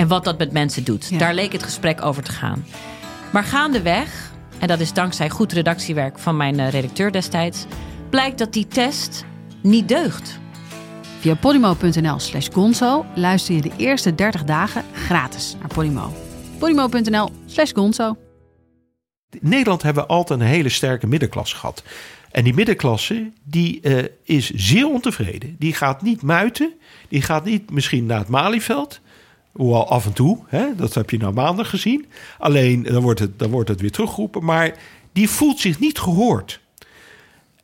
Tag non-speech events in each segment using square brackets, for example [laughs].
En wat dat met mensen doet. Ja. Daar leek het gesprek over te gaan. Maar gaandeweg, en dat is dankzij goed redactiewerk van mijn eh, redacteur destijds, blijkt dat die test niet deugt. Via podimo.nl slash gonzo luister je de eerste 30 dagen gratis naar Podimo. podimo.nl slash gonzo. In Nederland hebben we altijd een hele sterke middenklasse gehad. En die middenklasse die, eh, is zeer ontevreden. Die gaat niet muiten. Die gaat niet misschien naar het Malieveld. Hoewel af en toe, hè, dat heb je nou maandag gezien. Alleen dan wordt, het, dan wordt het weer teruggeroepen. Maar die voelt zich niet gehoord.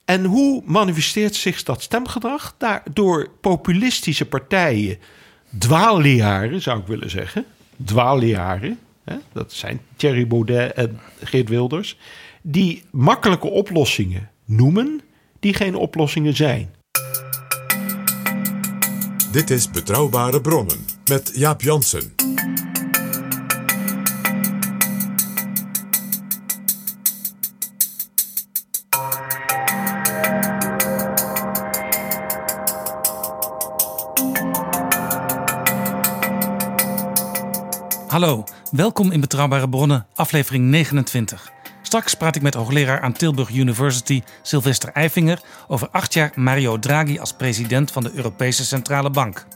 En hoe manifesteert zich dat stemgedrag? Daar, door populistische partijen, dwaalleraren zou ik willen zeggen. Dwaalleraren, hè? dat zijn Thierry Baudet en Geert Wilders. Die makkelijke oplossingen noemen, die geen oplossingen zijn. Dit is Betrouwbare Bronnen met Jaap Jansen. Hallo, welkom in Betrouwbare Bronnen, aflevering 29. Straks praat ik met hoogleraar aan Tilburg University Sylvester Eifinger over acht jaar Mario Draghi als president van de Europese Centrale Bank.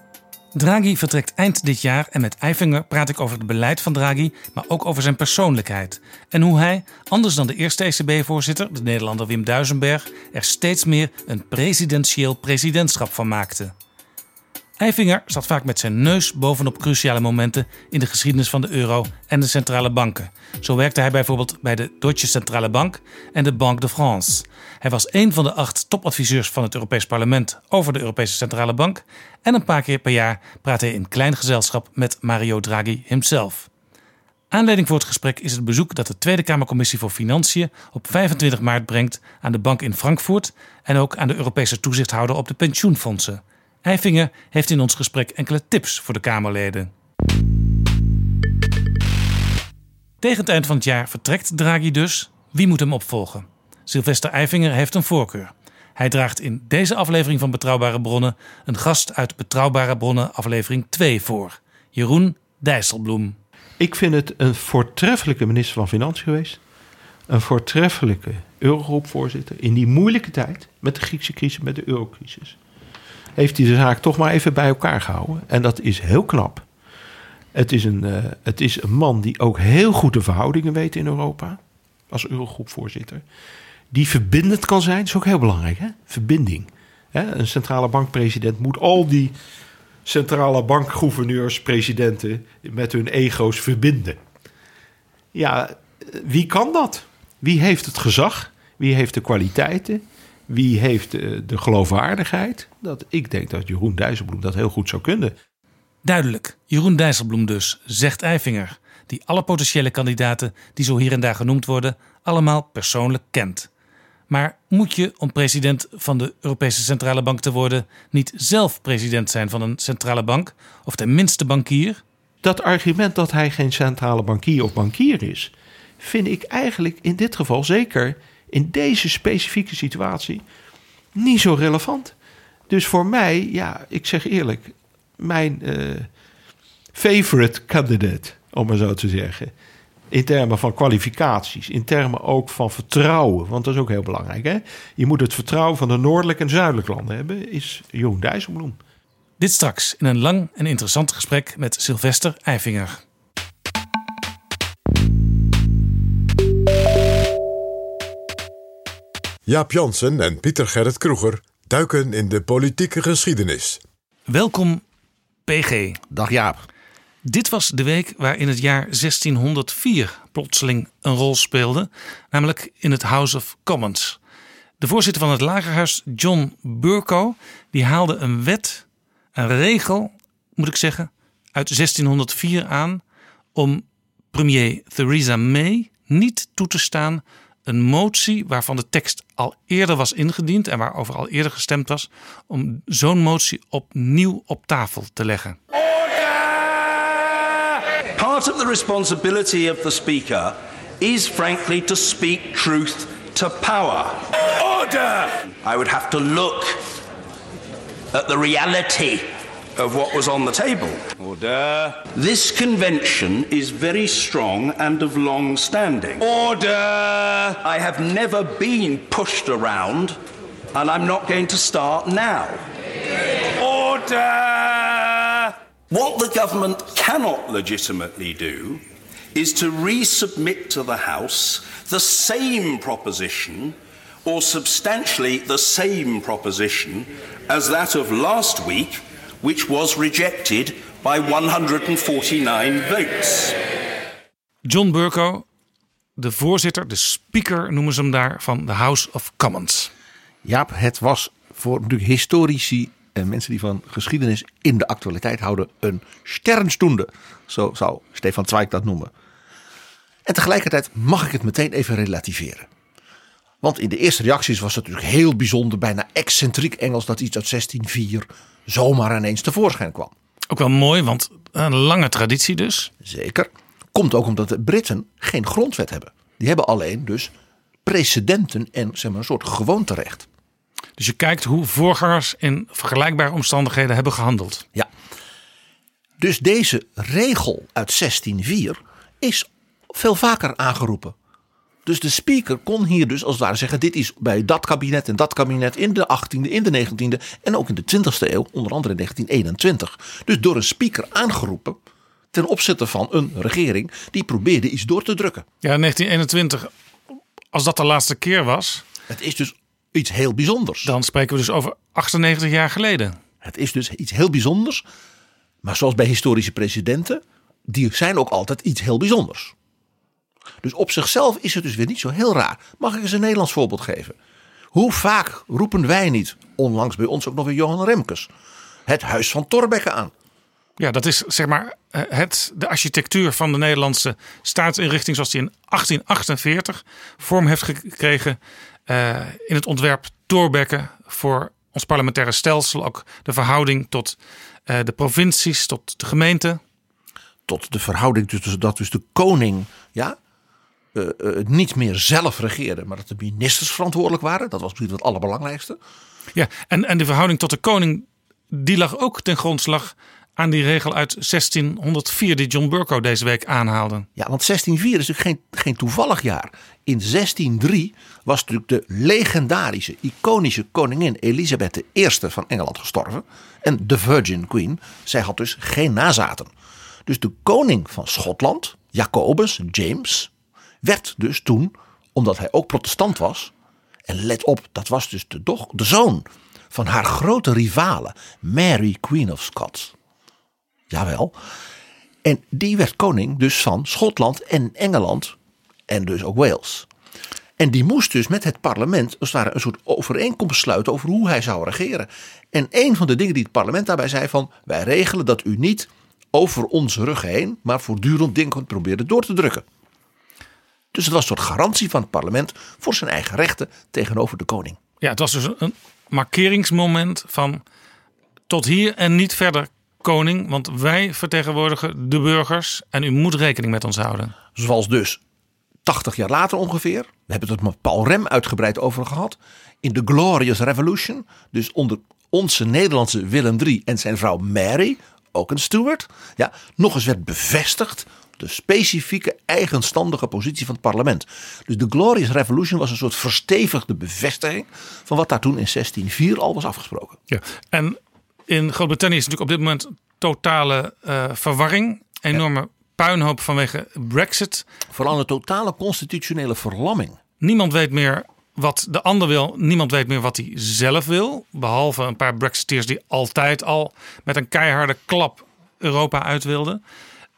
Draghi vertrekt eind dit jaar en met Eifinger praat ik over het beleid van Draghi, maar ook over zijn persoonlijkheid. En hoe hij, anders dan de eerste ECB-voorzitter, de Nederlander Wim Duisenberg, er steeds meer een presidentieel presidentschap van maakte. Eifinger zat vaak met zijn neus bovenop cruciale momenten in de geschiedenis van de euro en de centrale banken. Zo werkte hij bijvoorbeeld bij de Deutsche Centrale Bank en de Banque de France. Hij was een van de acht topadviseurs van het Europees Parlement over de Europese Centrale Bank. En een paar keer per jaar praat hij in klein gezelschap met Mario Draghi himself. Aanleiding voor het gesprek is het bezoek dat de Tweede Kamercommissie voor Financiën op 25 maart brengt aan de bank in Frankfurt en ook aan de Europese toezichthouder op de pensioenfondsen. Eifinger heeft in ons gesprek enkele tips voor de Kamerleden. Tegen het eind van het jaar vertrekt Draghi dus. Wie moet hem opvolgen? Sylvester Eifinger heeft een voorkeur. Hij draagt in deze aflevering van Betrouwbare Bronnen een gast uit Betrouwbare Bronnen aflevering 2 voor. Jeroen Dijsselbloem. Ik vind het een voortreffelijke minister van Financiën geweest. Een voortreffelijke Eurogroepvoorzitter. In die moeilijke tijd, met de Griekse crisis, met de eurocrisis. Heeft hij de zaak toch maar even bij elkaar gehouden. En dat is heel knap. Het is een, eh, het is een man die ook heel goed de verhoudingen weet in Europa. Als Eurogroepvoorzitter. Die verbindend kan zijn. Dat is ook heel belangrijk, hè? Verbinding. Hè? Een centrale bankpresident moet al die centrale bankgouverneurs, presidenten met hun ego's verbinden. Ja, wie kan dat? Wie heeft het gezag? Wie heeft de kwaliteiten? Wie heeft eh, de geloofwaardigheid? Dat, ik denk dat Jeroen Dijsselbloem dat heel goed zou kunnen. Duidelijk, Jeroen Dijsselbloem dus, zegt Eifinger, die alle potentiële kandidaten die zo hier en daar genoemd worden, allemaal persoonlijk kent. Maar moet je, om president van de Europese Centrale Bank te worden, niet zelf president zijn van een centrale bank, of tenminste bankier? Dat argument dat hij geen centrale bankier of bankier is, vind ik eigenlijk in dit geval zeker in deze specifieke situatie niet zo relevant. Dus voor mij, ja, ik zeg eerlijk, mijn eh, favorite candidate, om maar zo te zeggen. In termen van kwalificaties, in termen ook van vertrouwen, want dat is ook heel belangrijk. Hè? Je moet het vertrouwen van de noordelijke en zuidelijke landen hebben, is Jeroen Dijsselbloem. Dit straks in een lang en interessant gesprek met Sylvester Eifinger. Jaap Jansen en Pieter Gerrit Kroeger duiken in de politieke geschiedenis. Welkom, PG. Dag Jaap. Dit was de week waarin het jaar 1604 plotseling een rol speelde, namelijk in het House of Commons. De voorzitter van het Lagerhuis, John Burko, die haalde een wet, een regel, moet ik zeggen, uit 1604 aan om premier Theresa May niet toe te staan een motie waarvan de tekst al eerder was ingediend en waarover al eerder gestemd was, om zo'n motie opnieuw op tafel te leggen. Part of the responsibility of the Speaker is, frankly, to speak truth to power. Order! I would have to look at the reality of what was on the table. Order. This convention is very strong and of long standing. Order. I have never been pushed around, and I'm not going to start now. Order. What the government cannot legitimately do is to resubmit to the House the same proposition or substantially the same proposition as that of last week, which was rejected by 149 votes. John Burko, de voorzitter, de speaker noemen ze hem daar, van de House of Commons. Jaap, het was voor natuurlijk historici en mensen die van geschiedenis in de actualiteit houden een sternstunde. Zo zou Stefan Zweig dat noemen. En tegelijkertijd mag ik het meteen even relativeren. Want in de eerste reacties was het natuurlijk heel bijzonder, bijna excentriek Engels dat iets uit 1604 zomaar ineens tevoorschijn kwam. Ook wel mooi, want een lange traditie dus. Zeker. Komt ook omdat de Britten geen grondwet hebben. Die hebben alleen dus precedenten en zeg maar, een soort gewoonterecht. Dus je kijkt hoe voorgangers in vergelijkbare omstandigheden hebben gehandeld. Ja. Dus deze regel uit 1604 is veel vaker aangeroepen. Dus de speaker kon hier dus als het ware zeggen: dit is bij dat kabinet en dat kabinet in de 18e, in de 19e en ook in de 20e eeuw, onder andere in 1921. Dus door een speaker aangeroepen ten opzichte van een regering die probeerde iets door te drukken. Ja, 1921, als dat de laatste keer was, Het is dus iets heel bijzonders. dan spreken we dus over 98 jaar geleden. Het is dus iets heel bijzonders. Maar zoals bij historische presidenten, die zijn ook altijd iets heel bijzonders. Dus op zichzelf is het dus weer niet zo heel raar. Mag ik eens een Nederlands voorbeeld geven? Hoe vaak roepen wij niet, onlangs bij ons ook nog weer Johan Remkes, het huis van Thorbecke aan? Ja, dat is zeg maar eh, het, de architectuur van de Nederlandse staatsinrichting zoals die in 1848 vorm heeft gekregen eh, in het ontwerp Thorbecke voor ons parlementaire stelsel. Ook de verhouding tot eh, de provincies, tot de gemeente. Tot de verhouding tussen dat dus de koning ja, eh, niet meer zelf regeerde, maar dat de ministers verantwoordelijk waren. Dat was misschien het allerbelangrijkste. Ja, en, en de verhouding tot de koning, die lag ook ten grondslag aan die regel uit 1604 die John Burko deze week aanhaalde. Ja, want 1604 is natuurlijk geen, geen toevallig jaar. In 1603 was natuurlijk de legendarische, iconische koningin Elisabeth I van Engeland gestorven. En de Virgin Queen, zij had dus geen nazaten. Dus de koning van Schotland, Jacobus, James, werd dus toen, omdat hij ook protestant was. En let op, dat was dus de, de zoon van haar grote rivale, Mary Queen of Scots. Jawel. En die werd koning dus van Schotland en Engeland en dus ook Wales. En die moest dus met het parlement als het een soort overeenkomst sluiten over hoe hij zou regeren. En een van de dingen die het parlement daarbij zei van wij regelen dat u niet over onze rug heen, maar voortdurend dingen probeerde door te drukken. Dus het was een soort garantie van het parlement voor zijn eigen rechten tegenover de koning. Ja, het was dus een markeringsmoment van tot hier en niet verder koning, want wij vertegenwoordigen de burgers en u moet rekening met ons houden. Zoals dus 80 jaar later ongeveer, we hebben het met Paul Rem uitgebreid over gehad, in de Glorious Revolution, dus onder onze Nederlandse Willem III en zijn vrouw Mary, ook een steward, ja, nog eens werd bevestigd de specifieke eigenstandige positie van het parlement. Dus de Glorious Revolution was een soort verstevigde bevestiging van wat daar toen in 1604 al was afgesproken. Ja. En in Groot-Brittannië is natuurlijk op dit moment totale uh, verwarring, enorme puinhoop vanwege Brexit. Vooral een totale constitutionele verlamming. Niemand weet meer wat de ander wil. Niemand weet meer wat hij zelf wil. Behalve een paar Brexiteers die altijd al met een keiharde klap Europa uit wilden.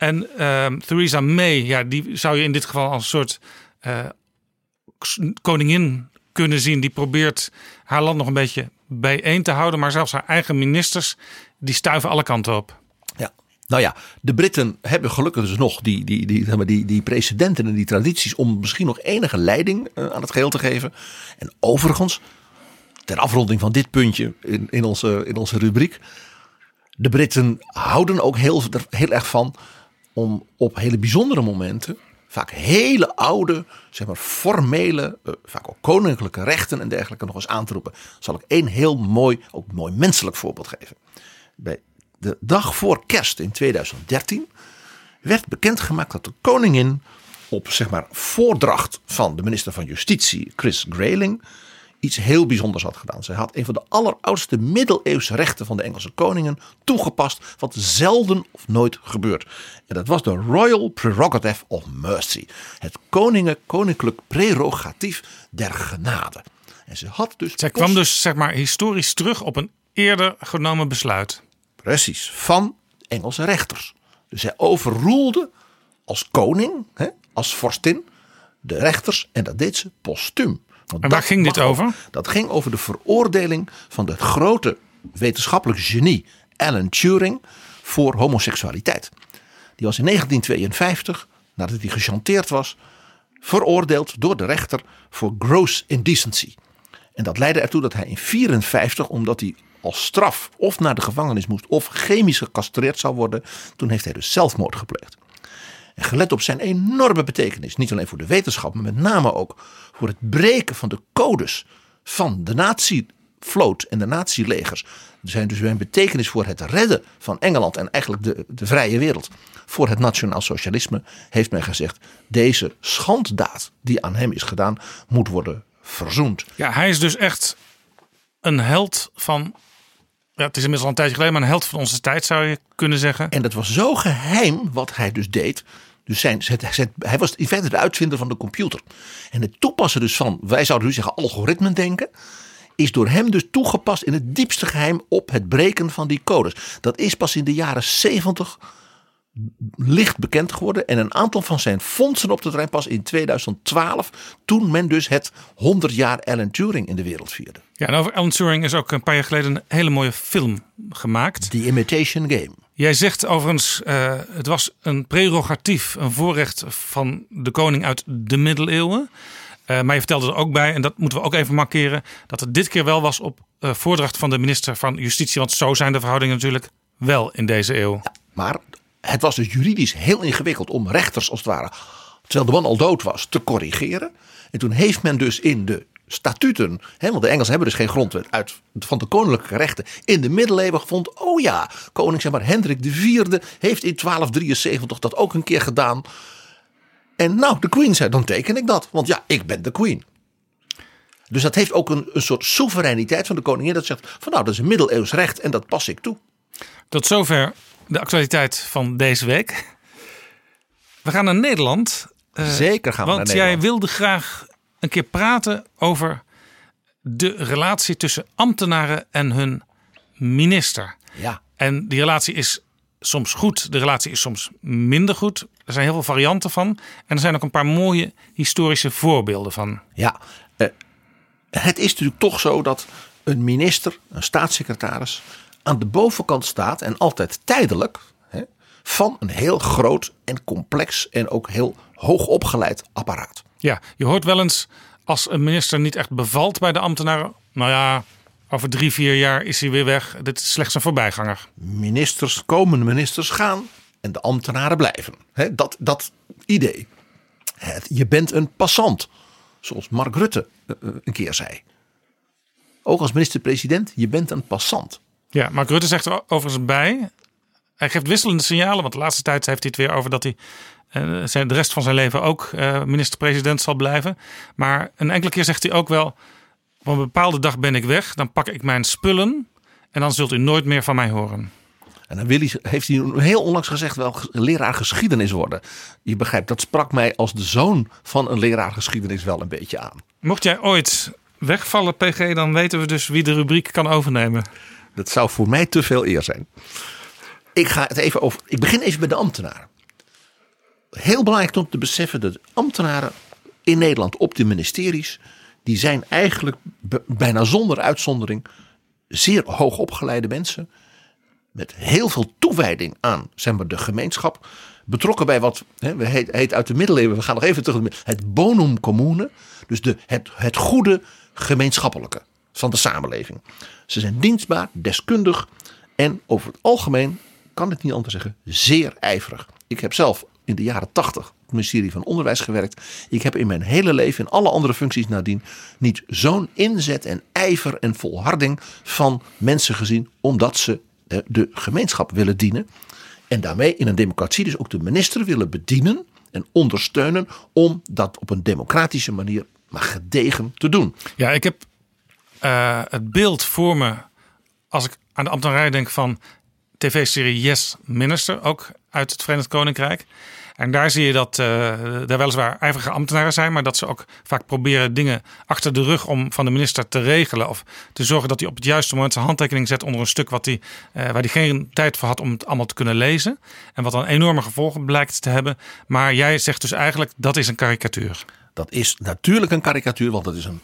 En uh, Theresa May, ja, die zou je in dit geval als een soort uh, koningin kunnen zien. Die probeert haar land nog een beetje bijeen te houden. Maar zelfs haar eigen ministers, die stuiven alle kanten op. Ja, Nou ja, de Britten hebben gelukkig dus nog die, die, die, die, die precedenten en die tradities om misschien nog enige leiding eh, aan het geheel te geven. En overigens, ter afronding van dit puntje in, in, onze, in onze rubriek. De Britten houden ook heel, heel erg van om op hele bijzondere momenten vaak hele oude, zeg maar formele, eh, vaak ook koninklijke rechten en dergelijke nog eens aan te roepen. Zal ik één heel mooi, ook mooi menselijk voorbeeld geven. Bij de dag voor kerst in 2013 werd bekendgemaakt dat de koningin op zeg maar voordracht van de minister van Justitie Chris Grayling iets heel bijzonders had gedaan. Zij had een van de alleroudste middeleeuwse rechten van de Engelse koningen toegepast, wat zelden of nooit gebeurt. En dat was de Royal Prerogative of Mercy, het koningen, koninklijk prerogatief der genade. En ze had dus. Zij kwam dus zeg maar historisch terug op een eerder genomen besluit. Precies, van Engelse rechters. Dus zij overroelde als koning, hè, als vorstin, de rechters en dat deed ze postuum. En waar dat ging dit over? Dat ging over de veroordeling van de grote wetenschappelijk genie Alan Turing voor homoseksualiteit. Die was in 1952, nadat hij gechanteerd was, veroordeeld door de rechter voor gross indecency. En dat leidde ertoe dat hij in 1954, omdat hij als straf of naar de gevangenis moest of chemisch gecastreerd zou worden, toen heeft hij dus zelfmoord gepleegd. En gelet op zijn enorme betekenis, niet alleen voor de wetenschap, maar met name ook voor het breken van de codes van de nazi-vloot en de nazi-legers. Zijn dus een betekenis voor het redden van Engeland en eigenlijk de, de vrije wereld. Voor het nationaal socialisme heeft men gezegd: deze schanddaad die aan hem is gedaan, moet worden verzoend. Ja, hij is dus echt een held van. Ja, het is inmiddels al een tijdje geleden, maar een held van onze tijd zou je kunnen zeggen. En dat was zo geheim wat hij dus deed. Dus zijn, hij was in feite de uitvinder van de computer. En het toepassen dus van, wij zouden nu zeggen algoritmen denken. Is door hem dus toegepast in het diepste geheim op het breken van die codes. Dat is pas in de jaren 70 licht bekend geworden. En een aantal van zijn fondsen op de trein pas in 2012. Toen men dus het 100 jaar Alan Turing in de wereld vierde. Ja, en over Alan Turing is ook een paar jaar geleden een hele mooie film gemaakt. The Imitation Game. Jij zegt overigens, eh, het was een prerogatief, een voorrecht van de koning uit de middeleeuwen. Eh, maar je vertelde er ook bij, en dat moeten we ook even markeren, dat het dit keer wel was op eh, voordracht van de minister van Justitie. Want zo zijn de verhoudingen natuurlijk wel in deze eeuw. Maar het was dus juridisch heel ingewikkeld om rechters als het ware, terwijl de man al dood was, te corrigeren. En toen heeft men dus in de statuten, hè, want de Engelsen hebben dus geen grondwet uit, van de koninklijke rechten, in de middeleeuwen gevonden. Oh ja, koning zeg maar Hendrik IV heeft in 1273 dat ook een keer gedaan. En nou, de queen zei, dan teken ik dat. Want ja, ik ben de queen. Dus dat heeft ook een, een soort soevereiniteit van de koningin. Dat zegt van nou, dat is een middeleeuws recht en dat pas ik toe. Tot zover de actualiteit van deze week. We gaan naar Nederland. eh, Zeker gaan we Want naar jij Nederland. wilde graag een keer praten over de relatie tussen ambtenaren en hun minister. Ja, En die relatie is soms goed, de relatie is soms minder goed. Er zijn heel veel varianten van. En er zijn ook een paar mooie historische voorbeelden van. Ja, eh, het is natuurlijk toch zo dat een minister, een staatssecretaris, aan de bovenkant staat en altijd tijdelijk hè, van een heel groot en complex en ook heel hoog opgeleid apparaat. Ja, je hoort wel eens als een minister niet echt bevalt bij de ambtenaren. Nou ja, over drie, vier jaar is hij weer weg. Dit is slechts een voorbijganger. Ministers, komende ministers gaan en de ambtenaren blijven. Hè, dat, dat idee. Het, je bent een passant, zoals Mark Rutte eh, eh, een keer zei. Ook als minister-president, je bent een passant. Ja, Mark Rutte zegt er overigens bij. Hij geeft wisselende signalen. Want de laatste tijd heeft hij het weer over dat hij eh, de rest van zijn leven ook eh, minister-president zal blijven. Maar een enkele keer zegt hij ook wel. Op een bepaalde dag ben ik weg. Dan pak ik mijn spullen. En dan zult u nooit meer van mij horen. En dan wil hij, heeft hij heel onlangs gezegd wel leraar geschiedenis worden. Je begrijpt, dat sprak mij als de zoon van een leraar geschiedenis wel een beetje aan. Mocht jij ooit wegvallen, PG, dan weten we dus wie de rubriek kan overnemen. Dat zou voor mij te veel eer zijn. Ik, ga het even over, ik begin even bij de ambtenaren. Heel belangrijk om te beseffen dat ambtenaren in Nederland op de ministeries, die zijn eigenlijk bijna zonder uitzondering zeer hoog opgeleide mensen. met heel veel toewijding aan zeg maar, de gemeenschap. Betrokken bij wat hè, we heet, heet uit de middeleeuwen. We gaan nog even terug. Het bonum commune. Dus de, het, het goede gemeenschappelijke van de samenleving. Ze zijn dienstbaar, deskundig en over het algemeen, kan het niet anders zeggen, zeer ijverig. Ik heb zelf in de jaren tachtig op het ministerie van Onderwijs gewerkt. Ik heb in mijn hele leven, in alle andere functies nadien, niet zo'n inzet en ijver en volharding van mensen gezien, omdat ze eh, de gemeenschap willen dienen. En daarmee in een democratie dus ook de minister willen bedienen en ondersteunen om dat op een democratische manier maar gedegen te doen. Ja, ik heb uh, het beeld voor me als ik aan de ambtenarij denk van tv-serie Yes Minister, ook uit het Verenigd Koninkrijk. En daar zie je dat er weliswaar ijverige ambtenaren zijn, maar dat ze ook vaak proberen dingen achter de rug om van de minister te regelen. Of te zorgen dat hij op het juiste moment zijn handtekening zet onder een stuk wat uh, waar hij geen tijd voor had om het allemaal te kunnen lezen. En wat dan enorme gevolgen blijkt te hebben. Maar jij zegt dus eigenlijk dat is een karikatuur. Dat is natuurlijk een karikatuur, want dat is een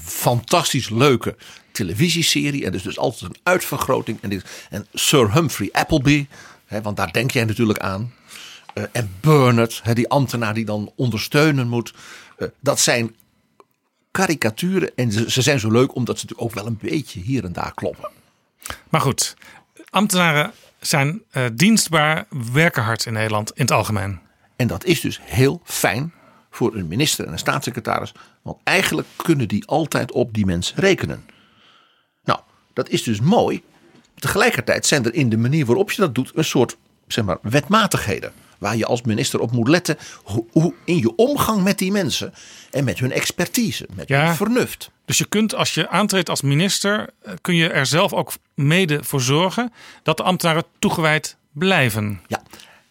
fantastisch leuke televisieserie. En dus, dus altijd een uitvergroting. En, dit, en Sir Humphrey Appleby, hè, want daar denk jij natuurlijk aan. Uh, en Bernard, hè, die ambtenaar die dan ondersteunen moet. Uh, dat zijn karikaturen. En ze, ze, zijn zo leuk omdat ze natuurlijk ook wel een beetje hier en daar kloppen. Maar goed, ambtenaren zijn uh, dienstbaar, werken hard in Nederland in het algemeen. En dat is dus heel fijn voor een minister en een staatssecretaris. Want eigenlijk kunnen die altijd op die mensen rekenen. Nou, dat is dus mooi. Tegelijkertijd zijn er in de manier waarop je dat doet een soort zeg maar, wetmatigheden. Waar je als minister op moet letten hoe, hoe in je omgang met die mensen en met hun expertise, met ja, hun vernuft. Dus je kunt als je aantreedt als minister, kun je er zelf ook mede voor zorgen dat de ambtenaren toegewijd blijven. Ja,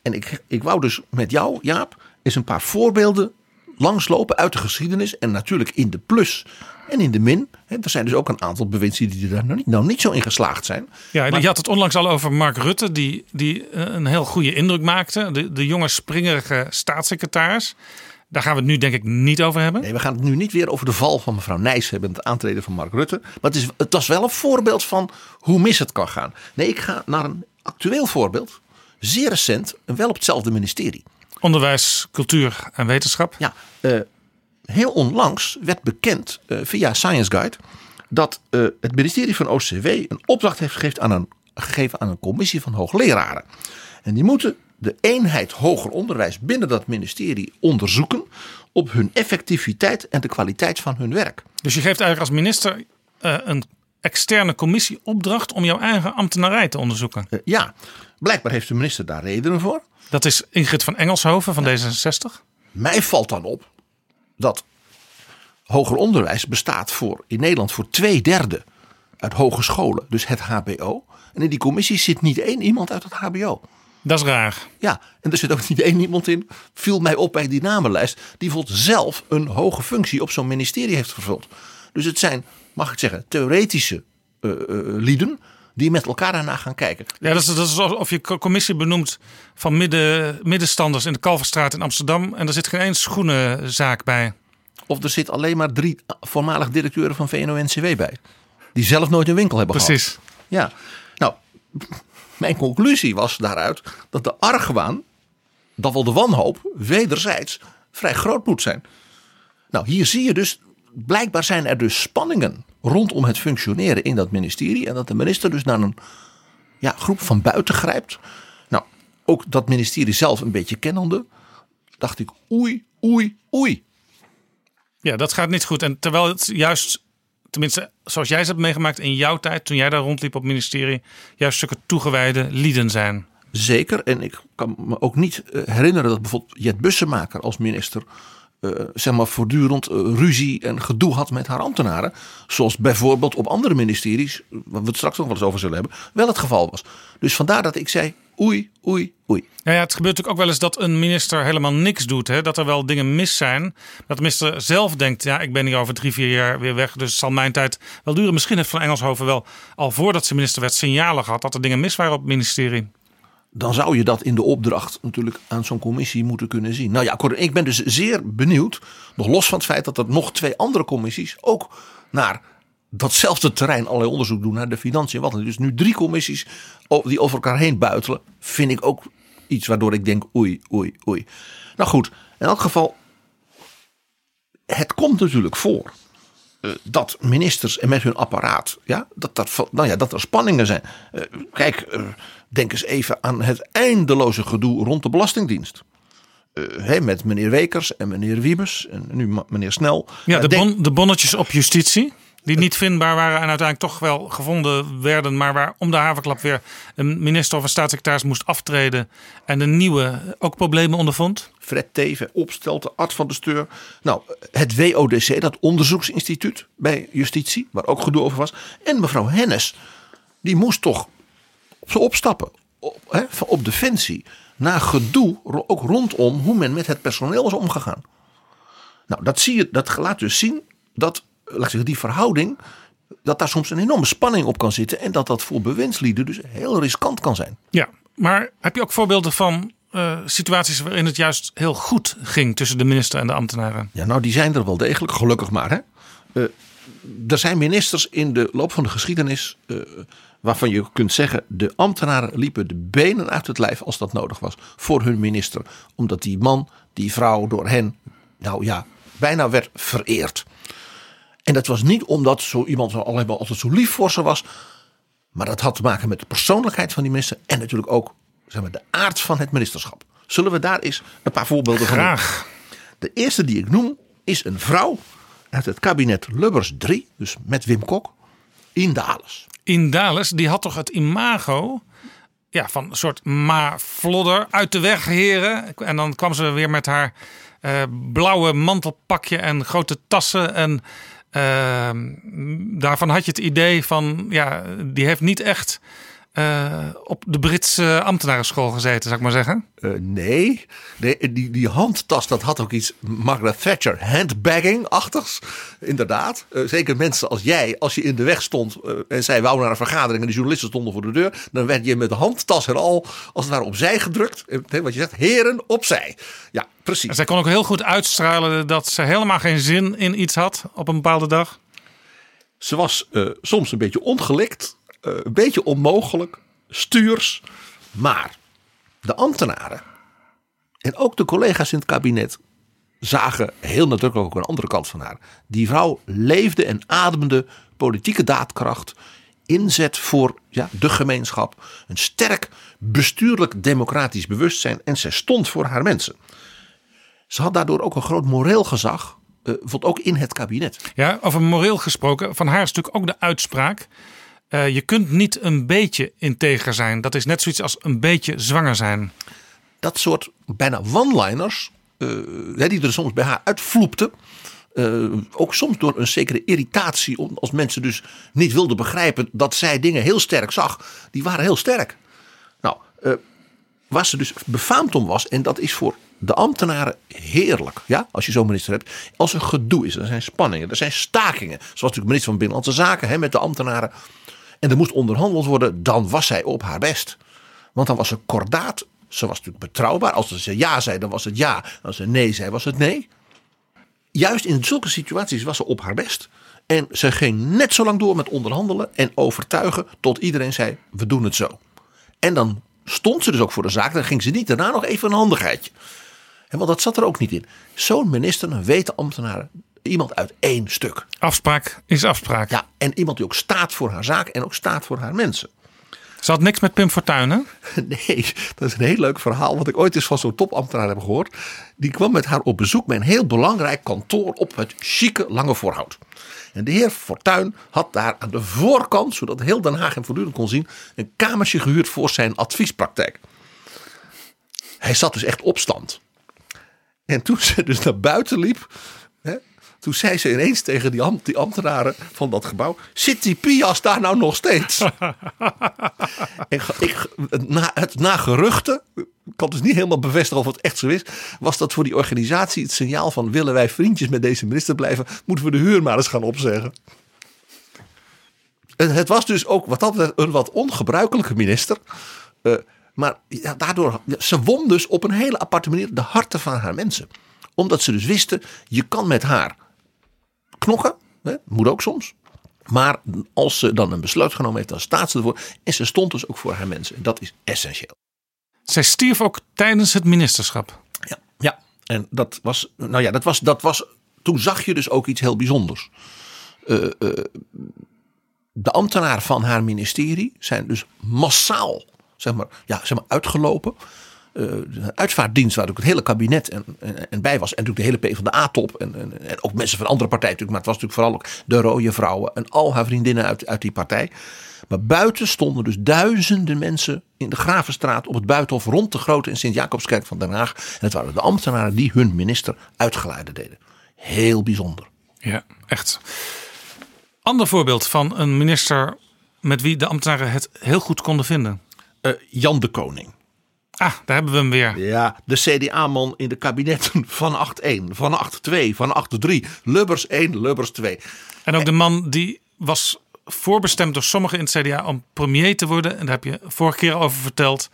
en ik, ik wou dus met jou, Jaap, eens een paar voorbeelden langslopen uit de geschiedenis. En natuurlijk in de plus en in de min. Er zijn dus ook een aantal bewindslieden die daar nou niet, nou niet zo in geslaagd zijn. Ja, maar, je had het onlangs al over Mark Rutte, die, die een heel goede indruk maakte. De, de jonge springerige staatssecretaris. Daar gaan we het nu denk ik niet over hebben. Nee, we gaan het nu niet weer over de val van mevrouw Nijs hebben. Het aantreden van Mark Rutte. Maar het, is, het was wel een voorbeeld van hoe mis het kan gaan. Nee, ik ga naar een actueel voorbeeld. Zeer recent, en wel op hetzelfde ministerie. Onderwijs, cultuur en wetenschap. Ja, uh, heel onlangs werd bekend uh, via Science Guide dat uh, het ministerie van OCW een opdracht heeft gegeven aan een, gegeven aan een commissie van hoogleraren. En die moeten de eenheid hoger onderwijs binnen dat ministerie onderzoeken op hun effectiviteit en de kwaliteit van hun werk. Dus je geeft eigenlijk als minister een externe commissie opdracht om jouw eigen ambtenarij te onderzoeken? ja, blijkbaar heeft de minister daar redenen voor. Dat is Ingrid van Engelshoven van ja. D66. Mij valt dan op dat hoger onderwijs bestaat voor, in Nederland voor twee derde uit hogescholen, dus het HBO. En in die commissie zit niet één iemand uit het HBO. Dat is raar. Ja, en er zit ook niet één iemand in, viel mij op bij die namenlijst, die bijvoorbeeld zelf een hoge functie op zo'n ministerie heeft vervuld. Dus het zijn, mag ik zeggen, theoretische uh, uh, lieden die met elkaar daarna gaan kijken. Ja, dat is, dat is alsof je commissie benoemt van midden, middenstanders in de Kalverstraat in Amsterdam. En er zit geen één schoenenzaak bij. Of er zit alleen maar drie voormalig directeuren van VNO-NCW bij. Die zelf nooit een winkel hebben Precies. gehad. Ja, nou, [laughs] mijn conclusie was daaruit dat de argwaan, dat wel de wanhoop, wederzijds vrij groot moet zijn. Nou, hier zie je dus, blijkbaar zijn er dus spanningen rondom het functioneren in dat ministerie. En dat de minister dus naar een ja, groep van buiten grijpt. Nou, ook dat ministerie zelf een beetje kennende, dacht ik oei, oei, oei. Ja, dat gaat niet goed. En terwijl het juist, tenminste zoals jij ze hebt meegemaakt in jouw tijd, toen jij daar rondliep op het ministerie, juist stukken toegewijde lieden zijn. Zeker. En ik kan me ook niet herinneren dat bijvoorbeeld Jet Bussemaker als minister uh, zeg maar voortdurend uh, ruzie en gedoe had met haar ambtenaren. Zoals bijvoorbeeld op andere ministeries, waar we het straks nog wel eens over zullen hebben, wel het geval was. Dus vandaar dat ik zei, oei, oei, oei. Ja, ja, het gebeurt natuurlijk ook wel eens dat een minister helemaal niks doet. Hè? Dat er wel dingen mis zijn. Dat de minister zelf denkt, ja, ik ben hier over drie, vier jaar weer weg. Dus het zal mijn tijd wel duren. Misschien heeft Van Engelshoven wel al voordat ze minister werd signalen gehad dat er dingen mis waren op het ministerie dan zou je dat in de opdracht natuurlijk aan zo'n commissie moeten kunnen zien. Nou ja, ik ben dus zeer benieuwd, nog los van het feit dat er nog twee andere commissies ook naar datzelfde terrein allerlei onderzoek doen naar de financiën. Wat dus nu drie commissies die over elkaar heen buitelen, vind ik ook iets waardoor ik denk oei, oei, oei. Nou goed, in elk geval, het komt natuurlijk voor dat ministers en met hun apparaat, ja, dat, dat, nou ja, dat er spanningen zijn. Eh, kijk, eh, denk eens even aan het eindeloze gedoe rond de Belastingdienst. Eh, hè, met meneer Wekers en meneer Wiebes en nu meneer Snel. Ja, Eh, de, denk- bon, de bonnetjes op justitie. Die niet vindbaar waren en uiteindelijk toch wel gevonden werden. Maar waar om de havenklap weer een minister of een staatssecretaris moest aftreden. En een nieuwe ook problemen ondervond. Fred Teven, Opstelte, Art van de Steur. Nou, het WODC, dat onderzoeksinstituut bij justitie, waar ook gedoe over was. En mevrouw Hennis, die moest toch op, opstappen op, hè, op defensie. Na gedoe, ook rondom hoe men met het personeel was omgegaan. Nou, dat, zie je, dat laat dus zien dat laat ik zeggen, die verhouding, dat daar soms een enorme spanning op kan zitten. En dat dat voor bewindslieden dus heel riskant kan zijn. Ja, maar heb je ook voorbeelden van eh, situaties waarin het juist heel goed ging tussen de minister en de ambtenaren? Ja, nou, die zijn er wel degelijk, gelukkig maar. Hè? Eh, er zijn ministers in de loop van de geschiedenis eh, waarvan je kunt zeggen: de ambtenaren liepen de benen uit het lijf als dat nodig was voor hun minister. Omdat die man, die vrouw door hen, nou ja, bijna werd vereerd. En dat was niet omdat zo iemand alleen maar altijd zo lief voor ze was. Maar dat had te maken met de persoonlijkheid van die minister. En natuurlijk ook zeg maar, de aard van het ministerschap. Zullen we daar eens een paar voorbeelden van? Graag. De eerste die ik noem is een vrouw uit het kabinet Lubbers 3, dus met Wim Kok, in Dales. Indales, die had toch het imago ja, van een soort ma flodder uit de weg heren. En dan kwam ze weer met haar eh, blauwe mantelpakje en grote tassen. En daarvan had je het idee van, ja, die heeft niet echt eh, op de Britse ambtenarenschool gezeten, zou ik maar zeggen. Eh, nee, nee die, die handtas dat had ook iets Margaret Thatcher handbagging-achtigs. Inderdaad. Eh, zeker mensen als jij, als je in de weg stond en zij wou naar een vergadering en de journalisten stonden voor de deur. Dan werd je met de handtas en al als het ware opzij gedrukt. Wat je zegt, heren opzij. Ja, precies. En zij kon ook heel goed uitstralen dat ze helemaal geen zin in iets had op een bepaalde dag. Ze was soms een beetje ongelikt, eh, een beetje onmogelijk, stuurs. Maar de ambtenaren en ook de collega's in het kabinet zagen heel nadrukkelijk ook een andere kant van haar. Die vrouw leefde en ademde politieke daadkracht, inzet voor ja, de gemeenschap, een sterk bestuurlijk democratisch bewustzijn en zij stond voor haar mensen. Ze had daardoor ook een groot moreel gezag, eh, ook in het kabinet. Ja, over moreel gesproken. Van haar is natuurlijk ook de uitspraak. Eh, je kunt niet een beetje integer zijn. Dat is net zoiets als een beetje zwanger zijn. dat soort bijna one-liners, eh, die er soms bij haar uitvloepten. eh, ook soms door een zekere irritatie, als mensen dus niet wilden begrijpen dat zij dingen heel sterk zag, die waren heel sterk. Nou, waar ze dus befaamd om was, en dat is voor de ambtenaren heerlijk, ja, als je zo'n minister hebt, als er gedoe is, er zijn spanningen, er zijn stakingen, zoals natuurlijk minister van Binnenlandse Zaken hè, met de ambtenaren, en er moest onderhandeld worden, dan was zij op haar best. Want dan was ze kordaat. Ze was natuurlijk betrouwbaar. Als ze ja zei, dan was het ja. Als ze nee zei, was het nee. Juist in zulke situaties was ze op haar best. En ze ging net zo lang door met onderhandelen en overtuigen tot iedereen zei: we doen het zo. En dan stond ze dus ook voor de zaak. Dan ging ze niet daarna nog even een handigheidje. En want dat zat er ook niet in. Zo'n minister, dan weten ambtenaren, iemand uit één stuk. Afspraak is afspraak. Ja, en iemand die ook staat voor haar zaak en ook staat voor haar mensen. Ze had niks met Pim Fortuyn, hè? [laughs] Nee, dat is een heel leuk verhaal. Wat ik ooit eens van zo'n topambtenaar heb gehoord. Die kwam met haar op bezoek bij een heel belangrijk kantoor op het chique Lange Voorhout. En de heer Fortuyn had daar aan de voorkant, zodat heel Den Haag hem voortdurend kon zien, een kamertje gehuurd voor zijn adviespraktijk. Hij zat dus echt op stand. En toen ze dus naar buiten liep, toen zei ze ineens tegen die, ambt- die ambtenaren van dat gebouw: Zit die Pias daar nou nog steeds? [laughs] En ik, het, na, het na geruchten, ik kan dus niet helemaal bevestigen of het echt zo is, was dat voor die organisatie het signaal van willen wij vriendjes met deze minister blijven, moeten we de huur maar eens gaan opzeggen. En het was dus ook wat dat betreft een wat ongebruikelijke minister. Eh, maar ja, daardoor, ze won dus op een hele aparte manier de harten van haar mensen. Omdat ze dus wisten, je kan met haar knokken, hè, moet ook soms. Maar als ze dan een besluit genomen heeft, dan staat ze ervoor. En ze stond dus ook voor haar mensen. En dat is essentieel. Zij stierf ook tijdens het ministerschap. Ja, ja. en dat was, nou ja, dat was, dat was, toen zag je dus ook iets heel bijzonders. Uh, uh, de ambtenaren van haar ministerie zijn dus massaal, zeg maar, ja, zeg maar uitgelopen. Uh, de uitvaartdienst waar ook het hele kabinet en, en, en bij was. En natuurlijk de hele P van de A-top. En, en, en, ook mensen van andere partijen natuurlijk. Maar het was natuurlijk vooral ook de rode vrouwen. En al haar vriendinnen uit, uit die partij. Maar buiten stonden dus duizenden mensen in de Gravenstraat op het buitenhof rond de Grote en Sint-Jacobskerk van Den Haag. En het waren de ambtenaren die hun minister uitgeleide deden. Heel bijzonder. Ja, echt. Ander voorbeeld van een minister met wie de ambtenaren het heel goed konden vinden. Uh, Jan de Koning. Ah, daar hebben we hem weer. Ja, de CDA-man in de kabinetten [laughs] van 8-1, van 8-2, van 8-3. Lubbers 1, Lubbers 2. En ook de man die was voorbestemd door sommigen in het CDA om premier te worden. En daar heb je vorige keer over verteld.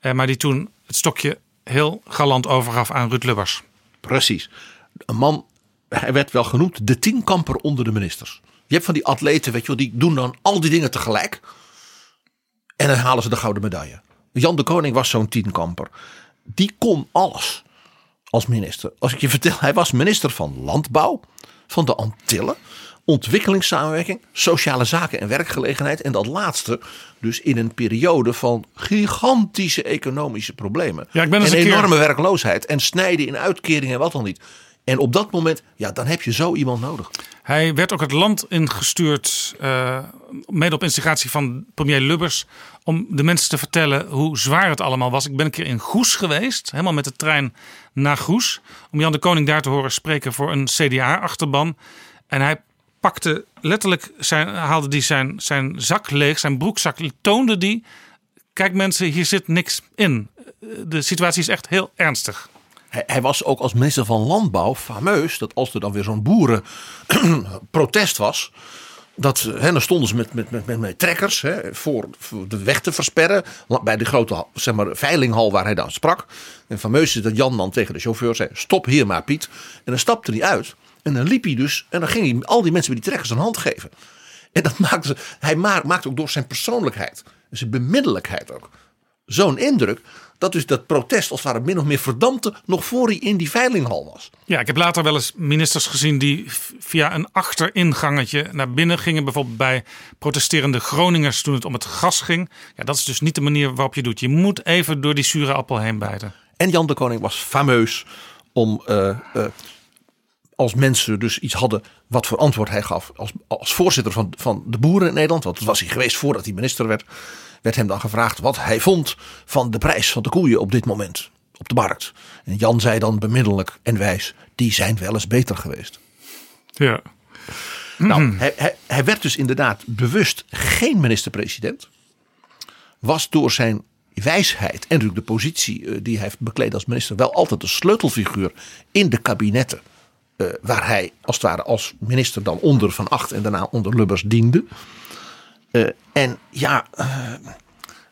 Eh, maar die toen het stokje heel galant overgaf aan Ruud Lubbers. Precies. Een man, hij werd wel genoemd de tienkamper onder de ministers. Je hebt van die atleten, weet je wel, die doen dan al die dingen tegelijk. En dan halen ze de gouden medaille. Jan de Koning was zo'n tienkamper. Die kon alles als minister. Als ik je vertel, hij was minister van Landbouw, van de Antillen, ontwikkelingssamenwerking, sociale zaken en werkgelegenheid. En dat laatste dus in een periode van gigantische economische problemen. Ja, ik ben en een enorme keer... werkloosheid en snijden in uitkeringen en wat dan niet. En op dat moment, ja, dan heb je zo iemand nodig. Hij werd ook het land ingestuurd, uh, mede op instigatie van premier Lubbers, om de mensen te vertellen hoe zwaar het allemaal was. Ik ben een keer in Goes geweest, helemaal met de trein naar Goes, om Jan de Koning daar te horen spreken voor een CDA-achterban. En hij pakte letterlijk, zijn, haalde die zijn, zijn zak leeg, zijn broekzak, toonde die. Kijk mensen, hier zit niks in. De situatie is echt heel ernstig. Hij, hij, was ook als minister van Landbouw fameus dat als er dan weer zo'n boerenprotest [clears throat] was. Dat, hè, dan stonden ze met, met, met, met, met trekkers hè, voor, de weg te versperren. Bij de grote zeg maar, veilinghal waar hij dan sprak. En fameus is dat Jan dan tegen de chauffeur zei: Stop hier maar, Piet. En dan stapte hij uit. En dan liep hij dus. En dan ging hij al die mensen met die trekkers een hand geven. En dat maakte hij maakte ook door zijn persoonlijkheid. Zijn bemiddelijkheid ook. Zo'n indruk dat dus dat protest als het ware min of meer verdampte nog voor hij in die veilinghal was. Ja, ik heb later wel eens ministers gezien die via een achteringangetje naar binnen gingen. Bijvoorbeeld bij protesterende Groningers toen het om het gas ging. Ja, dat is dus niet de manier waarop je doet. Je moet even door die zure appel heen bijten. En Jan de Koning was fameus om uh, uh, als mensen dus iets hadden wat voor antwoord hij gaf als, als voorzitter van, van de boeren in Nederland. Want dat was hij geweest voordat hij minister werd werd hem dan gevraagd wat hij vond van de prijs van de koeien op dit moment op de markt. En Jan zei dan bemiddelijk en wijs: die zijn wel eens beter geweest. Ja. Nou, hij, hij, hij werd dus inderdaad bewust geen minister-president. Was door zijn wijsheid en natuurlijk de positie die hij heeft bekleed als minister wel altijd een sleutelfiguur in de kabinetten. Uh, waar hij als het ware als minister dan onder Van Acht en daarna onder Lubbers diende. Uh, en ja, uh,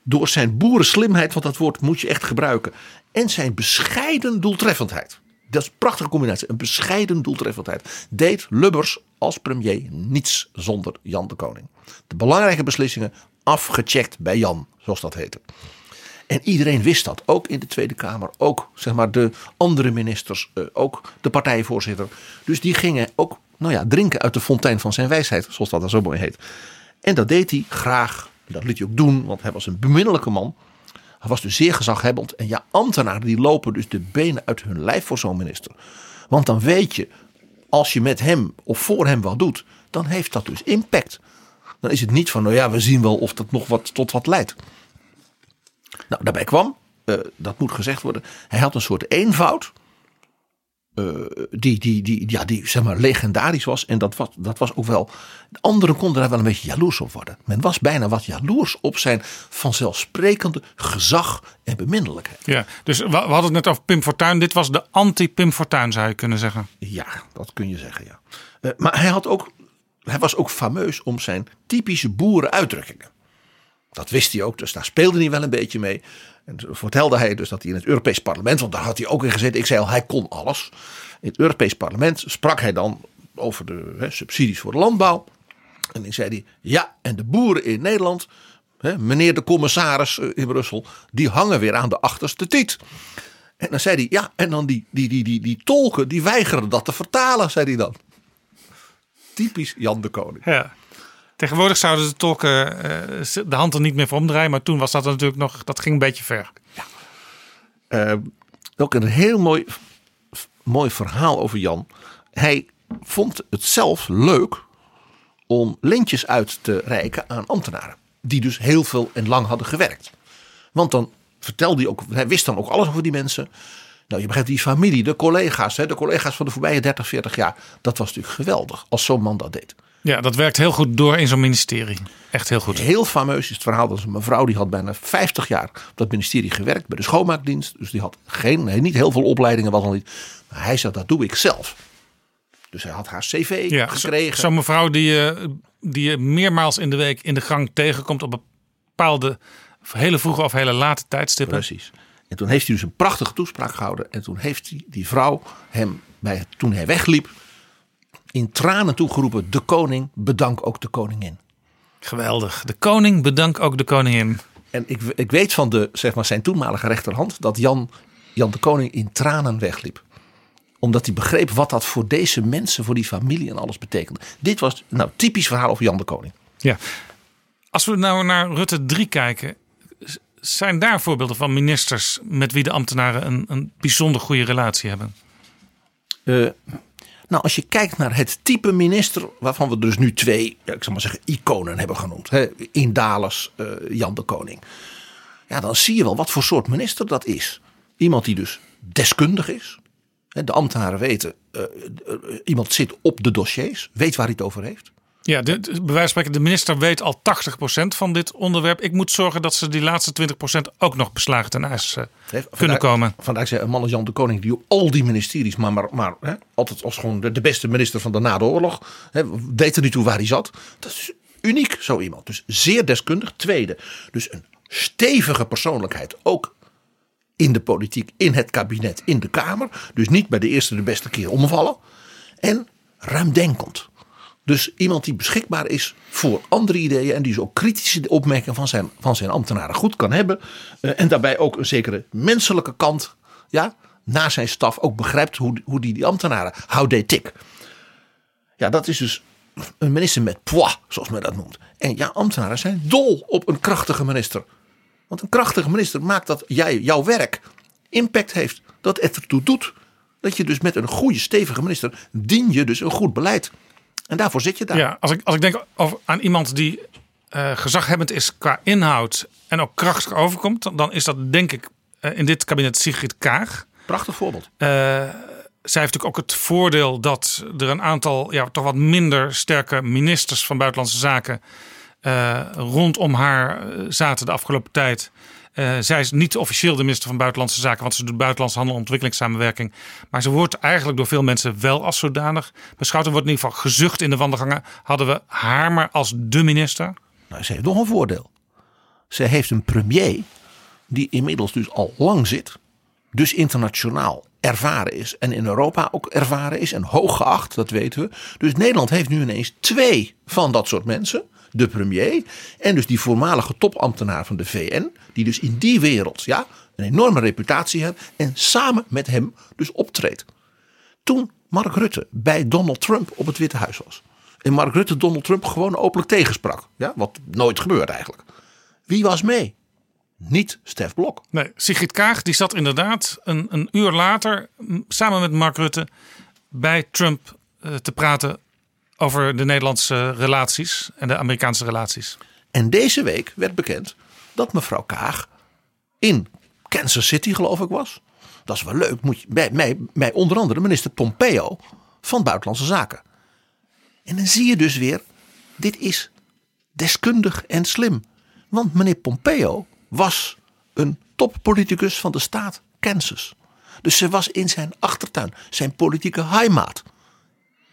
door zijn boerenslimheid, want dat woord moet je echt gebruiken. En zijn bescheiden doeltreffendheid. Dat is een prachtige combinatie. Een bescheiden doeltreffendheid. Deed Lubbers als premier niets zonder Jan de Koning. De belangrijke beslissingen afgecheckt bij Jan, zoals dat heette. En iedereen wist dat, ook in de Tweede Kamer, ook zeg maar, de andere ministers, uh, ook de partijvoorzitter. Dus die gingen ook nou ja, drinken uit de fontein van zijn wijsheid, zoals dat dan zo mooi heet. En dat deed hij graag. Dat liet hij ook doen, want hij was een beminnelijke man. Hij was dus zeer gezaghebbend. En ja, ambtenaren die lopen dus de benen uit hun lijf voor zo'n minister. Want dan weet je, als je met hem of voor hem wat doet, dan heeft dat dus impact. Dan is het niet van, nou ja, we zien wel of dat nog wat tot wat leidt. Nou, daarbij kwam, uh, dat moet gezegd worden, hij had een soort eenvoud. Uh, die, die, die, ja, die zeg maar legendarisch was. En dat was, dat was ook wel. De anderen konden daar wel een beetje jaloers op worden. Men was bijna wat jaloers op zijn vanzelfsprekende gezag en beminnelijkheid. Ja, dus we, we hadden het net over Pim Fortuyn. Dit was de anti-Pim Fortuyn, zou je kunnen zeggen. Ja, dat kun je zeggen, ja. Uh, maar hij, had ook, hij was ook fameus om zijn typische boerenuitdrukkingen. Dat wist hij ook, dus daar speelde hij wel een beetje mee. En vertelde hij dus dat hij in het Europees Parlement, want daar had hij ook in gezeten. Ik zei al, hij kon alles. In het Europees Parlement sprak hij dan over de hè, subsidies voor de landbouw. En dan zei hij, ja, en de boeren in Nederland, hè, meneer de commissaris eh, in Brussel, die hangen weer aan de achterste tiet. En dan zei hij, ja, en dan die, die, die, die, die tolken, die weigeren dat te vertalen, zei hij dan. Typisch Jan de Koning. Ja. Tegenwoordig zouden de tolken eh, de hand er niet meer voor omdraaien. Maar toen was dat natuurlijk nog, dat ging een beetje ver. Eh, ook een heel mooi, mooi verhaal over Jan. Hij vond het zelf leuk om lintjes uit te reiken aan ambtenaren. Die dus heel veel en lang hadden gewerkt. Want dan vertelde hij ook, hij wist dan ook alles over die mensen. Nou, je begrijpt, die familie, de collega's, hè, de collega's van de voorbije 30, 40 jaar. Dat was natuurlijk geweldig als zo'n man dat deed. Ja, dat werkt heel goed door in zo'n ministerie. Echt heel goed. Heel fameus is het verhaal dat een mevrouw die had bijna 50 jaar op dat ministerie gewerkt bij de schoonmaakdienst. Dus die had geen, nee, niet heel veel opleidingen, wat dan niet. Maar hij zei dat doe ik zelf. Dus hij had haar cv Ja, gekregen. zo- Zo'n mevrouw die je, die je meermaals in de week in de gang tegenkomt op bepaalde hele vroege of hele late tijdstippen. Precies. En toen heeft hij dus een prachtige toespraak gehouden. En toen heeft die, die vrouw hem, bij, toen hij wegliep, in tranen toegeroepen: De koning, bedank ook de koningin. Geweldig. De koning bedankt ook de koningin. En ik, ik weet van de, zeg maar, zijn toenmalige rechterhand dat Jan, Jan de Koning in tranen wegliep. Omdat hij begreep wat dat voor deze mensen, voor die familie en alles betekende. Dit was nou typisch verhaal over Jan de Koning. Ja. Als we nou naar Rutte 3 kijken, zijn daar voorbeelden van ministers met wie de ambtenaren een, een bijzonder goede relatie hebben? Eh, nou, als je kijkt naar het type minister, waarvan we dus nu twee, ja, ik zal maar zeggen, iconen hebben genoemd. Hè, Indales, eh, Jan de Koning. Ja, dan zie je wel wat voor soort minister dat is. Iemand die dus deskundig is. Hè, De ambtenaren weten, eh, eh, iemand zit op de dossiers, weet waar hij het over heeft. Ja, de, de- bij wijze van spreken, de minister weet al 80% van dit onderwerp. Ik moet zorgen dat ze die laatste 20% ook nog beslagen ten ijs Hè, kunnen komen. Vandaar zei een man als Jan de Koning, die al die ministeries, maar, maar, maar hè, altijd als gewoon de, de beste minister van de na de oorlog, hè, deed er niet toe waar hij zat. Dat is uniek, zo iemand. Dus zeer deskundig. Tweede, dus een stevige persoonlijkheid, ook in de politiek, in het kabinet, in de Kamer. Dus niet bij de eerste de beste keer omvallen. En ruimdenkend. Dus iemand die beschikbaar is voor andere ideeën. En die dus ook kritische opmerkingen van zijn, van zijn ambtenaren goed kan hebben. Eh, en daarbij ook een zekere menselijke kant. Ja, naar zijn staf ook begrijpt hoe, hoe die, die ambtenaren. How they tick. Ja, dat is dus een minister met poids, zoals men dat noemt. En ja, ambtenaren zijn dol op een krachtige minister. Want een krachtige minister maakt dat jij, jouw werk impact heeft. Dat het ertoe doet. Dat je dus met een goede, stevige minister dien je dus een goed beleid. En daarvoor zit je daar. Ja, als ik, als ik denk aan iemand die eh, gezaghebbend is qua inhoud en ook krachtig overkomt, dan- dan is dat denk ik eh, in dit kabinet Sigrid Kaag. Prachtig voorbeeld. Eh, zij heeft natuurlijk ook het voordeel dat er een aantal ja, toch wat minder sterke ministers van Buitenlandse Zaken rondom haar zaten de afgelopen tijd. Eh, zij is niet officieel de minister van Buitenlandse Zaken, want ze doet buitenlandse handel en ontwikkelingssamenwerking. Maar ze wordt eigenlijk door veel mensen wel als zodanig beschouwd. Er wordt in ieder geval gezucht in de wandelgangen. Hadden we haar maar als de minister? Nou, ze heeft nog een voordeel. Ze heeft een premier die inmiddels dus al lang zit. Dus internationaal ervaren is. En in Europa ook ervaren is. En hoog geacht, dat weten we. Dus Nederland heeft nu ineens twee van dat soort mensen. De premier en dus die voormalige topambtenaar van de VN. Die dus in die wereld ja, een enorme reputatie hebben. En samen met hem dus optreedt. Toen Mark Rutte bij Donald Trump op het Witte Huis was. En Mark Rutte Donald Trump gewoon openlijk tegensprak. Ja, wat nooit gebeurde eigenlijk. Wie was mee? Niet Stef Blok. Nee, Sigrid Kaag die zat inderdaad een, een uur later samen met Mark Rutte bij Trump eh, te praten over de Nederlandse relaties en de Amerikaanse relaties. En deze week werd bekend dat mevrouw Kaag in Kansas City geloof ik was. Dat is wel leuk. Moet bij, bij onder andere minister Pompeo van Buitenlandse Zaken. En dan zie je dus weer, dit is deskundig en slim. Want meneer Pompeo was een toppoliticus van de staat Kansas. Dus ze was in zijn achtertuin, zijn politieke heimaat.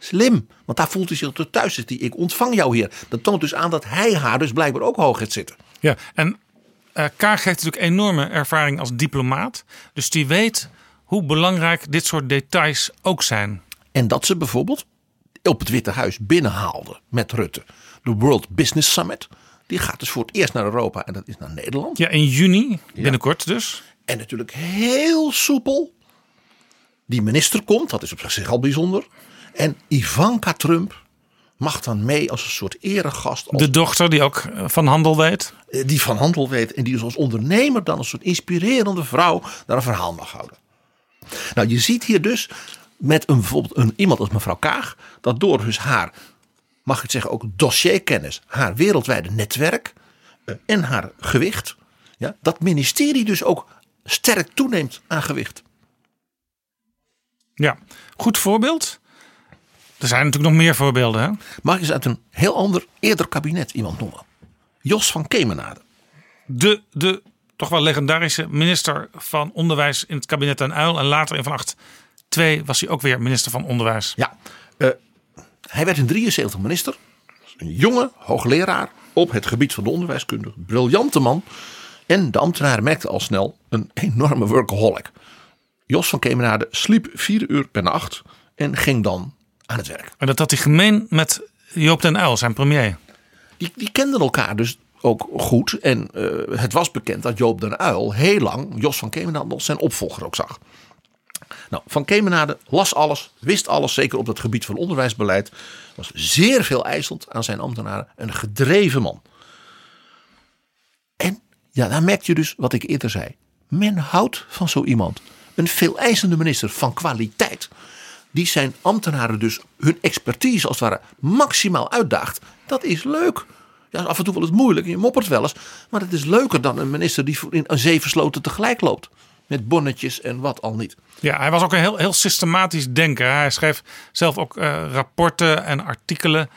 Slim, want daar voelt hij zich tot thuis. Zit hij, ik ontvang jou hier. Dat toont dus aan dat hij haar dus blijkbaar ook hoog heeft zitten. Ja, en eh Kaag heeft natuurlijk enorme ervaring als diplomaat. Dus die weet hoe belangrijk dit soort details ook zijn. En dat ze bijvoorbeeld op het Witte Huis binnenhaalde met Rutte. De World Business Summit. Die gaat dus voor het eerst naar Europa en dat is naar Nederland. Ja, in juni, binnenkort dus. En natuurlijk heel soepel. Die minister komt, dat is op zich al bijzonder. En Ivanka Trump mag dan mee als een soort eregast. Als De dochter die ook eh, van handel weet. eh, die van handel weet en die dus als ondernemer dan een soort inspirerende vrouw daar een verhaal mag houden. Nou, je ziet hier dus met een, bijvoorbeeld een, iemand als mevrouw Kaag, dat door dus haar, mag ik het zeggen, ook dossierkennis, haar wereldwijde netwerk eh, en haar gewicht, ja, dat ministerie dus ook sterk toeneemt aan gewicht. Ja, goed voorbeeld. Er zijn natuurlijk nog meer voorbeelden. Hè? Mag ik eens uit een heel ander, eerder kabinet iemand noemen? Jos van Kemenade. De, de toch wel legendarische minister van Onderwijs in het kabinet Den Uil. En later in Van Acht 2 was hij ook weer minister van Onderwijs. Ja, eh, hij werd in 73 minister. Een jonge hoogleraar op het gebied van de onderwijskunde. Briljante man. En de ambtenaren merkten al snel een enorme workaholic. Jos van Kemenade sliep vier uur per nacht en ging dan aan het werk. En dat had hij gemeen met Joop Den Uil, zijn premier. Die, die kenden elkaar dus ook goed. En eh, het was bekend dat Joop den Uil heel lang Jos van Kemenade als zijn opvolger ook zag. Nou, Van Kemenade las alles, wist alles, zeker op het gebied van onderwijsbeleid. Was zeer veel eisend aan zijn ambtenaren. Een gedreven man. En ja, daar merk je dus wat ik eerder zei. Men houdt van zo iemand. Een veel eisende minister van kwaliteit. Die zijn ambtenaren dus hun expertise als het ware maximaal uitdaagt. Dat is leuk. Ja, af en toe wel eens moeilijk. Je moppert wel eens. Maar het is leuker dan een minister die in een zeven sloten tegelijk loopt. Met bonnetjes en wat al niet. Ja, hij was ook een heel, heel systematisch denker. Hij schreef zelf ook eh, rapporten en artikelen.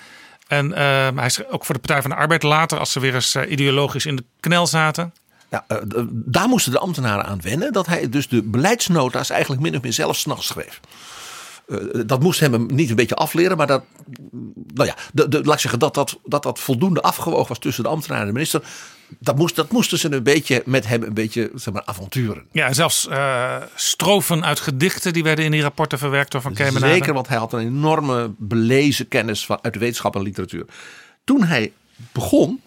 En eh, hij schreef ook voor de Partij van de Arbeid later, als ze weer eens eh, ideologisch in de knel zaten. Ja, eh, daar moesten de ambtenaren aan wennen. Dat hij dus de beleidsnota's eigenlijk min of meer zelf s'nachts schreef. Eh, dat moest hem niet een beetje afleren, maar dat, nou ja, de, de, laat ik zeggen dat dat, dat dat voldoende afgewogen was tussen de ambtenaar en de minister. Dat, moest, dat moesten ze een beetje met hem een beetje zeg maar, avonturen. Ja, zelfs eh, strofen uit gedichten die werden in die rapporten verwerkt door Van Kemenade. Zeker, want hij had een enorme belezen kennis van, uit de wetenschap en literatuur. Toen hij begon,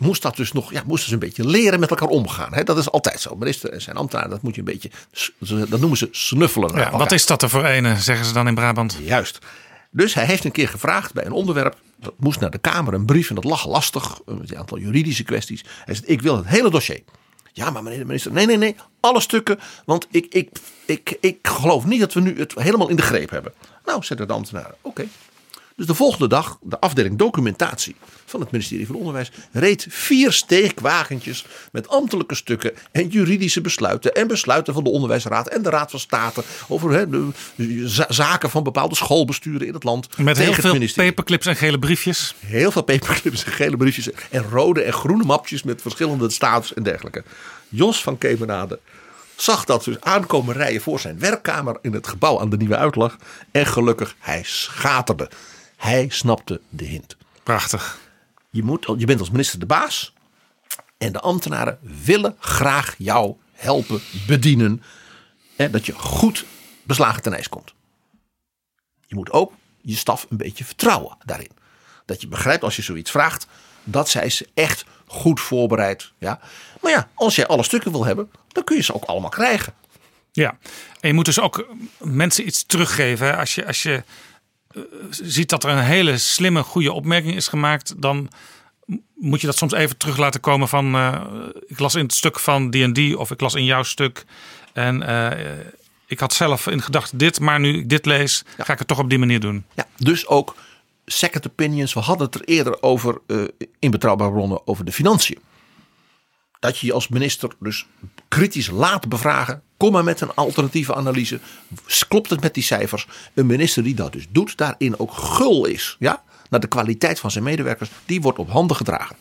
moest dat dus nog, ja, moesten ze een beetje leren met elkaar omgaan. Hè? Dat is altijd zo. Minister en zijn ambtenaar, dat moet je een beetje, dat noemen ze snuffelen. Ja, wat is dat er voor ene, zeggen ze dan in Brabant. Juist. Dus hij heeft een keer gevraagd bij een onderwerp. Dat moest naar de Kamer, een brief en dat lag lastig. Een aantal juridische kwesties. Hij zei: Ik wil het hele dossier. Ja, maar meneer de minister, nee, nee, nee. Alle stukken. Want ik, ik, ik, ik geloof niet dat we nu het helemaal in de greep hebben. Nou, zeiden de ambtenaren: Oké. Dus de volgende dag, de afdeling documentatie van het ministerie van Onderwijs reed vier steekwagentjes met ambtelijke stukken en juridische besluiten en besluiten van de Onderwijsraad en de Raad van State over de, de za- zaken van bepaalde schoolbesturen in het land. Met heel veel paperclips en gele briefjes. Heel veel paperclips en gele briefjes en rode en groene mapjes met verschillende status en dergelijke. Jos van Kemenade zag dat dus aankomen rijden voor zijn werkkamer in het gebouw aan de Nieuwe Uitlag. En gelukkig, hij schaterde. Hij snapte de hint. Prachtig. Je, moet, je bent als minister de baas. En de ambtenaren willen graag jou helpen, bedienen. Hè, dat je goed beslagen ten ijs komt. Je moet ook je staf een beetje vertrouwen daarin. Dat je begrijpt als je zoiets vraagt. Dat zij ze echt goed voorbereid. Ja. Maar ja, als jij alle stukken wil hebben. Dan kun je ze ook allemaal krijgen. Ja, en je moet dus ook mensen iets teruggeven. hè. Als je, als je ziet dat er een hele slimme, goede opmerking is gemaakt, dan moet je dat soms even terug laten komen van eh, ik las in het stuk van die of ik las in jouw stuk en eh, ik had zelf in gedachten dit, maar nu ik dit lees, ga ik het toch op die manier doen. Ja, dus ook second opinions. We hadden het er eerder over eh, in betrouwbare bronnen over de financiën. Dat je je als minister dus kritisch laat bevragen. Kom maar met een alternatieve analyse. Klopt het met die cijfers? Een minister die dat dus doet, daarin ook gul is. Ja? Naar de kwaliteit van zijn medewerkers, die wordt op handen gedragen.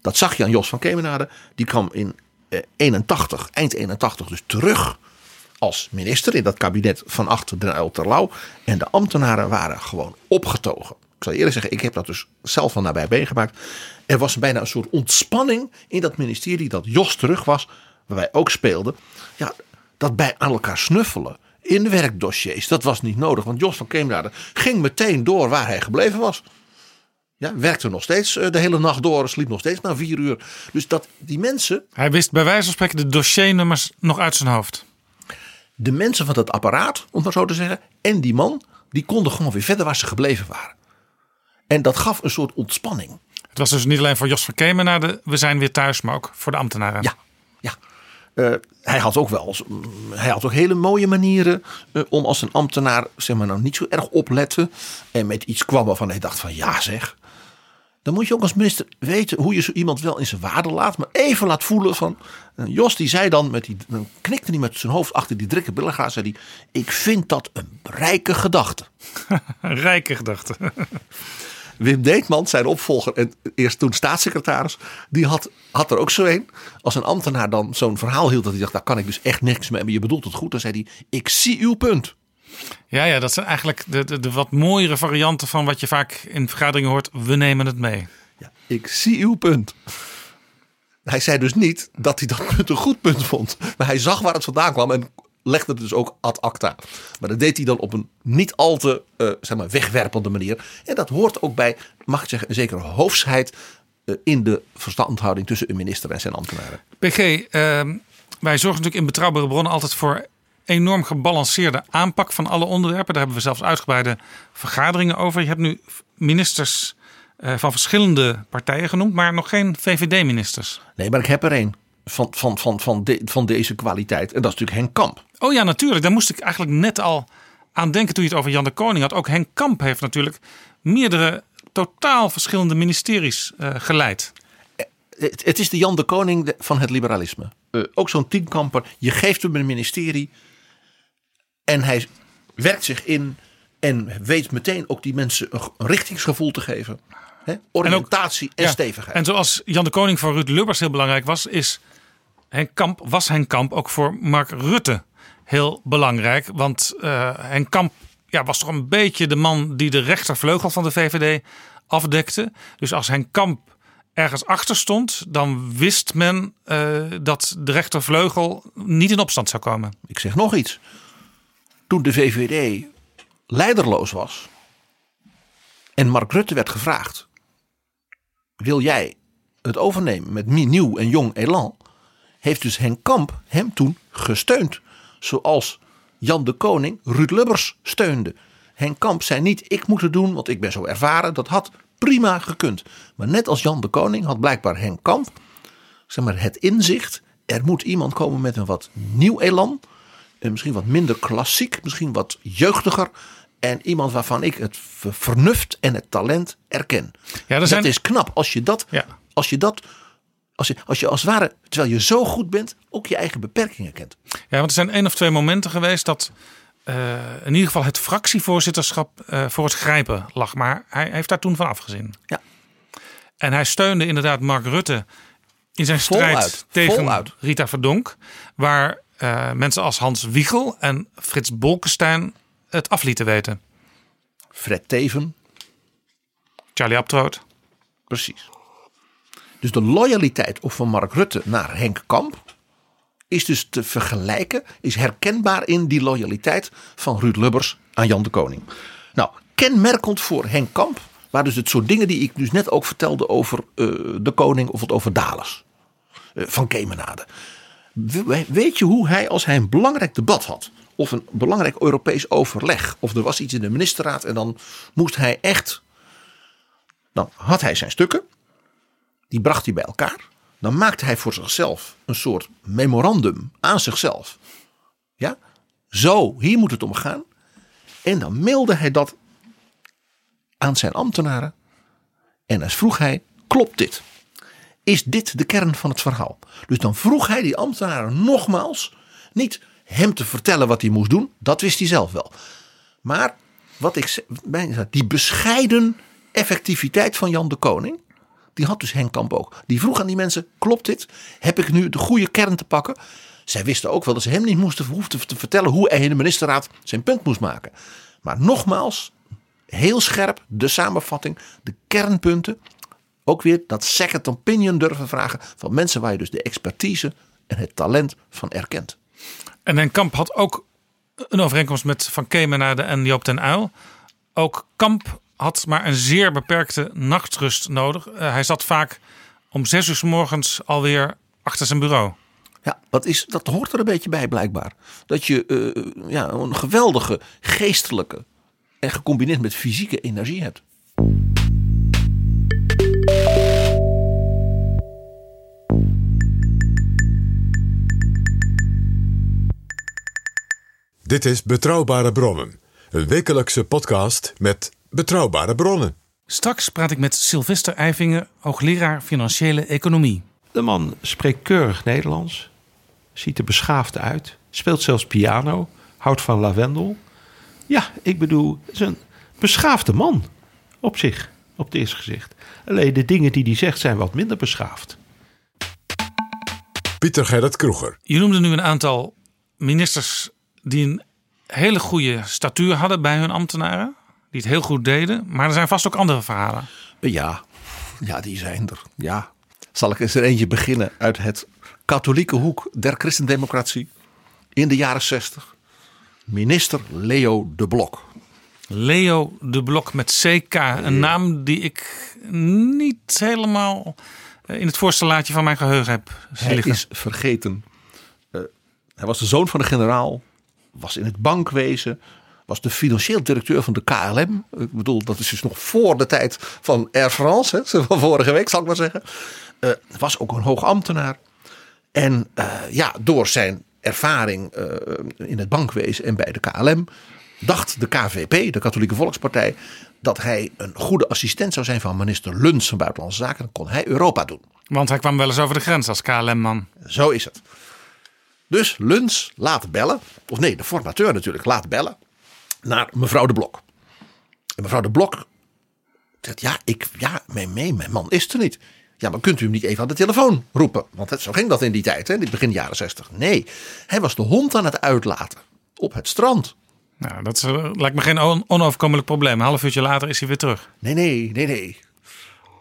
Dat zag je aan Jos van Kemenade. Die kwam in eh, 81, eind 81 dus terug als minister in dat kabinet van achter Den Uyl Terlouw. En de ambtenaren waren gewoon opgetogen. Ik zal eerlijk zeggen, ik heb dat dus zelf van nabij meegemaakt. Er was bijna een soort ontspanning in dat ministerie dat Jos terug was. Waar wij ook speelden. Ja, dat bij aan elkaar snuffelen in werkdossiers. Dat was niet nodig, want Jos van Kemenade ging meteen door waar hij gebleven was. Ja, werkte nog steeds eh, de hele nacht door, sliep nog steeds na vier uur. Dus dat die mensen, Hij wist bij wijze van spreken de dossiernummers nog uit zijn hoofd. de mensen van dat apparaat, om het maar zo te zeggen, en die man, die konden gewoon weer verder waar ze gebleven waren. En dat gaf een soort ontspanning. Het was dus niet alleen voor Jos van Kemenade, we zijn weer thuis, maar ook voor de ambtenaren. Ja, Eh, hij had ook wel, mm, hij had ook hele mooie manieren eh, om als een ambtenaar, zeg maar nou niet zo erg opletten en met iets kwam waarvan hij dacht van ja zeg. Dan moet je ook als minister weten hoe je zo iemand wel in zijn waarde laat, maar even laat voelen van. eh, Jos die zei dan, met die, dan knikte hij met zijn hoofd achter die drukke billengraas, zei hij, ik vind dat een rijke gedachte. [laughs] Rijke gedachte. Wim Deetman, zijn opvolger en eerst toen staatssecretaris, die had, had er ook zo een. Als een ambtenaar dan zo'n verhaal hield dat hij dacht, daar kan ik dus echt niks mee, maar je bedoelt het goed, dan zei hij, ik zie uw punt. Ja, ja, dat zijn eigenlijk de, de, de wat mooiere varianten van wat je vaak in vergaderingen hoort. We nemen het mee. Ja, ik zie uw punt. Hij zei dus niet dat hij dat punt een goed punt vond. Maar hij zag waar het vandaan kwam en legde het dus ook ad acta. Maar dat deed hij dan op een niet al te eh, zeg maar, wegwerpende manier. En dat hoort ook bij, mag ik zeggen, een zekere hoofsheid eh, in de verstandhouding tussen een minister en zijn ambtenaren. PG, ehm, wij zorgen natuurlijk in betrouwbare bronnen altijd voor enorm gebalanceerde aanpak van alle onderwerpen. Daar hebben we zelfs uitgebreide vergaderingen over. Je hebt nu ministers eh, van verschillende partijen genoemd, maar nog geen VVD-ministers. Nee, maar ik heb er een van, van, van, van, de- van deze kwaliteit. En dat is natuurlijk Henk Kamp. Oh ja, natuurlijk. Daar moest ik eigenlijk net al aan denken toen je het over Jan de Koning had. Ook Henk Kamp heeft natuurlijk meerdere totaal verschillende ministeries eh, geleid. Het, het is de Jan de Koning van het liberalisme. Eh, ook zo'n tienkamper. Je geeft hem een ministerie. En hij werkt zich in. En weet meteen ook die mensen een, richtingsgevoel te geven. Oriëntatie en, Ja, stevigheid. En zoals Jan de Koning voor Ruud Lubbers heel belangrijk was, is Henk Kamp, was Henk Kamp ook voor Mark Rutte heel belangrijk. Want Henk Kamp ja, was toch een beetje de man die de rechtervleugel van de VVD afdekte. Dus als Henk Kamp ergens achter stond, dan wist men eh, dat de rechtervleugel niet in opstand zou komen. Ik zeg nog iets. Toen de VVD leiderloos was. En Mark Rutte werd gevraagd. Wil jij het overnemen met nieuw en jong elan? Heeft dus Henk Kamp hem toen gesteund. Zoals Jan de Koning Ruud Lubbers steunde. Henk Kamp zei niet ik moet het doen want ik ben zo ervaren. Dat had prima gekund. Maar net als Jan de Koning had blijkbaar Henk Kamp zeg maar, het inzicht. Er moet iemand komen met een wat nieuw elan. En misschien wat minder klassiek, misschien wat jeugdiger. En iemand waarvan ik het ver- vernuft en het talent erken. Ja, dat zijn, is knap als je dat, Ja. als je dat, als je, als je als het ware, terwijl je zo goed bent, ook je eigen beperkingen kent. Ja, want er zijn één of twee momenten geweest dat eh, in ieder geval het fractievoorzitterschap eh, voor het grijpen lag. Maar hij heeft daar toen van afgezien. Ja. En hij steunde inderdaad Mark Rutte in zijn strijd Voluit, tegen voluit. Rita Verdonk. Waar eh, mensen als Hans Wiegel en Frits Bolkestein het af lieten weten. Fred Teven, Charlie Abtroot. precies. Dus de loyaliteit of van Mark Rutte naar Henk Kamp is dus te vergelijken, is herkenbaar in die loyaliteit van Ruud Lubbers aan Jan de Koning. Nou, kenmerkend voor Henk Kamp waren dus het soort dingen die ik dus net ook vertelde over eh, de koning of het over Dalers. eh, van Kemenade. We- Weet je hoe hij, als hij een belangrijk debat had, of een belangrijk Europees overleg, of er was iets in de ministerraad en dan moest hij echt. Dan had hij zijn stukken, die bracht hij bij elkaar. Dan maakte hij voor zichzelf een soort memorandum aan zichzelf. Ja, zo, hier moet het om gaan. En dan mailde hij dat aan zijn ambtenaren. En dan vroeg hij: klopt dit? Is dit de kern van het verhaal? Dus dan vroeg hij die ambtenaren nogmaals, niet hem te vertellen wat hij moest doen, dat wist hij zelf wel. Maar wat ik die bescheiden effectiviteit van Jan de Koning, die had dus Henk Kamp ook. Die vroeg aan die mensen: klopt dit? Heb ik nu de goede kern te pakken? Zij wisten ook wel dat ze hem niet moesten hoefden te vertellen hoe hij in de ministerraad zijn punt moest maken. Maar nogmaals, heel scherp de samenvatting, de kernpunten. Ook weer dat second opinion durven vragen van mensen waar je dus de expertise en het talent van erkent. En Henk Kamp had ook een overeenkomst met Van Kemenade en Joop den Uyl. Ook Kamp had maar een zeer beperkte nachtrust nodig. Eh, hij zat vaak om zes uur 's morgens alweer achter zijn bureau. Ja, dat, is, dat hoort er een beetje bij blijkbaar. Dat je eh, ja, een geweldige geestelijke en gecombineerd met fysieke energie hebt. Dit is Betrouwbare Bronnen, een wekelijkse podcast met betrouwbare bronnen. Straks praat ik met Sylvester Eifinger, hoogleraar financiële economie. De man spreekt keurig Nederlands, ziet er beschaafd uit, speelt zelfs piano, houdt van lavendel. Ja, ik bedoel, het is een beschaafde man op zich, op het eerste gezicht. Alleen de dingen die hij zegt zijn wat minder beschaafd. Pieter Gerrit Kroeger. Je noemde nu een aantal ministers die een hele goede statuur hadden bij hun ambtenaren. Die het heel goed deden. Maar er zijn vast ook andere verhalen. Ja, ja, die zijn er. Ja. Zal ik eens er eentje beginnen uit het katholieke hoek der christendemocratie in de jaren 60. Minister Leo de Blok. Leo de Blok met CK. Een naam die ik niet helemaal in het voorste laadje van mijn geheugen heb Hij liggen. is vergeten. Eh, hij was de zoon van een generaal. Was in het bankwezen. Was de financieel directeur van de KLM. Ik bedoel, dat is dus nog voor de tijd van Air France. Hè, [laughs] van vorige week zal ik maar zeggen. Eh, was ook een hoog ambtenaar. En eh, ja, door zijn ervaring eh, in het bankwezen en bij de KLM. dacht de KVP, de Katholieke Volkspartij. dat hij een goede assistent zou zijn van minister Luns van Buitenlandse Zaken. Dan kon hij Europa doen. Want hij kwam wel eens over de grens als KLM-man. Zo is het. Dus Luns laat bellen, of nee, de formateur natuurlijk laat bellen naar mevrouw de Blok. En mevrouw de Blok zegt: Ja, ik, ja mijn, mijn, mijn man is er niet. Ja, maar kunt u hem niet even aan de telefoon roepen? Want het, zo ging dat in die tijd, hè, in het begin jaren 60. Nee, hij was de hond aan het uitlaten op het strand. Nou, dat is, eh, lijkt me geen on- onoverkomelijk probleem. Een half uurtje later is hij weer terug. Nee, nee, nee, nee.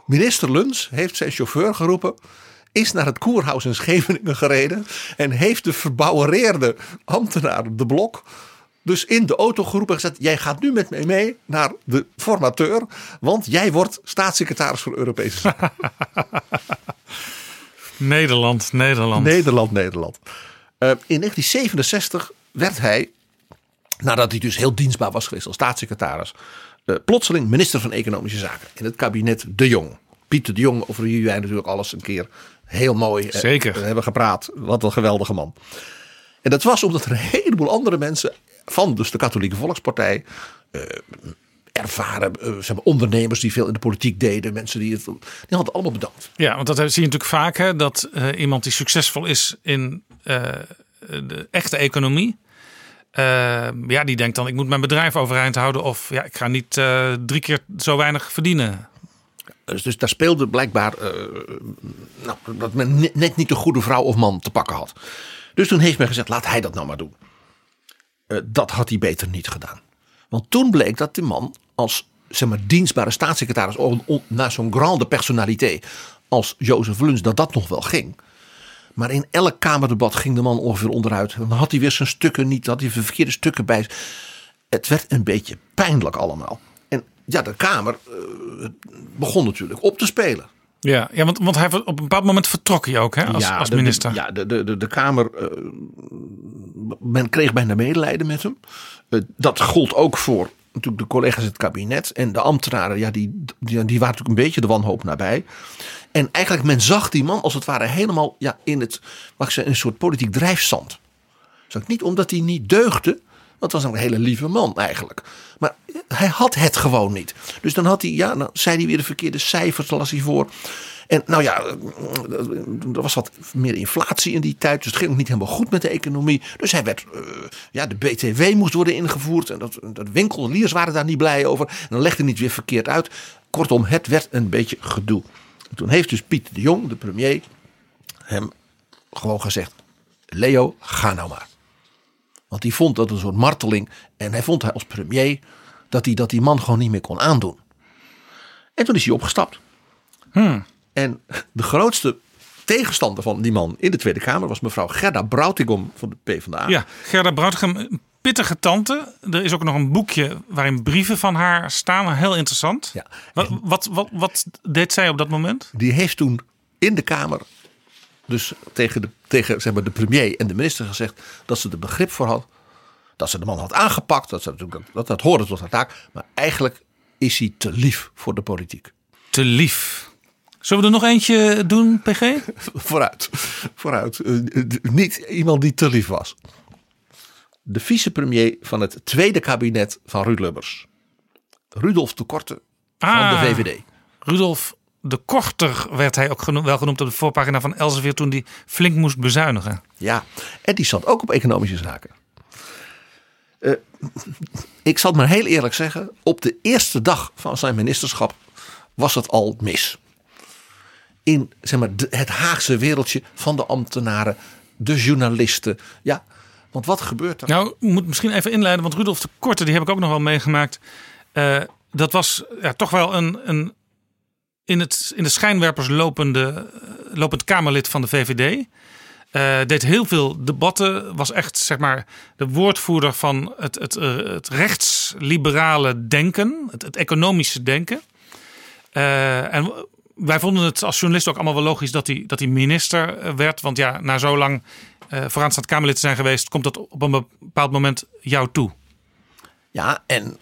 Minister Luns heeft zijn chauffeur geroepen. Is naar het koerhuis in Scheveningen gereden. En heeft de verbouwereerde ambtenaar de blok. Dus in de auto geroepen en gezegd: Jij gaat nu met mij mee naar de formateur. Want jij wordt staatssecretaris voor Europese Zaken. [laughs] Nederland, Nederland. Nederland, Nederland. Eh, in 1967 werd hij, nadat hij dus heel dienstbaar was geweest als staatssecretaris, eh, plotseling minister van Economische Zaken in het kabinet De Jong. Pieter De Jong, over wie wij natuurlijk alles een keer heel mooi eh, Zeker. hebben gepraat. Wat een geweldige man. En dat was omdat er een heleboel andere mensen van dus de Katholieke Volkspartij, eh, ervaren eh, zeg maar, ondernemers die veel in de politiek deden, mensen die het, die hadden allemaal bedankt. Ja, want dat zie je natuurlijk vaak. Hè, dat eh, iemand die succesvol is in de echte economie. ja, die denkt dan ik moet mijn bedrijf overeind houden. Of ja, ik ga niet drie keer zo weinig verdienen. Dus, dus daar speelde blijkbaar nou, dat men ne- net niet de goede vrouw of man te pakken had. Dus toen heeft men gezegd, laat hij dat nou maar doen. Eh, dat had hij beter niet gedaan. Want toen bleek dat die man als zeg maar, dienstbare staatssecretaris naar zo'n grande personalité als Jozef Luns, dat dat nog wel ging. Maar in elk kamerdebat ging de man ongeveer onderuit. Dan had hij weer zijn stukken niet, had hij de verkeerde stukken bij. Het werd een beetje pijnlijk allemaal. En ja, de Kamer eh, begon natuurlijk op te spelen. Ja, ja want, want hij, op een bepaald moment vertrok hij ook hè, als, als minister. De, ja, de, de, de, de Kamer. eh, men kreeg bijna medelijden met hem. Eh, dat gold ook voor natuurlijk de collega's in het kabinet. En de ambtenaren, ja, die, die, die waren natuurlijk een beetje de wanhoop nabij. En eigenlijk, men zag die man als het ware helemaal ja, in het, mag ik zeggen, een soort politiek drijfzand. Zag ik niet omdat hij niet deugde. Het was een hele lieve man eigenlijk. Maar hij had het gewoon niet. Dus dan had hij, ja, dan zei hij weer de verkeerde cijfers, las hij voor. En nou ja, er was wat meer inflatie in die tijd. Dus het ging ook niet helemaal goed met de economie. Dus hij werd, eh, ja, de BTW moest worden ingevoerd. En dat, dat winkeliers waren daar niet blij over. En dan legde hij het weer verkeerd uit. Kortom, het werd een beetje gedoe. En toen heeft dus Piet de Jong, de premier, hem gewoon gezegd: Leo, ga nou maar. Want hij vond dat een soort marteling. En hij vond hij als premier dat hij dat die man gewoon niet meer kon aandoen. En toen is hij opgestapt. En de grootste tegenstander van die man in de Tweede Kamer was mevrouw Gerda Broutigom van de PvdA. Ja, Gerda Broutigam, een pittige tante. Er is ook nog een boekje waarin brieven van haar staan. Heel interessant. Ja. Wat, wat, wat, wat deed zij op dat moment? Die heeft toen in de Kamer, dus tegen, de, tegen zeg maar, de premier en de minister gezegd dat ze er begrip voor had. Dat ze de man had aangepakt, dat ze natuurlijk, dat, dat hoorde tot haar taak. Maar eigenlijk is hij te lief voor de politiek. Te lief. Zullen we er nog eentje doen, PG? [laughs] Vooruit, vooruit. Eh, niet iemand die te lief was. De vicepremier van het tweede kabinet van Ruud Lubbers. Rudolf de Korte van Ah. de VVD. Rudolf de Korter werd hij ook wel genoemd op de voorpagina van Elsevier toen hij flink moest bezuinigen. Ja, en die zat ook op economische zaken. Eh, ik zal het maar heel eerlijk zeggen. Op de eerste dag van zijn ministerschap was het al mis. In zeg maar, het Haagse wereldje van de ambtenaren, de journalisten. Ja, want wat gebeurt er? Nou, ik moet misschien even inleiden, want Rudolf de Korte, die heb ik ook nog wel meegemaakt. Eh, dat was ja, toch wel een, een in, het, in de schijnwerpers lopende, eh, lopend Kamerlid van de VVD. Eh, deed heel veel debatten, was echt zeg maar de woordvoerder van het, het, eh, het rechtsliberale denken, het, het economische denken. En wij vonden het als journalist ook allemaal wel logisch dat hij, dat hij minister werd. Want ja, na zo lang vooraanstaand Kamerlid te zijn geweest, komt dat op een bepaald moment jou toe. Ja, en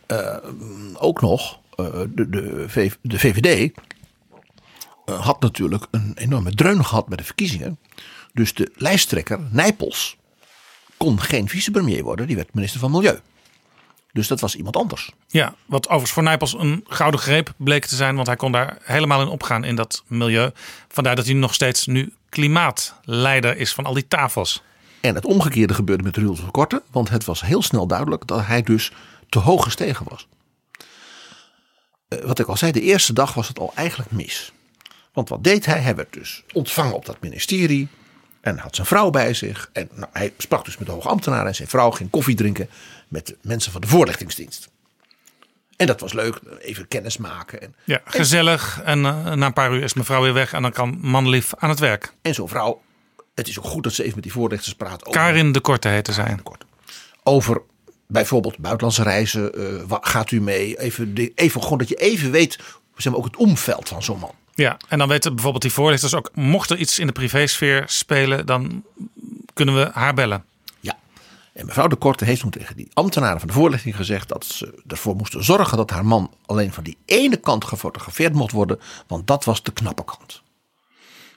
ook nog, de, de, de VVD had natuurlijk een enorme dreun gehad bij de verkiezingen. Dus de lijsttrekker, Nijpels, kon geen vicepremier worden. Die werd minister van Milieu. Dus dat was iemand anders. Ja, wat overigens voor Nijpels een gouden greep bleek te zijn, want hij kon daar helemaal in opgaan in dat milieu. Vandaar dat hij nog steeds nu klimaatleider is van al die tafels. En het omgekeerde gebeurde met Rudolf de Korte. Want het was heel snel duidelijk dat hij dus te hoog gestegen was. Eh, wat ik al zei, de eerste dag was het al eigenlijk mis. Want wat deed hij? Hij werd dus ontvangen op dat ministerie. En had zijn vrouw bij zich. En nou, hij sprak dus met de hoge ambtenaren. En zijn vrouw ging koffie drinken met de mensen van de voorlichtingsdienst. En dat was leuk. Even kennis maken. En, Ja, gezellig. En eh, na een paar uur is mevrouw weer weg en dan kan manlief aan het werk. en zo'n vrouw. Het is ook goed dat ze even met die voorlichters praat. over- Karin de Korte heette zij. kort. Over bijvoorbeeld buitenlandse reizen. wa- gaat u mee? Even, even gewoon dat je even weet zeg maar, ook het omveld van zo'n man. Ja, en dan weten bijvoorbeeld die voorlichters ook, mocht er iets in de privésfeer spelen, dan kunnen we haar bellen. Ja. En mevrouw de Korte heeft toen tegen die ambtenaren van de voorlichting gezegd dat ze ervoor moesten zorgen dat haar man alleen van die ene kant gefotografeerd mocht worden, want dat was de knappe kant.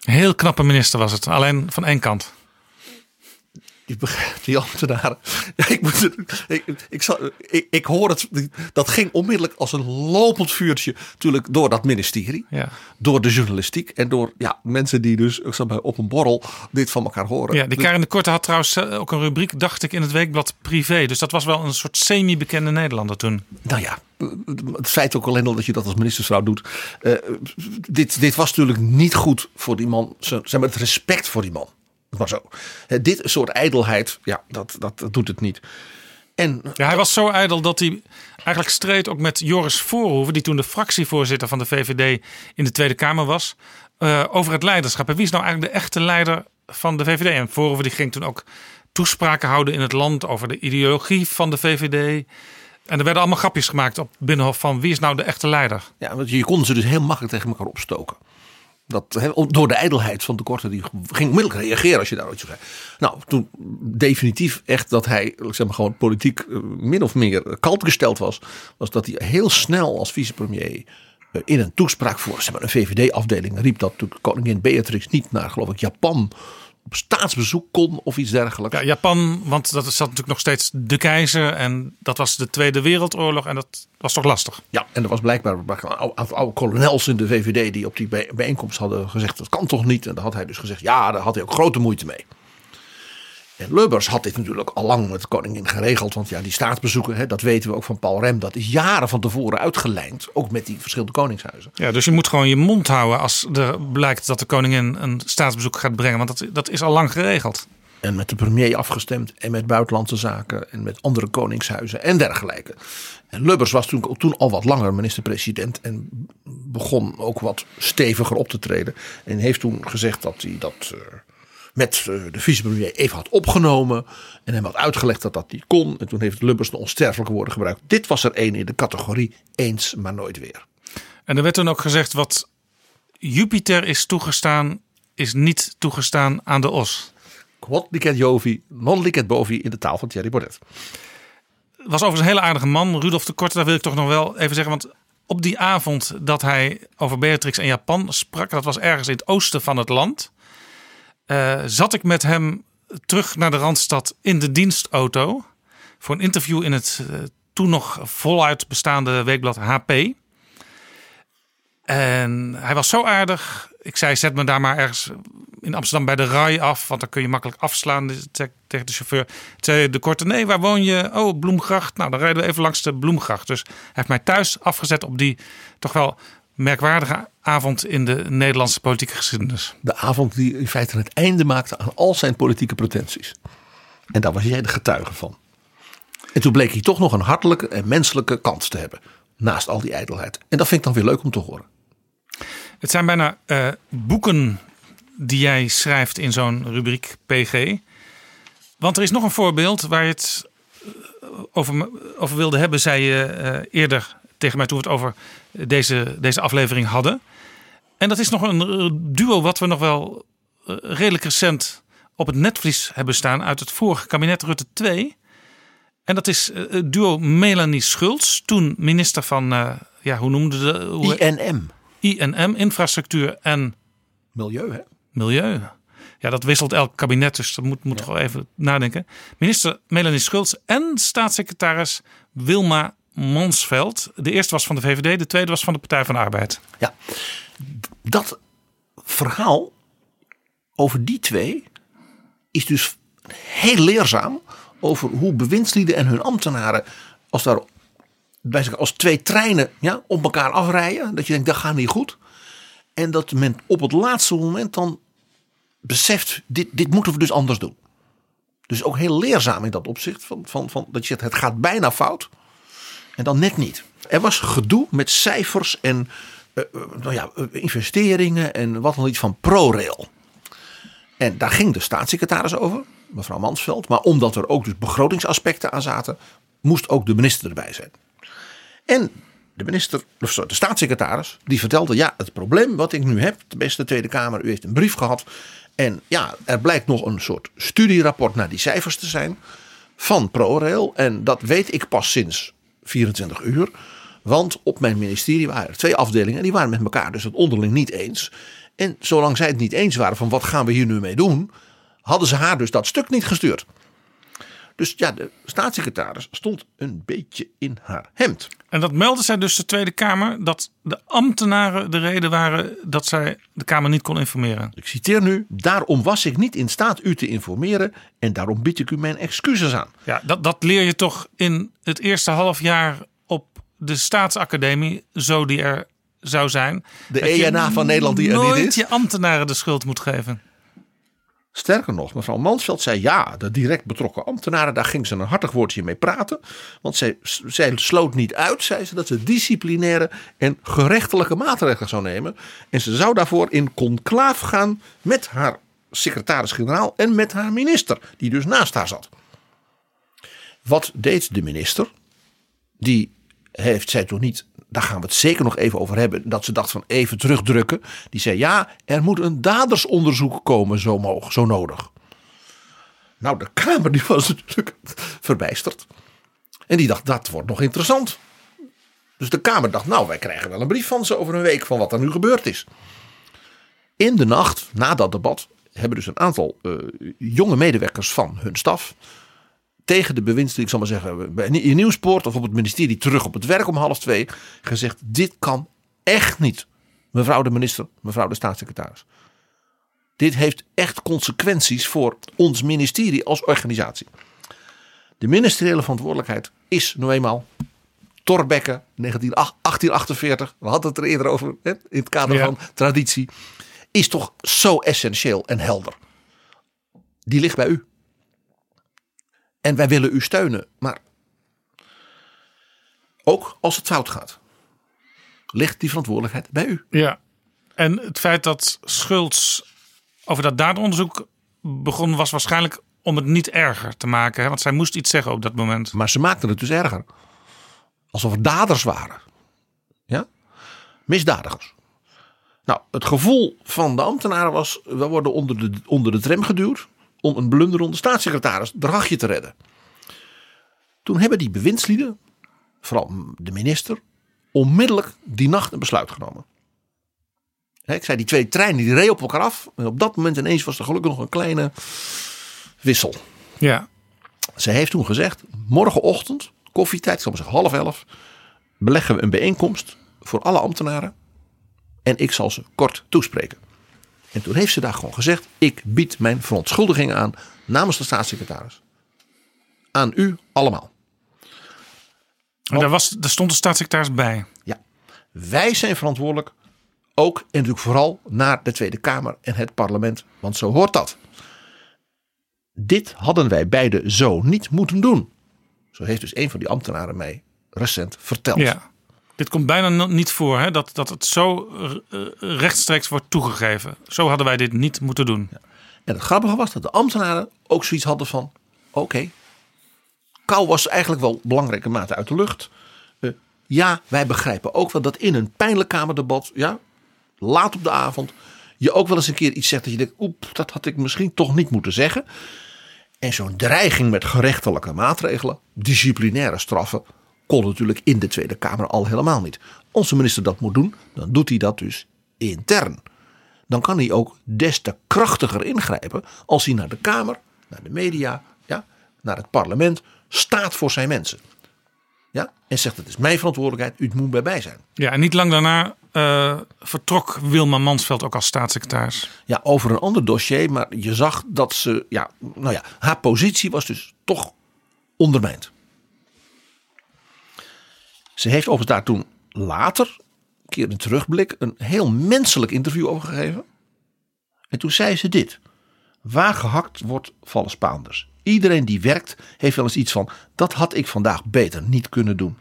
Heel knappe minister was het, alleen van één kant. Je begrijpt, die ambtenaren. Ja, ik, moet, ik, ik, zal, ik, ik hoor het. Dat ging onmiddellijk als een lopend vuurtje. Natuurlijk door dat ministerie. Ja. Door de journalistiek. En door ja, mensen die dus op een borrel dit van elkaar horen. Ja, die Karin de Korte had trouwens eh, ook een rubriek, dacht ik, in het weekblad Privé. Dus dat was wel een soort semi-bekende Nederlander toen. Nou ja, het feit ook alleen al dat je dat als ministersvrouw doet. eh, dit, dit was natuurlijk niet goed voor die man. Zeg maar, het respect voor die man. Maar zo. Dit soort ijdelheid, ja, dat, dat, dat doet het niet. En Ja, hij was zo ijdel dat hij eigenlijk streed ook met Joris Voorhoeven, die toen de fractievoorzitter van de VVD in de Tweede Kamer was, eh, over het leiderschap. En wie is nou eigenlijk de echte leider van de VVD? En Voorhoeven die ging toen ook toespraken houden in het land over de ideologie van de VVD. En er werden allemaal grapjes gemaakt op Binnenhof van wie is nou de echte leider? ja, want je kon ze dus heel makkelijk tegen elkaar opstoken. Dat, door de ijdelheid van de korte, die ging onmiddellijk reageren als je daar iets zei. Nou, toen definitief echt dat hij zeg maar, gewoon politiek eh, min of meer kalt gesteld was. Was dat hij heel snel als vicepremier eh, in een toespraak voor zeg maar, een VVD-afdeling riep dat koningin Beatrix niet naar, geloof ik, Japan op staatsbezoek kon of iets dergelijks. Ja, Japan, want dat zat natuurlijk nog steeds de keizer en dat was de Tweede Wereldoorlog en dat was toch lastig. Ja, en er was blijkbaar een aantal oude kolonels in de VVD die op die bij- bijeenkomst hadden gezegd dat kan toch niet. En daar had hij dus gezegd, ja, daar had hij ook grote moeite mee. En Lubbers had dit natuurlijk al lang met de koningin geregeld. Want ja, die staatsbezoeken, hè, dat weten we ook van Paul Rem. Dat is jaren van tevoren uitgelijnd. Ook met die verschillende koningshuizen. Ja, dus je moet gewoon je mond houden als er blijkt dat de koningin een staatsbezoek gaat brengen. Want dat, dat is al lang geregeld. En met de premier afgestemd. En met buitenlandse zaken. En met andere koningshuizen en dergelijke. En Lubbers was toen, toen al wat langer minister-president. En begon ook wat steviger op te treden. En heeft toen gezegd dat hij dat eh, met eh, de vicepremier even had opgenomen. En hem had uitgelegd dat dat niet kon. En toen heeft Lubbers de onsterfelijke woorden gebruikt. Dit was er één in de categorie eens, maar nooit weer. En er werd toen ook gezegd wat Jupiter is toegestaan, is niet toegestaan aan de os. Quod licet Jovi, non licet bovi in de taal van Thierry Baudet. Was overigens een hele aardige man, Rudolf de Korte. Daar wil ik toch nog wel even zeggen. Want op die avond dat hij over Beatrix en Japan sprak, dat was ergens in het oosten van het land, eh, zat ik met hem terug naar de Randstad in de dienstauto voor een interview in het eh, toen nog voluit bestaande weekblad HP. En hij was zo aardig. Ik zei, zet me daar maar ergens in Amsterdam bij de RAI af. Want dan kun je makkelijk afslaan te- tegen de chauffeur. Zei de korte, nee, waar woon je? Oh, Bloemgracht. Nou, dan rijden we even langs de Bloemgracht. Dus hij heeft mij thuis afgezet op die toch wel merkwaardige avond in de Nederlandse politieke geschiedenis. De avond die in feite het einde maakte aan al zijn politieke pretenties. En daar was jij de getuige van. En toen bleek hij toch nog een hartelijke en menselijke kant te hebben. Naast al die ijdelheid. En dat vind ik dan weer leuk om te horen. Het zijn bijna eh, boeken die jij schrijft in zo'n rubriek PG. Want er is nog een voorbeeld waar je het eh, over wilde hebben, zei je eh, eerder tegen mij toen we het over deze, deze aflevering hadden. En dat is nog een eh, duo wat we nog wel eh, redelijk recent op het netvlies hebben staan uit het vorige kabinet Rutte 2. En dat is eh, het duo Melanie Schultz, toen minister van, ja, hoe noemde de... Hoe, INM. INM, infrastructuur en Milieu, hè? milieu. Ja, dat wisselt elk kabinet, dus dat moet, moet gewoon even nadenken. Minister Melanie Schultz en staatssecretaris Wilma Mansveld. De eerste was van de VVD, de tweede was van de Partij van de Arbeid. Ja, dat verhaal over die twee is dus heel leerzaam over hoe bewindslieden en hun ambtenaren als daar als twee treinen ja, op elkaar afrijden, dat je denkt dat gaat niet goed. En dat men op het laatste moment dan beseft, dit, dit moeten we dus anders doen. Dus ook heel leerzaam in dat opzicht. Van, van, van, dat je zegt, het gaat bijna fout. En dan net niet. Er was gedoe met cijfers en eh, eh, nou ja, eh, investeringen en wat dan iets van ProRail. En daar ging de staatssecretaris over, mevrouw Mansveld. Maar omdat er ook dus begrotingsaspecten aan zaten, moest ook de minister erbij zijn. En de minister, of de staatssecretaris, die vertelde: ja, het probleem wat ik nu heb, de beste Tweede Kamer, u heeft een brief gehad. En ja, er blijkt nog een soort studierapport naar die cijfers te zijn van ProRail. En dat weet ik pas sinds 24 uur. Want op mijn ministerie waren er twee afdelingen en die waren met elkaar dus het onderling niet eens. En zolang zij het niet eens waren van wat gaan we hier nu mee doen, hadden ze haar dus dat stuk niet gestuurd. Dus ja, de staatssecretaris stond een beetje in haar hemd. En dat meldde zij dus de Tweede Kamer dat de ambtenaren de reden waren dat zij de Kamer niet kon informeren. Ik citeer nu: Daarom was ik niet in staat u te informeren en daarom bied ik u mijn excuses aan. Ja, dat, dat leer je toch in het eerste half jaar op de staatsacademie, zo die er zou zijn. De ENA van Nederland die er niet is. je ambtenaren de schuld moet geven. Sterker nog, mevrouw Mansveld zei ja, de direct betrokken ambtenaren, daar ging ze een hartig woordje mee praten. Want zij, sloot niet uit, zei ze, dat ze disciplinaire en gerechtelijke maatregelen zou nemen. En ze zou daarvoor in conclaaf gaan met haar secretaris-generaal en met haar minister, die dus naast haar zat. Wat deed de minister? Die heeft zij toch niet, daar gaan we het zeker nog even over hebben, dat ze dacht van even terugdrukken. Die zei ja, er moet een dadersonderzoek komen zo, moog, zo nodig. Nou, de Kamer die was [laughs] natuurlijk verbijsterd. En die dacht, dat wordt nog interessant. Dus de Kamer dacht, nou, wij krijgen wel een brief van ze over een week van wat er nu gebeurd is. In de nacht, na dat debat, hebben dus een aantal eh, jonge medewerkers van hun staf tegen de bewindslieden, ik zal maar zeggen, bij- in Nieuwspoort of op het ministerie terug op het werk om half twee, gezegd: dit kan echt niet, mevrouw de minister, mevrouw de staatssecretaris. Dit heeft echt consequenties voor ons ministerie als organisatie. De ministeriële verantwoordelijkheid is nou eenmaal Torbekke 19, 1848, we hadden het er eerder over hè, in het kader Ja. van traditie, is toch zo essentieel en helder. Die ligt bij u. En wij willen u steunen. Maar ook als het fout gaat, ligt die verantwoordelijkheid bij u. Ja. En het feit dat Schultz over dat daderonderzoek begon was waarschijnlijk om het niet erger te maken. Hè? Want zij moest iets zeggen op dat moment. Maar ze maakten het dus erger. Alsof er daders waren. Ja? Misdadigers. Nou, het gevoel van de ambtenaren was: we worden onder de, onder de tram geduwd. Om een blunderende staatssecretaris Dragje te redden. Toen hebben die bewindslieden, vooral de minister, onmiddellijk die nacht een besluit genomen. Ik zei, die twee treinen die reden op elkaar af. En op dat moment ineens was er gelukkig nog een kleine wissel. Ja, Zij heeft toen gezegd: morgenochtend, koffietijd, ik zal maar zeggen half elf, beleggen we een bijeenkomst voor alle ambtenaren. En ik zal ze kort toespreken. En toen heeft ze daar gewoon gezegd: ik bied mijn verontschuldigingen aan namens de staatssecretaris. Aan u allemaal. en daar, was, daar stond de staatssecretaris bij. Ja, wij zijn verantwoordelijk. Ook en natuurlijk vooral naar de Tweede Kamer en het parlement. Want zo hoort dat. Dit hadden wij beide zo niet moeten doen. Zo heeft dus een van die ambtenaren mij recent verteld. Ja. Dit komt bijna niet voor, hè? Dat, dat het zo eh, eh, rechtstreeks wordt toegegeven. Zo hadden wij dit niet moeten doen. En het grappige was dat de ambtenaren ook zoiets hadden van: oké, kou was eigenlijk wel belangrijke mate uit de lucht. Eh, ja, wij begrijpen ook wel dat in een pijnlijk kamerdebat, ja, laat op de avond, je ook wel eens een keer iets zegt dat je denkt: oep, dat had ik misschien toch niet moeten zeggen. En zo'n dreiging met gerechtelijke maatregelen, disciplinaire straffen, kon natuurlijk in de Tweede Kamer al helemaal niet. Als de minister dat moet doen, dan doet hij dat dus intern dan kan hij ook des te krachtiger ingrijpen als hij naar de Kamer, naar de media, ja, naar het parlement staat voor zijn mensen. Ja, en zegt het is mijn verantwoordelijkheid, u moet bij mij zijn. Ja, en niet lang daarna eh, vertrok Wilma Mansveld ook als staatssecretaris. Ja, over een ander dossier, maar je zag dat ze, ja, nou ja, haar positie was dus toch ondermijnd. Ze heeft overigens daar toen later, een keer in terugblik, een heel menselijk interview over gegeven. En toen zei ze dit. Waar gehakt wordt, vallen Spaanders. Iedereen die werkt heeft wel eens iets van, dat had ik vandaag beter niet kunnen doen.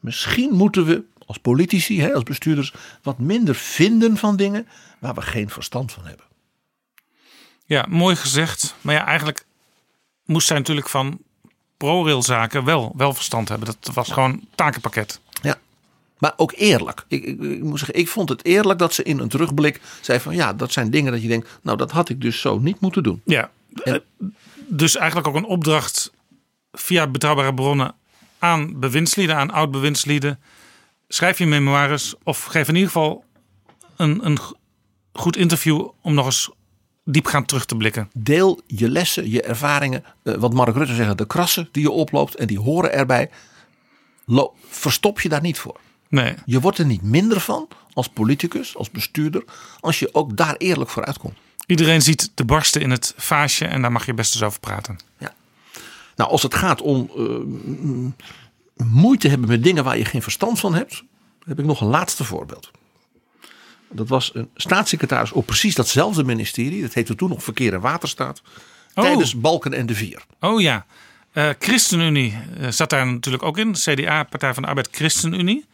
Misschien moeten we als politici, als bestuurders, wat minder vinden van dingen waar we geen verstand van hebben. Ja, mooi gezegd. Maar ja, eigenlijk moest zij natuurlijk van ProRail-zaken wel, wel verstand hebben. Dat was gewoon takenpakket. Ja. Maar ook eerlijk. Ik, ik, ik moet zeggen, ik vond het eerlijk dat ze in een terugblik zei van ja, dat zijn dingen dat je denkt, nou dat had ik dus zo niet moeten doen. Ja, En- eh, dus eigenlijk ook een opdracht via betrouwbare bronnen aan bewindslieden, aan oud-bewindslieden. Schrijf je memoires of geef in ieder geval een, een goed interview om nog eens diepgaand terug te blikken. Deel je lessen, je ervaringen, eh, wat Mark Rutte zegt, de krassen die je oploopt en die horen erbij. Lo- verstop je daar niet voor. Nee, Je wordt er niet minder van als politicus, als bestuurder, als je ook daar eerlijk voor uitkomt. iedereen ziet de barsten in het vaasje en daar mag je best eens over praten. Nou, als het gaat om eh, moeite hebben met dingen waar je geen verstand van hebt, heb ik nog een laatste voorbeeld. Dat was een staatssecretaris op precies datzelfde ministerie. Dat heette toen nog Verkeer en Waterstaat. Oh. Tijdens Balken en de Vier. Oh ja, Eh ChristenUnie eh, zat daar natuurlijk ook in. CDA, Partij van de Arbeid, ChristenUnie.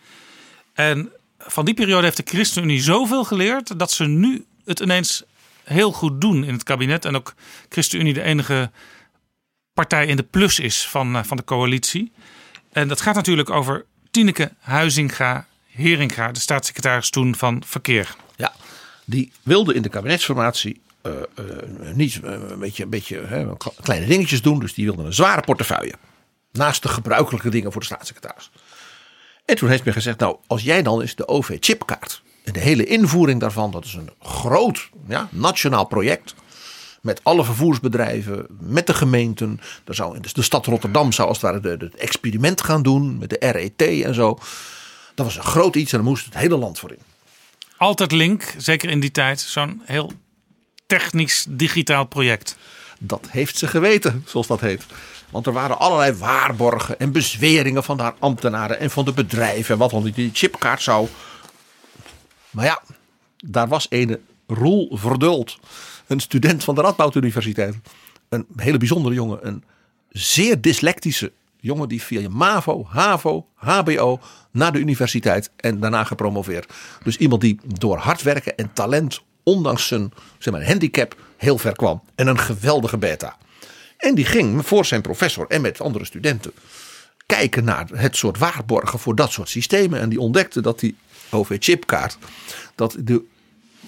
En van die periode heeft de ChristenUnie zoveel geleerd dat ze nu het ineens heel goed doen in het kabinet. En ook ChristenUnie de enige partij in de plus is van, eh, van de coalitie. En dat gaat natuurlijk over Tineke Huizinga Heringa, de staatssecretaris toen van Verkeer. Ja, die wilde in de kabinetsformatie eh, eh, niet eh, een beetje, een beetje kleine dingetjes doen. Dus die wilde een zware portefeuille. Naast de gebruikelijke dingen voor de staatssecretaris. En toen heeft men gezegd, nou als jij dan eens de OV-chipkaart. En de hele invoering daarvan, dat is een groot ja, nationaal project. Met alle vervoersbedrijven, met de gemeenten. Daar zou, de stad Rotterdam zou als het ware het experiment gaan doen. Met de RET en zo. Dat was een groot iets en daar moest het hele land voor in. Altijd link, zeker in die tijd, zo'n heel technisch digitaal project. Dat heeft ze geweten, zoals dat heet. Want er waren allerlei waarborgen en bezweringen van haar ambtenaren en van de bedrijven. En wat dan die chipkaart zou. Maar ja, daar was ene Roel Verdult. Een student van de Radboud Universiteit. Een hele bijzondere jongen. Een zeer dyslectische jongen die via MAVO, HAVO, HBO naar de universiteit en daarna gepromoveerd. Dus iemand die door hard werken en talent ondanks zijn zeg maar, handicap heel ver kwam. En een geweldige beta. En die ging voor zijn professor en met andere studenten kijken naar het soort waarborgen voor dat soort systemen. En die ontdekte dat die OV-chipkaart, dat de,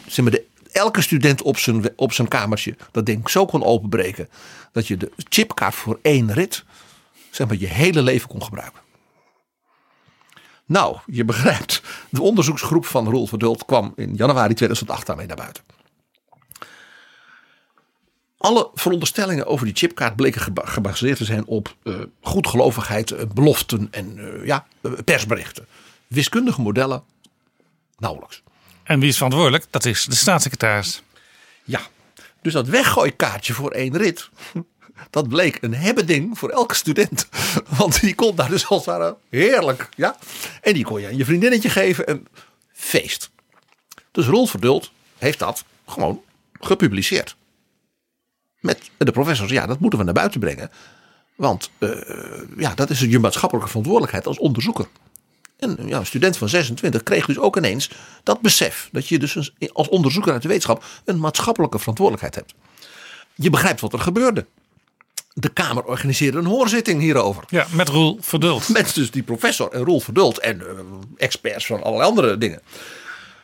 zeg maar, de, elke student op zijn, op zijn kamertje dat ding zo kon openbreken. Dat je de chipkaart voor één rit, zeg maar, je hele leven kon gebruiken. Nou, je begrijpt, de onderzoeksgroep van Roel Verdult kwam in januari 2008 daarmee naar buiten. Alle veronderstellingen over die chipkaart bleken geba- gebaseerd te zijn op eh, goedgelovigheid, eh, beloften en eh, ja, persberichten. Wiskundige modellen, nauwelijks. En wie is verantwoordelijk? Dat is de staatssecretaris. Ja, dus dat weggooikaartje voor één rit, dat bleek een hebbeding voor elke student. [laughs] Want die kon daar dus als het ware heerlijk, ja. En die kon je aan je vriendinnetje geven en feest. Dus Roel Verdult heeft dat gewoon gepubliceerd. Met de professor zei, ja, dat moeten we naar buiten brengen. Want eh, ja, dat is je maatschappelijke verantwoordelijkheid als onderzoeker. En ja, een student van 26 kreeg dus ook ineens dat besef. Dat je dus als onderzoeker uit de wetenschap een maatschappelijke verantwoordelijkheid hebt. Je begrijpt wat er gebeurde. De Kamer organiseerde een hoorzitting hierover. Ja, met Roel Verdult. [laughs] Met dus die professor en Roel Verdult en eh, experts van allerlei andere dingen.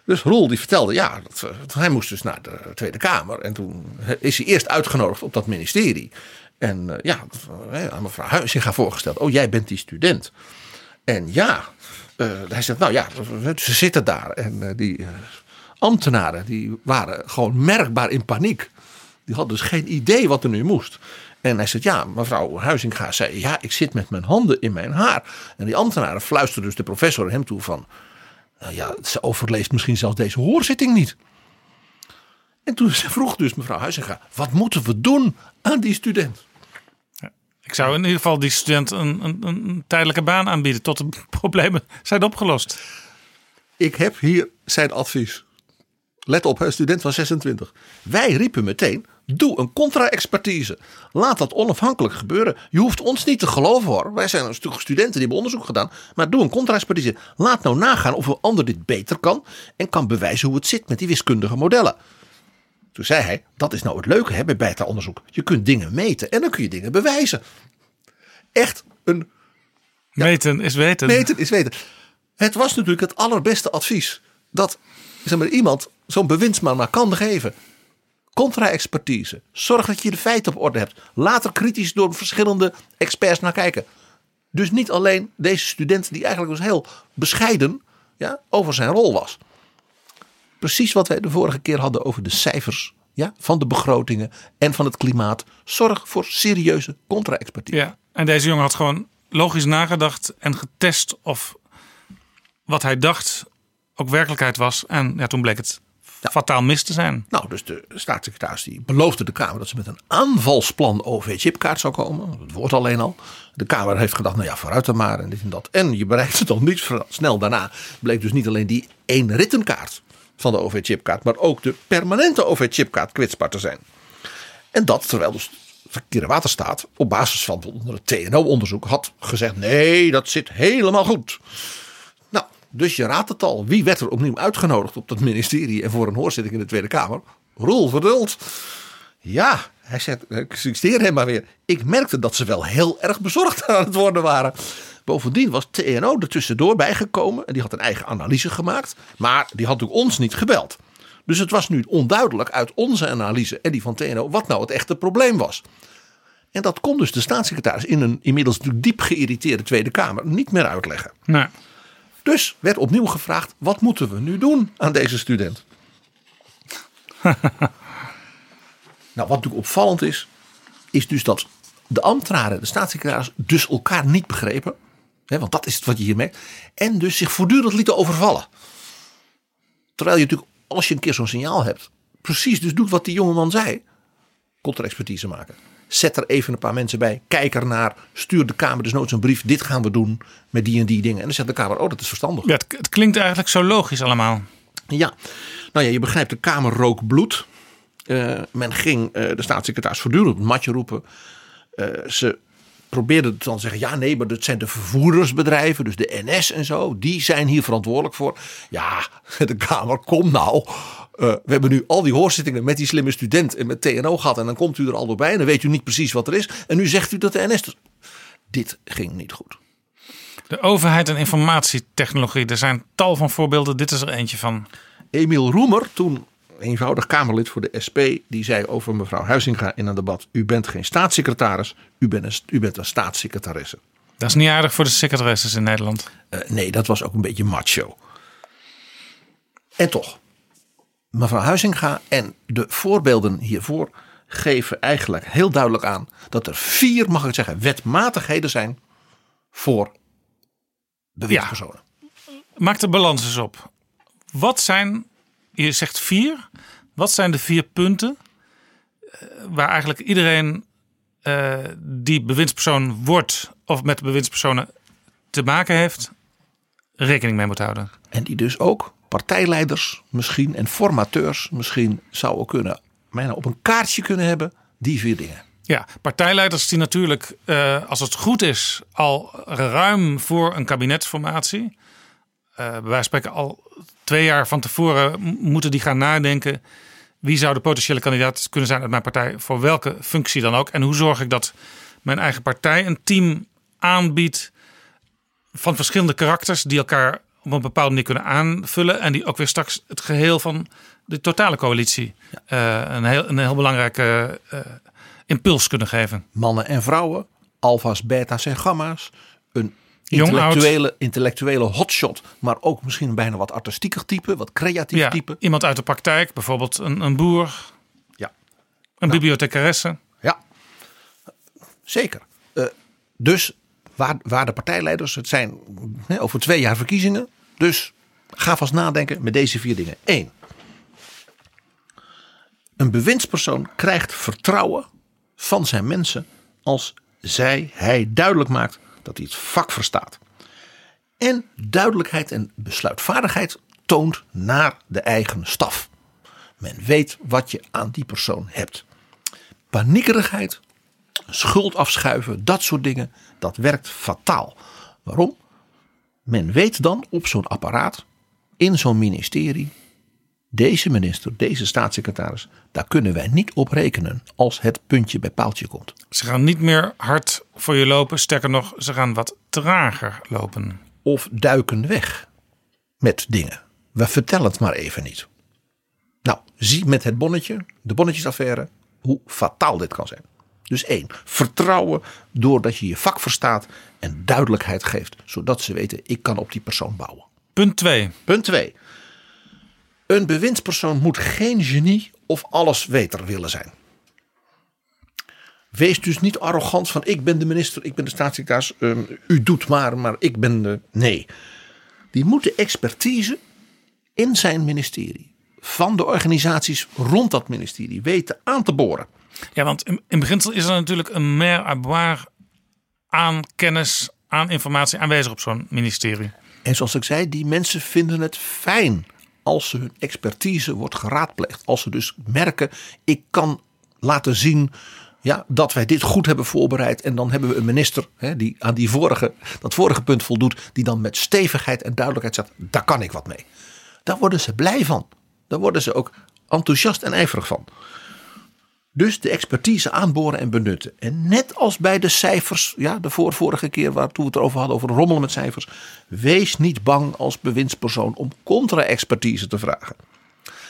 Dus Roel die vertelde, ja, dat, eh, hij moest dus naar de Tweede Kamer. En toen is hij eerst uitgenodigd op dat ministerie. En eh, ja, eh, aan mevrouw Huizinga voorgesteld. Oh, jij bent die student. En ja, eh, hij zegt, nou ja, ze zitten daar. En eh, die eh, ambtenaren, die waren gewoon merkbaar in paniek. Die hadden dus geen idee wat er nu moest. En hij zegt, ja, mevrouw Huizinga zei, ja, ik zit met mijn handen in mijn haar. En die ambtenaren fluisterden dus de professor hem toe van, nou ja, ze overleeft misschien zelfs deze hoorzitting niet. En toen [laughs] vroeg dus mevrouw Huizinga, wat moeten we doen aan die student? Ik zou in ieder geval die student een, een, een tijdelijke baan aanbieden tot de [laughs] problemen zijn opgelost. Ik heb hier zijn advies. Let op, een student van 26. Wij riepen meteen, doe een contra-expertise. Laat dat onafhankelijk gebeuren. Je hoeft ons niet te geloven hoor. Wij zijn een stuk studenten die hebben onderzoek gedaan. Maar doe een contra-expertise. Laat nou nagaan of een ander dit beter kan. En kan bewijzen hoe het zit met die wiskundige modellen. Toen zei hij, dat is nou het leuke hè, bij beta-onderzoek. Je kunt dingen meten en dan kun je dingen bewijzen. Echt een Meten is weten. Weten is weten. Het was natuurlijk het allerbeste advies dat zeg maar, iemand zo'n bewindsman maar kan geven. Contra-expertise. Zorg dat je de feiten op orde hebt. Laat er kritisch door verschillende experts naar kijken. Dus niet alleen deze student die eigenlijk dus heel bescheiden ja, over zijn rol was. Precies wat wij de vorige keer hadden over de cijfers ja, van de begrotingen en van het klimaat. Zorg voor serieuze contra-expertise. Ja, en deze jongen had gewoon logisch nagedacht en getest of wat hij dacht ook werkelijkheid was. En ja, toen bleek het fataal mis te zijn. Nou, dus de staatssecretaris die beloofde de Kamer dat ze met een aanvalsplan OV-chipkaart zou komen. Het woord alleen al. De Kamer heeft gedacht, nou ja, vooruit dan maar en dit en dat. En je bereikt het dan niet snel daarna. Bleek dus niet alleen die één rittenkaart van de OV-chipkaart, maar ook de permanente OV-chipkaart kwetsbaar te zijn. En dat terwijl dus Verkeer en Waterstaat op basis van het TNO-onderzoek had gezegd, nee, dat zit helemaal goed. Dus je raadt het al. Wie werd er opnieuw uitgenodigd op dat ministerie en voor een hoorzitting in de Tweede Kamer? Roel Verdult. Ja, hij zegt, ik citeer hem maar weer. Ik merkte dat ze wel heel erg bezorgd [laughs] aan het worden waren. Bovendien was TNO er tussendoor bijgekomen en die had een eigen analyse gemaakt. Maar die had natuurlijk ons niet gebeld. Dus het was nu onduidelijk uit onze analyse en die van TNO wat nou het echte probleem was. En dat kon dus de staatssecretaris in een inmiddels diep geïrriteerde Tweede Kamer niet meer uitleggen. Dus werd opnieuw gevraagd: wat moeten we nu doen aan deze student? [laughs] nou, wat natuurlijk opvallend is, is dus dat de ambtenaren en de staatssecretaris dus elkaar niet begrepen. Hè, want dat is het wat je hier merkt. En dus zich voortdurend lieten overvallen. Terwijl je natuurlijk, als je een keer zo'n signaal hebt, precies dus doet wat die jongeman zei. Contra-expertise maken. Zet er even een paar mensen bij. Kijk ernaar. Stuur de Kamer dus nooit een brief. Dit gaan we doen met die en die dingen. En dan zegt de Kamer, oh dat is verstandig. ja, het, het klinkt eigenlijk zo logisch allemaal. Ja, nou ja, je begrijpt, de Kamer rook bloed. Eh, men ging eh, de staatssecretaris voortdurend op het matje roepen. Eh, ze probeerden dan te zeggen, ja nee, maar dat zijn de vervoerdersbedrijven, dus de NS en zo. Die zijn hier verantwoordelijk voor. Ja, [laughs] de Kamer, kom nou. Eh, we hebben nu al die hoorzittingen met die slimme student en met TNO gehad. En dan komt u er al doorbij en dan weet u niet precies wat er is. En nu zegt u dat de NS... Dit ging niet goed. De overheid en informatietechnologie. Er zijn tal van voorbeelden. Dit is er eentje van. Emiel Roemer, toen eenvoudig Kamerlid voor de SP, die zei over mevrouw Huizinga in een debat: U bent geen staatssecretaris, u bent een, u bent een staatssecretaresse. Dat is niet aardig voor de secretaresses in Nederland. Uh, nee, dat was ook een beetje macho. En toch, mevrouw Huizinga en de voorbeelden hiervoor geven eigenlijk heel duidelijk aan dat er vier, mag ik zeggen, wetmatigheden zijn voor bewindspersonen. Ja. Maak de balans eens op. Wat zijn, je zegt vier, wat zijn de vier punten eh, waar eigenlijk iedereen uh, die bewindspersoon wordt of met bewindspersonen te maken heeft, rekening mee moet houden? En die dus ook partijleiders misschien en formateurs misschien zouden kunnen bijna op een kaartje kunnen hebben, die vier dingen. Ja, partijleiders die natuurlijk, uh, als het goed is, al ruim voor een kabinetsformatie, wijze van spreken al twee jaar van tevoren moeten die gaan nadenken. Wie zou de potentiële kandidaat kunnen zijn uit mijn partij voor welke functie dan ook? En hoe zorg ik dat mijn eigen partij een team aanbiedt van verschillende karakters die elkaar op een bepaalde manier kunnen aanvullen en die ook weer straks het geheel van de totale coalitie uh, een, heel, een heel belangrijke uh, impuls kunnen geven. Mannen en vrouwen, alfa's, beta's en gamma's. Een intellectuele, intellectuele hotshot, maar ook misschien bijna wat artistieker type, wat creatief ja, type. Iemand uit de praktijk, bijvoorbeeld een, een boer, ja. een nou, bibliothecaresse. Ja, zeker. Uh, dus waar, waar de partijleiders, het zijn over twee jaar verkiezingen. Dus ga vast nadenken met deze vier dingen. Eén, een bewindspersoon krijgt vertrouwen van zijn mensen als zij, hij duidelijk maakt dat hij het vak verstaat. En duidelijkheid en besluitvaardigheid toont naar de eigen staf. Men weet wat je aan die persoon hebt. Paniekerigheid, schuld afschuiven, dat soort dingen, dat werkt fataal. Waarom? Men weet dan op zo'n apparaat, in zo'n ministerie, deze minister, deze staatssecretaris, daar kunnen wij niet op rekenen als het puntje bij paaltje komt. Ze gaan niet meer hard voor je lopen, sterker nog, ze gaan wat trager lopen. Of duiken weg met dingen. We vertellen het maar even niet. Nou, zie met het bonnetje, de bonnetjesaffaire, hoe fataal dit kan zijn. Dus één, vertrouwen doordat je je vak verstaat en duidelijkheid geeft, zodat ze weten, ik kan op die persoon bouwen. Punt 2. Punt 2. Een bewindspersoon moet geen genie of allesweter willen zijn. Wees dus niet arrogant van ik ben de minister, ik ben de staatssecretaris, um, u doet maar, maar ik ben de... Nee, die moet de expertise in zijn ministerie, van de organisaties rond dat ministerie, weten aan te boren. Ja, want in, in beginsel is er natuurlijk een mer à aan kennis, aan informatie aanwezig op zo'n ministerie. En zoals ik zei, die mensen vinden het fijn als hun expertise wordt geraadpleegd. Als ze dus merken, ik kan laten zien ja, dat wij dit goed hebben voorbereid. En dan hebben we een minister hè, die aan die vorige, dat vorige punt voldoet. Die dan met stevigheid en duidelijkheid zegt, daar kan ik wat mee. Daar worden ze blij van. Daar worden ze ook enthousiast en ijverig van. Dus de expertise aanboren en benutten. En net als bij de cijfers, ja, de vorige keer waar toen we het erover hadden, over rommelen met cijfers. Wees niet bang als bewindspersoon om contra-expertise te vragen.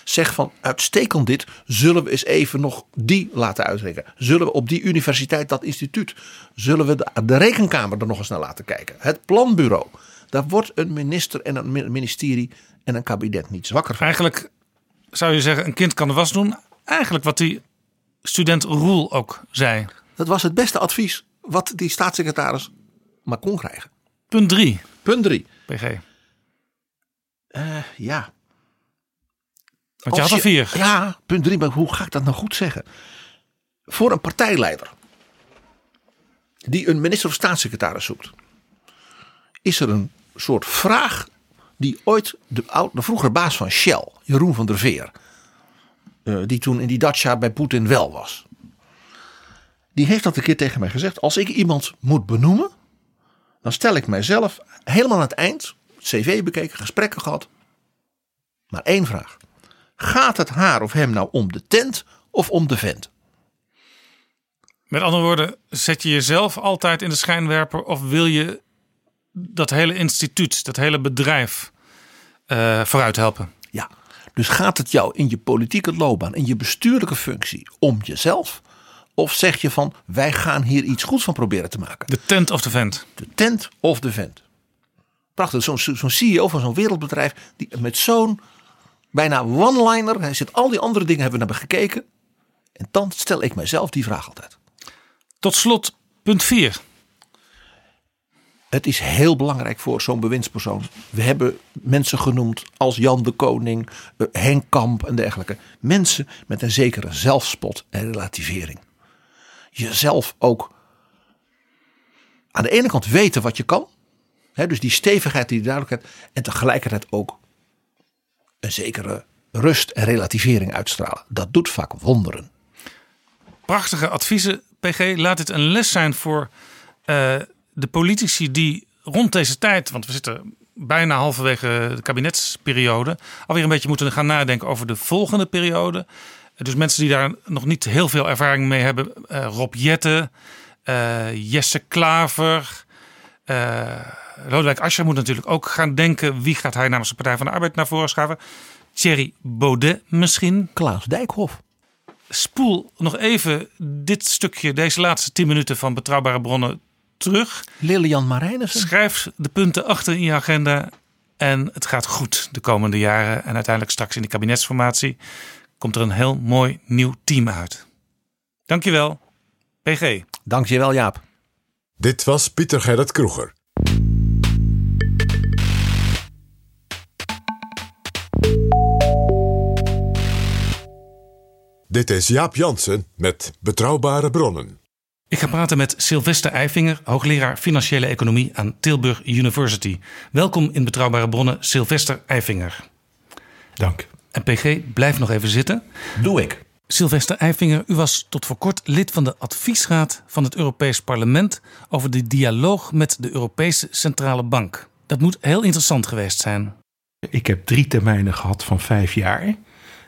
Zeg van uitstekend dit, zullen we eens even nog die laten uitrekenen. Zullen we op die universiteit, dat instituut, zullen we de, rekenkamer er nog eens naar laten kijken. Het planbureau. Daar wordt een minister en een ministerie en een kabinet niet zwakker van. Eigenlijk zou je zeggen, een kind kan de was doen. Eigenlijk wat die student Roel ook zei. Dat was het beste advies wat die staatssecretaris maar kon krijgen. Punt 3. Punt 3. PG. Uh, ja. Want je had er vier. Ja, punt 3. Maar hoe ga ik dat nou goed zeggen? Voor een partijleider die een minister of staatssecretaris zoekt, is er een soort vraag die ooit de, de vroegere baas van Shell, Jeroen van der Veer, uh, die toen in die Dacia bij Poetin wel was. Die heeft dat een keer tegen mij gezegd. Als ik iemand moet benoemen, dan stel ik mijzelf helemaal aan het eind, cv bekeken, gesprekken gehad. Maar één vraag. Gaat het haar of hem nou om de tent of om de vent? Met andere woorden, zet je jezelf altijd in de schijnwerper of wil je dat hele instituut, dat hele bedrijf uh, vooruit helpen? Dus gaat het jou in je politieke loopbaan, in je bestuurlijke functie om jezelf? Of zeg je van wij gaan hier iets goeds van proberen te maken? De tent of de vent? De tent of de vent. Prachtig, zo'n CEO van zo'n wereldbedrijf die met zo'n bijna one-liner, hij zit al die andere dingen hebben we naar gekeken. En dan stel ik mijzelf die vraag altijd. Tot slot, punt 4. Het is heel belangrijk voor zo'n bewindspersoon. We hebben mensen genoemd als Jan de Koning, eh, Henk Kamp en dergelijke. Mensen met een zekere zelfspot en relativering. Jezelf ook aan de ene kant weten wat je kan. Hè, dus die stevigheid, die duidelijkheid. En tegelijkertijd ook een zekere rust en relativering uitstralen. Dat doet vaak wonderen. Prachtige adviezen, PG. Laat het een les zijn voor uh, de politici die rond deze tijd, want we zitten bijna halverwege de kabinetsperiode, alweer een beetje moeten gaan nadenken over de volgende periode. Dus mensen die daar nog niet heel veel ervaring mee hebben. Uh, Rob Jette, uh, Jesse Klaver, uh, Lodewijk Asscher moet natuurlijk ook gaan denken. Wie gaat hij namens de Partij van de Arbeid naar voren schuiven? Thierry Baudet misschien. Klaas Dijkhoff. Spoel nog even dit stukje, deze laatste tien minuten van Betrouwbare Bronnen terug. Lilian Marijnissen. Schrijf de punten achter in je agenda. En het gaat goed de komende jaren. En uiteindelijk straks in de kabinetsformatie komt er een heel mooi nieuw team uit. Dankjewel, PG. Dankjewel, Jaap. Dit was Pieter Gerrit Kroeger. Dit is Jaap Jansen met Betrouwbare Bronnen. Ik ga praten met Sylvester Eifinger, hoogleraar financiële economie aan Tilburg University. Welkom in Betrouwbare Bronnen, Sylvester Eifinger. Dank. En PG, blijf nog even zitten. Doe ik. Sylvester Eifinger, u was tot voor kort lid van de adviesraad van het Europees Parlement over de dialoog met de Europese Centrale Bank. Dat moet heel interessant geweest zijn. Ik heb drie termijnen gehad van vijf jaar.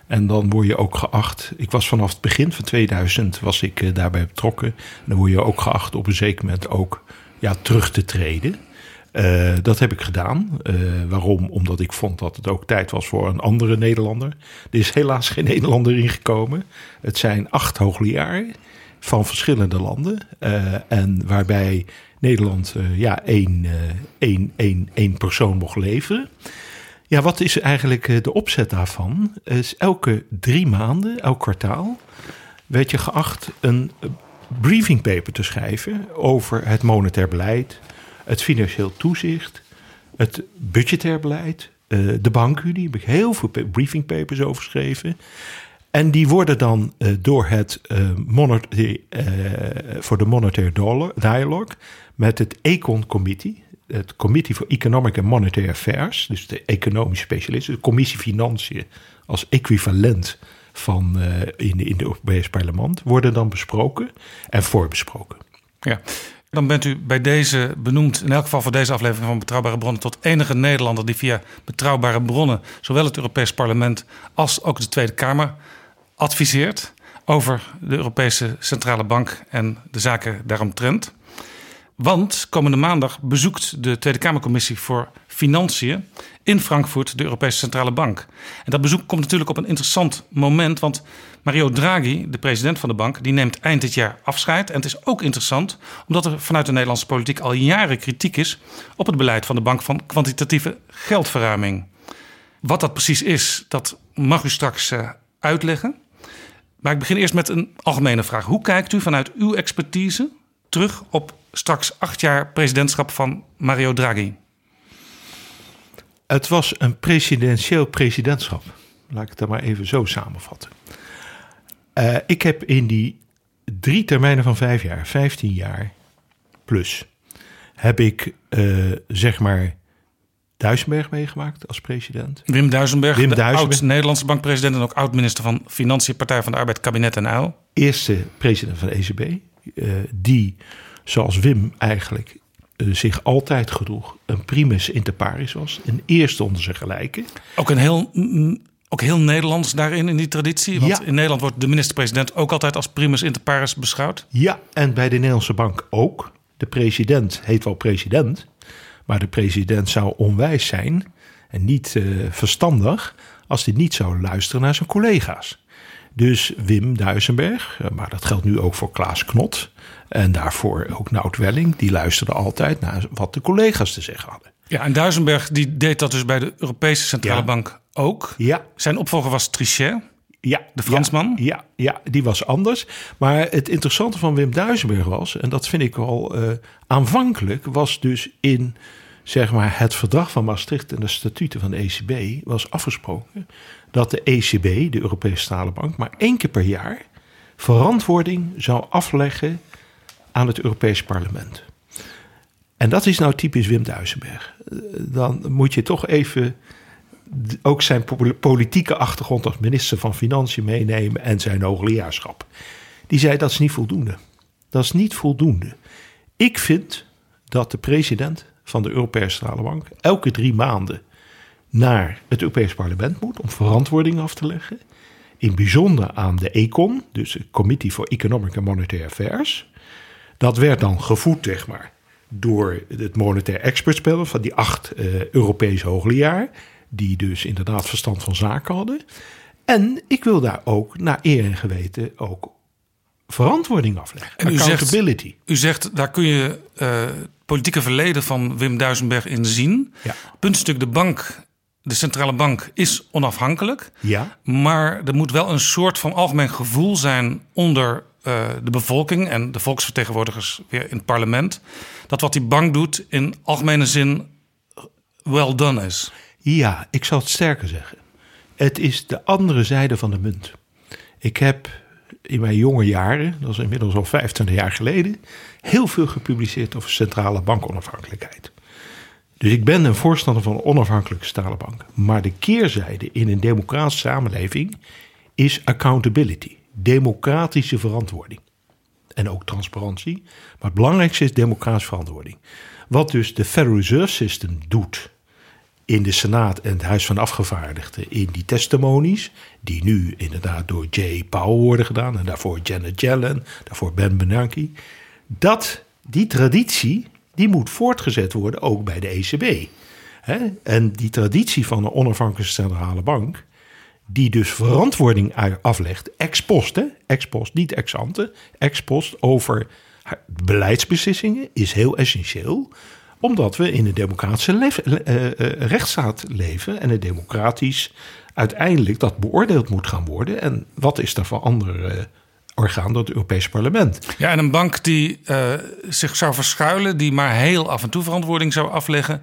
En dan word je ook geacht. Ik was vanaf het begin van 2000 was ik eh, daarbij betrokken. Dan word je ook geacht op een zeker moment ook ja, terug te treden. Uh, dat heb ik gedaan. Uh, waarom? Omdat ik vond dat het ook tijd was voor een andere Nederlander. Er is helaas geen Nederlander ingekomen. Het zijn acht hoogleraren van verschillende landen. En waarbij Nederland ja, één, één, één, één persoon mocht leveren. Ja, wat is eigenlijk de opzet daarvan? Is elke drie maanden, elk kwartaal, werd je geacht een briefing paper te schrijven over het monetair beleid, het financieel toezicht, het budgetair beleid, uh, de bankunie. Heb ik heel veel briefing papers over geschreven. En die worden dan door het voor de Monetary Dialogue met het Econ Committee, het Committee for Economic and Monetary Affairs, dus de economische specialisten, de Commissie Financiën als equivalent van in, in het Europees Parlement, worden dan besproken en voorbesproken. Ja. Dan bent u bij deze benoemd, in elk geval voor deze aflevering van Betrouwbare Bronnen, tot enige Nederlander die via Betrouwbare Bronnen zowel het Europees Parlement als ook de Tweede Kamer adviseert over de Europese Centrale Bank en de zaken daaromtrent. Want komende maandag bezoekt de Tweede Kamercommissie voor Financiën in Frankfurt de Europese Centrale Bank. En dat bezoek komt natuurlijk op een interessant moment, want Mario Draghi, de president van de bank, die neemt eind dit jaar afscheid. En het is ook interessant omdat er vanuit de Nederlandse politiek al jaren kritiek is op het beleid van de bank van kwantitatieve geldverruiming. Wat dat precies is, dat mag u straks uh, uitleggen. Maar ik begin eerst met een algemene vraag. Hoe kijkt u vanuit uw expertise terug op straks acht jaar presidentschap van Mario Draghi? Het was een presidentieel presidentschap. Laat ik het dan maar even zo samenvatten. Uh, ik heb in die drie termijnen van vijf jaar, vijftien jaar plus, heb ik uh, zeg maar Duisenberg meegemaakt als president. Wim Duisenberg, Wim de oud-Nederlandse bankpresident en ook oud-minister van Financiën, Partij van de Arbeid, Kabinet en Uil. Eerste president van de ECB, uh, die zoals Wim eigenlijk uh, zich altijd gedroeg, een primus inter pares was. Een eerste onder zijn gelijken. Ook een heel ook heel Nederlands daarin, in die traditie. Want Ja. in Nederland wordt de minister-president ook altijd als primus inter pares beschouwd. Ja, en bij de Nederlandse bank ook. De president heet wel president, maar de president zou onwijs zijn en niet eh, verstandig als hij niet zou luisteren naar zijn collega's. Dus Wim Duisenberg, eh, maar dat geldt nu ook voor Klaas Knot en daarvoor ook Nout Welling, die luisterden altijd naar wat de collega's te zeggen hadden. Ja, en Duisenberg die deed dat dus bij de Europese Centrale Ja. Bank ook. Ja, Zijn opvolger was Trichet. Ja, De Fransman? Ja, ja, ja, die was anders. Maar het interessante van Wim Duisenberg was, en dat vind ik wel eh, aanvankelijk, was dus in zeg maar, het verdrag van Maastricht en de statuten van de ECB was afgesproken dat de ECB, de Europese Centrale Bank, maar één keer per jaar verantwoording zou afleggen aan het Europees Parlement. En dat is nou typisch Wim Duisenberg. Eh, Dan moet je toch even ook zijn po- politieke achtergrond als minister van Financiën meenemen en zijn hoogleraarschap. Die zei dat is niet voldoende. Dat is niet voldoende. Ik vind dat de president van de Europese Centrale Bank elke drie maanden naar het Europees Parlement moet om verantwoording af te leggen. In bijzonder aan de ECON, dus de Committee for Economic and Monetary Affairs. Dat werd dan gevoed, zeg maar, door het monetair expertspel van die acht eh, Europese hoogleraar. Die dus inderdaad verstand van zaken hadden. En ik wil daar ook naar eer en geweten ook verantwoording afleggen. En u zegt- Accountability. U zegt, daar kun je eh, het politieke verleden van Wim Duisenberg in zien. Ja. Puntstuk, de bank, de centrale bank is onafhankelijk. Ja, Maar er moet wel een soort van algemeen gevoel zijn onder eh, de bevolking en de volksvertegenwoordigers weer in het parlement. Dat wat die bank doet in algemene zin well done is. Ja, ik zal het sterker zeggen. Het is de andere zijde van de munt. Ik heb in mijn jonge jaren, dat is inmiddels al 25 jaar geleden, heel veel gepubliceerd over centrale bankonafhankelijkheid. Dus ik ben een voorstander van onafhankelijke centrale bank. Maar de keerzijde in een democratische samenleving is accountability, democratische verantwoording. En ook transparantie. Maar het belangrijkste is democratische verantwoording. Wat dus de Federal Reserve System doet in de Senaat en het Huis van Afgevaardigden in die testimonies, die nu inderdaad door Jay Powell worden gedaan en daarvoor Janet Yellen, daarvoor Ben Bernanke, dat die traditie die moet voortgezet worden ook bij de ECB. En die traditie van een onafhankelijke centrale bank, die dus verantwoording aflegt, ex post, ex post, niet ex ante, ex post over beleidsbeslissingen, is heel essentieel omdat we in een democratische eh, eh, rechtsstaat leven en een democratisch uiteindelijk dat beoordeeld moet gaan worden. En wat is daar voor andere eh, orgaan dan het Europese parlement? Ja, en een bank die eh, zich zou verschuilen, die maar heel af en toe verantwoording zou afleggen,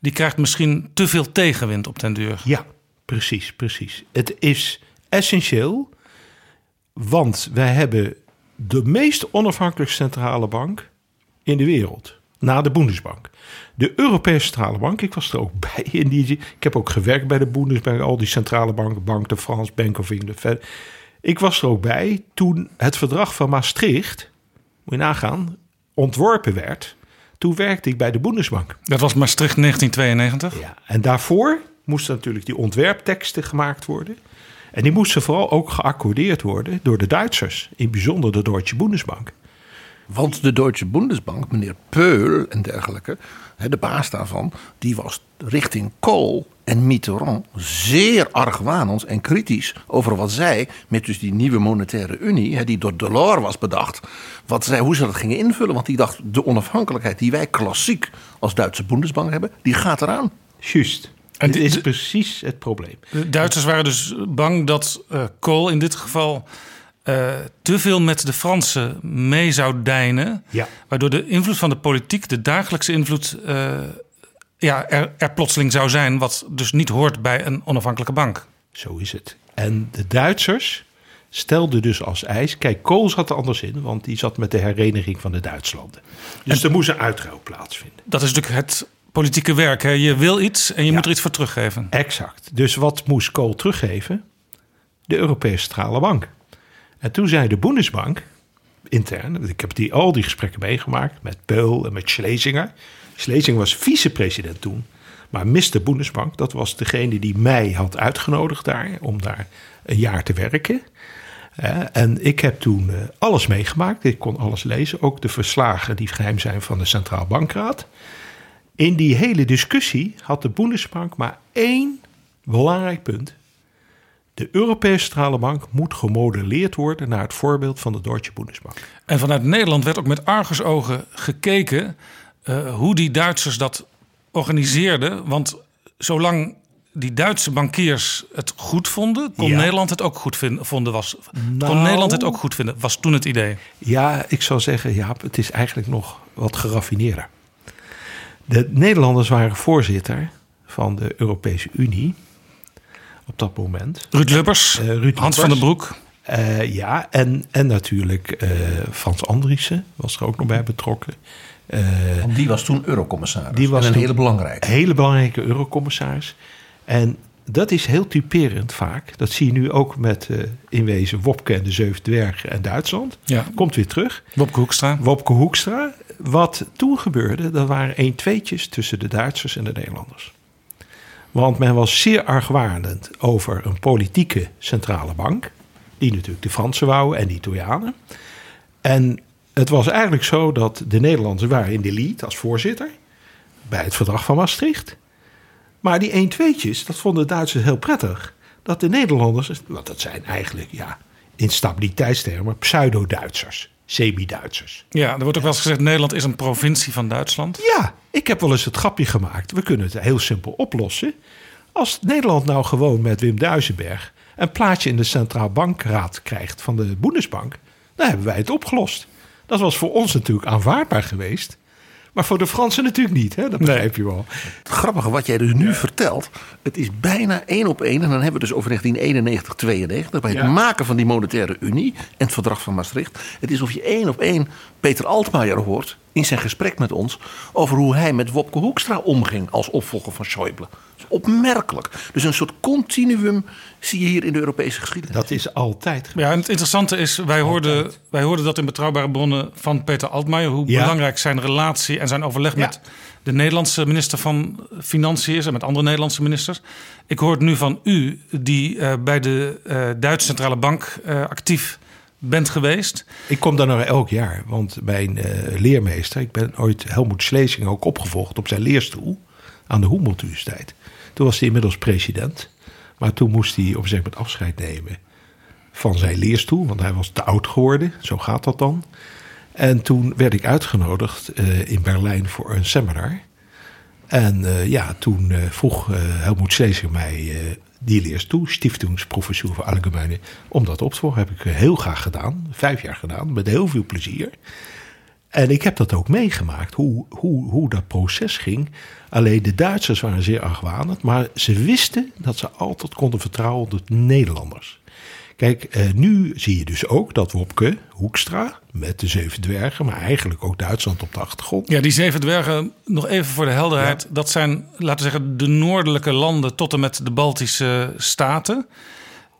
die krijgt misschien te veel tegenwind op den duur. Ja, precies, precies. Het is essentieel, want wij hebben de meest onafhankelijke centrale bank in de wereld. Na de Bundesbank. De Europese Centrale Bank, ik was er ook [laughs] bij. In die, ik heb ook gewerkt bij de Bundesbank, al die centrale banken, Bank de France, Bank of England. Ik was er ook bij toen het verdrag van Maastricht, moet je nagaan, ontworpen werd. Toen werkte ik bij de Bundesbank. Dat was Maastricht 1992. Ja, en daarvoor moesten natuurlijk die ontwerpteksten gemaakt worden. En die moesten vooral ook geaccordeerd worden door de Duitsers. In bijzonder de Deutsche Bundesbank. Want de Deutsche Bundesbank, meneer Peul en dergelijke, de baas daarvan, die was richting Kool en Mitterrand zeer argwanend en kritisch over wat zij met dus die nieuwe monetaire unie, hè, die door Delors was bedacht, wat zij, hoe ze dat gingen invullen. Want die dacht, de onafhankelijkheid die wij klassiek als Duitse Bundesbank hebben, die gaat eraan. Juist. En dit is precies het probleem. De Duitsers waren dus bang dat eh Kool in dit geval eh, te veel met de Fransen mee zou deinen. Ja. Waardoor de invloed van de politiek, de dagelijkse invloed, eh, ja, er, er plotseling zou zijn. Wat dus niet hoort bij een onafhankelijke bank. Zo is het. En de Duitsers stelden dus als eis... Kijk, Kool zat er anders in, want die zat met de hereniging van de Duitslanden. Dus er moest een uitruil plaatsvinden. Dat is natuurlijk het politieke werk. Hè? Je wil iets en je moet er iets voor teruggeven. Exact. Dus wat moest Kool teruggeven? De Europese Centrale Bank. En toen zei de Bundesbank, intern, ik heb die, al die gesprekken meegemaakt met Peul en met Schlesinger. Schlesinger was vicepresident toen. Maar Mr. Bundesbank, dat was degene die mij had uitgenodigd daar om daar een jaar te werken. Eh, en ik heb toen eh, alles meegemaakt. Ik kon alles lezen, ook de verslagen die geheim zijn van de Centraal Bankraad. In die hele discussie had de Bundesbank maar één belangrijk punt. De Europese Centrale Bank moet gemodelleerd worden naar het voorbeeld van de Deutsche Bundesbank. En vanuit Nederland werd ook met argusogen gekeken uh, hoe die Duitsers dat organiseerden. Want zolang die Duitse bankiers het goed vonden, kon Ja. Nederland het ook goed vinden. Vonden was, kon Nou. Nederland het ook goed vinden, was toen het idee. Ja, ik zou zeggen, ja, het is eigenlijk nog wat geraffineerder. De Nederlanders waren voorzitter van de Europese Unie op dat moment. Ruud Lubbers, Eh, Ruud Hans Lubbers. van den Broek. Eh, ja, en, en natuurlijk eh, Frans Andriessen was er ook nog bij betrokken. Eh, Want die was toen eurocommissaris. Die was en een hele belangrijke. hele belangrijke eurocommissaris. En dat is heel typerend vaak. Dat zie je nu ook met eh, in wezen Wopke en de Zeven Dwergen en Duitsland. Ja. Komt weer terug. Wopke Hoekstra. Wopke Hoekstra. Wat toen gebeurde, dat waren een tweetjes tussen de Duitsers en de Nederlanders. Want men was zeer argwanend over een politieke centrale bank. Die natuurlijk de Fransen wouden en de Italianen. En het was eigenlijk zo dat de Nederlanders waren in de lead als voorzitter. Bij het verdrag van Maastricht. Maar die 1 tweetjes, dat vonden de Duitsers heel prettig. Dat de Nederlanders, want dat zijn eigenlijk ja, in stabiliteitstermen pseudo-Duitsers. Semi-Duitsers. Ja, er wordt ook wel eens gezegd: Nederland is een provincie van Duitsland. Ja, ik heb wel eens het grapje gemaakt. We kunnen het heel simpel oplossen. Als Nederland nou gewoon met Wim Duisenberg een plaatje in de Centraal Bankraad krijgt van de Bundesbank, dan hebben wij het opgelost. Dat was voor ons natuurlijk aanvaardbaar geweest. Maar voor de Fransen natuurlijk niet, hè? dat begrijp je wel. Het grappige wat jij dus nu vertelt, het is bijna één op één. En dan hebben we dus over 1991, 92, bij het Ja. maken van die monetaire unie en het verdrag van Maastricht. Het is of je één op één Peter Altmaier hoort in zijn gesprek met ons over hoe hij met Wopke Hoekstra omging als opvolger van Schäuble. Is opmerkelijk. Dus een soort continuum zie je hier in de Europese geschiedenis. Dat is altijd. Ja, en het interessante is, wij hoorden, wij hoorden dat in betrouwbare bronnen van Peter Altmaier, hoe Ja. belangrijk zijn relatie en zijn overleg Ja. met de Nederlandse minister van Financiën is en met andere Nederlandse ministers. Ik hoor het nu van u, die eh, bij de eh, Duitse Centrale Bank eh, actief bent geweest. Ik kom daar nog elk jaar, want mijn eh, leermeester, ik ben ooit Helmoet Schlesing ook opgevolgd op zijn leerstoel aan de Humboldt Universiteit. Toen was hij inmiddels president, maar toen moest hij op een gegeven moment afscheid nemen van zijn leerstoel, want hij was te oud geworden, zo gaat dat dan. En toen werd ik uitgenodigd eh, in Berlijn voor een seminar. En eh, ja, toen eh, vroeg Helmoet Schlesing mij die leerstoel, Stiftungsprofessur voor Allgemeine, om dat op te volgen. Heb ik heel graag gedaan, vijf jaar gedaan, met heel veel plezier. En ik heb dat ook meegemaakt, hoe, hoe, hoe dat proces ging. Alleen de Duitsers waren zeer argwanend, maar ze wisten dat ze altijd konden vertrouwen op de Nederlanders. Kijk, eh, nu zie je dus ook dat Wopke Hoekstra met de Zeven Dwergen, maar eigenlijk ook Duitsland op de achtergrond. Ja, die zeven dwergen, nog even voor de helderheid. Dat zijn, laten we zeggen, de noordelijke landen tot en met de Baltische staten.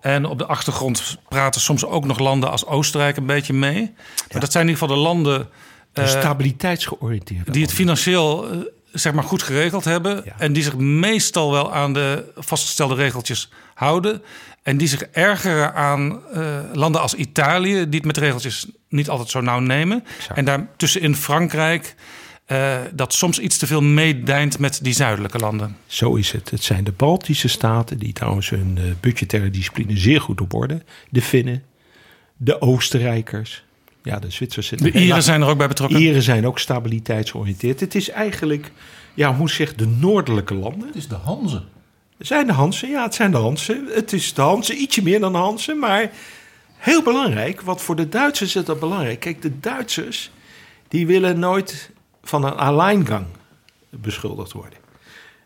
En op de achtergrond praten soms ook nog landen als Oostenrijk een beetje mee. Maar dat zijn in ieder geval de landen Eh, stabiliteitsgeoriënteerde. die het financieel eh, zeg maar goed geregeld hebben. Ja. En die zich meestal wel aan de vastgestelde regeltjes houden. En die zich ergeren aan eh, landen als Italië, die het met regeltjes niet altijd zo nauw nemen. Exact. En daartussenin Frankrijk, eh, dat soms iets te veel meedijnt met die zuidelijke landen. Zo is het. Het zijn de Baltische staten die trouwens hun budgettaire discipline zeer goed op orde. De Finnen, de Oostenrijkers. Ja, de Zwitsers zitten De Ieren zijn er ook bij betrokken. Ieren zijn ook stabiliteitsgeoriënteerd. Het is eigenlijk, ja, hoe zeggen, de noordelijke landen. Het is de Hanze. Zijn de Hansen? Ja, het zijn de Hansen. Het is de Hansen, ietsje meer dan de Hansen. Maar heel belangrijk, want voor de Duitsers is dat belangrijk. Kijk, de Duitsers, die willen nooit van een alleingang beschuldigd worden.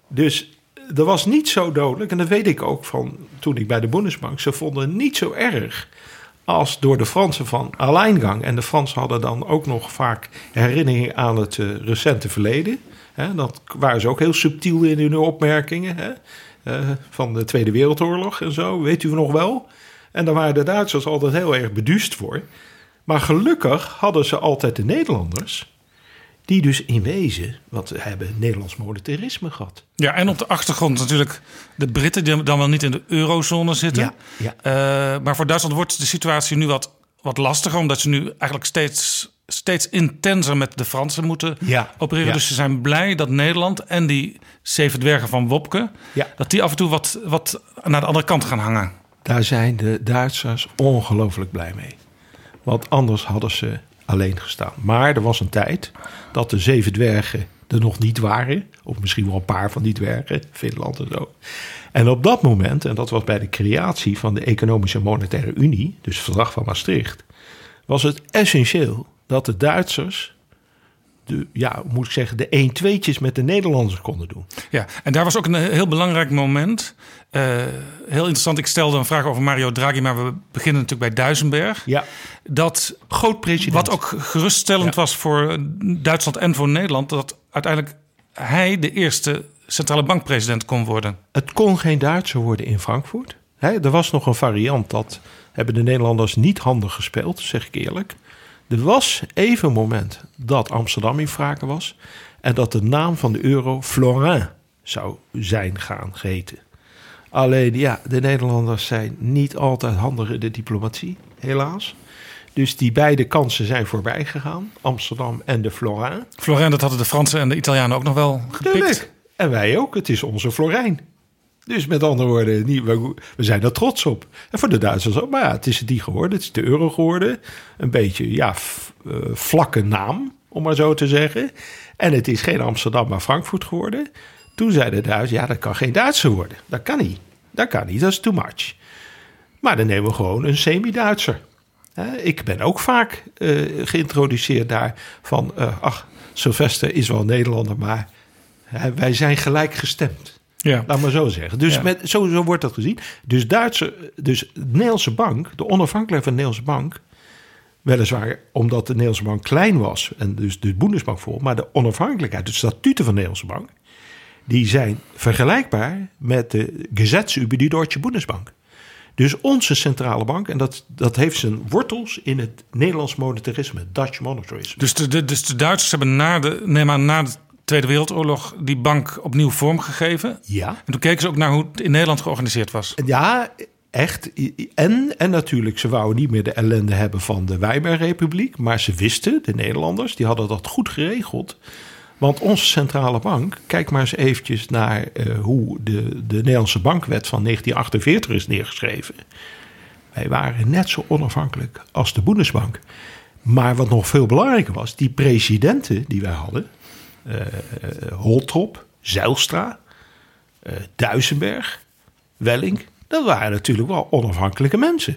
Dus er was niet zo dodelijk, en dat weet ik ook van toen ik bij de Bundesbank. Ze vonden het niet zo erg als door de Fransen van alleingang. En de Fransen hadden dan ook nog vaak herinneringen aan het eh, recente verleden. Hè, dat waren ze ook heel subtiel in hun opmerkingen. Hè, eh, van de Tweede Wereldoorlog en zo, weet u nog wel. En daar waren de Duitsers altijd heel erg beduust voor. Maar gelukkig hadden ze altijd de Nederlanders Die dus in wezen, wat hebben Nederlands monetarisme gehad. Ja, en op de achtergrond natuurlijk de Britten die dan wel niet in de eurozone zitten. Ja, ja. Eh, maar voor Duitsland wordt de situatie nu wat, wat lastiger, omdat ze nu eigenlijk steeds, steeds intenser met de Fransen moeten Ja, opereren. Dus ze zijn blij dat Nederland en die zeven dwergen van Wopke, dat die af en toe wat, wat naar de andere kant gaan hangen. Daar zijn de Duitsers ongelooflijk blij mee. Want anders hadden ze alleen gestaan. Maar er was een tijd dat de zeven dwergen er nog niet waren. Of misschien wel een paar van die dwergen, Finland en zo. En op dat moment, en dat was bij de creatie van de Economische Monetaire Unie, dus het verdrag van Maastricht, was het essentieel dat de Duitsers, de, ja, moet ik zeggen, de 1 tweetjes met de Nederlanders konden doen. Ja, en daar was ook een heel belangrijk moment. Eh, heel interessant, ik stelde een vraag over Mario Draghi, maar we beginnen natuurlijk bij Duisenberg. Ja, Dat groot president. Wat ook geruststellend Ja. was voor Duitsland en voor Nederland, dat uiteindelijk hij de eerste centrale bankpresident kon worden. Het kon geen Duitser worden in Frankfurt. Hè, er was nog een variant, dat hebben de Nederlanders niet handig gespeeld, zeg ik eerlijk. Er was even een moment dat Amsterdam in vragen was... en dat de naam van de euro Florin zou zijn gaan geheten. Alleen ja, de Nederlanders zijn niet altijd handig in de diplomatie, helaas. Dus die beide kansen zijn voorbij gegaan. Amsterdam en de Florin. Florijn, dat hadden de Fransen en de Italianen ook nog wel gepikt. Tuurlijk. En wij ook. Het is onze Florijn. Dus met andere woorden, niet, we, zijn er trots op. En voor de Duitsers ook. Maar ja, het is die geworden. Het is de euro geworden. Een beetje, ja, eh, vlakke naam, om maar zo te zeggen. En het is geen Amsterdam, maar Frankfurt geworden. Toen zeiden de Duitsers, ja, dat kan geen Duitser worden. Dat kan niet. Dat kan niet, dat is too much. Maar dan nemen we gewoon een semi-Duitser. Ik ben ook vaak eh, geïntroduceerd daar van... eh, ach, Sylvester is wel Nederlander, maar wij zijn gelijk gestemd. Ja. Laat maar zo zeggen. Dus Ja. met, zo, zo wordt dat gezien. Dus Duitse, dus de Nederlandse bank, de onafhankelijkheid van de Nederlandse bank, weliswaar omdat de Nederlandse bank klein was en dus de Bundesbank vol, maar de onafhankelijkheid, de statuten van de Nederlandse bank, die zijn vergelijkbaar met de über die Deutsche Bundesbank. Dus onze centrale bank, en dat, dat heeft zijn wortels in het Nederlands monetarisme, Dutch monetarism. Dus de, de, dus de Duitsers hebben na de, neem aan, na de Tweede Wereldoorlog die bank opnieuw vormgegeven. Ja. En toen keken ze ook naar hoe het in Nederland georganiseerd was. Ja, echt. En, en natuurlijk, ze wouden niet meer de ellende hebben van de Weimarrepubliek. Maar ze wisten, de Nederlanders, die hadden dat goed geregeld. Want onze centrale bank, kijk maar eens eventjes naar eh, hoe de, de Nederlandse bankwet van 1948 is neergeschreven. Wij waren net zo onafhankelijk als de Bundesbank. Maar wat nog veel belangrijker was, die presidenten die wij hadden, Holtrop, Zijlstra, eh, Duisenberg, Welling, dat waren natuurlijk wel onafhankelijke mensen.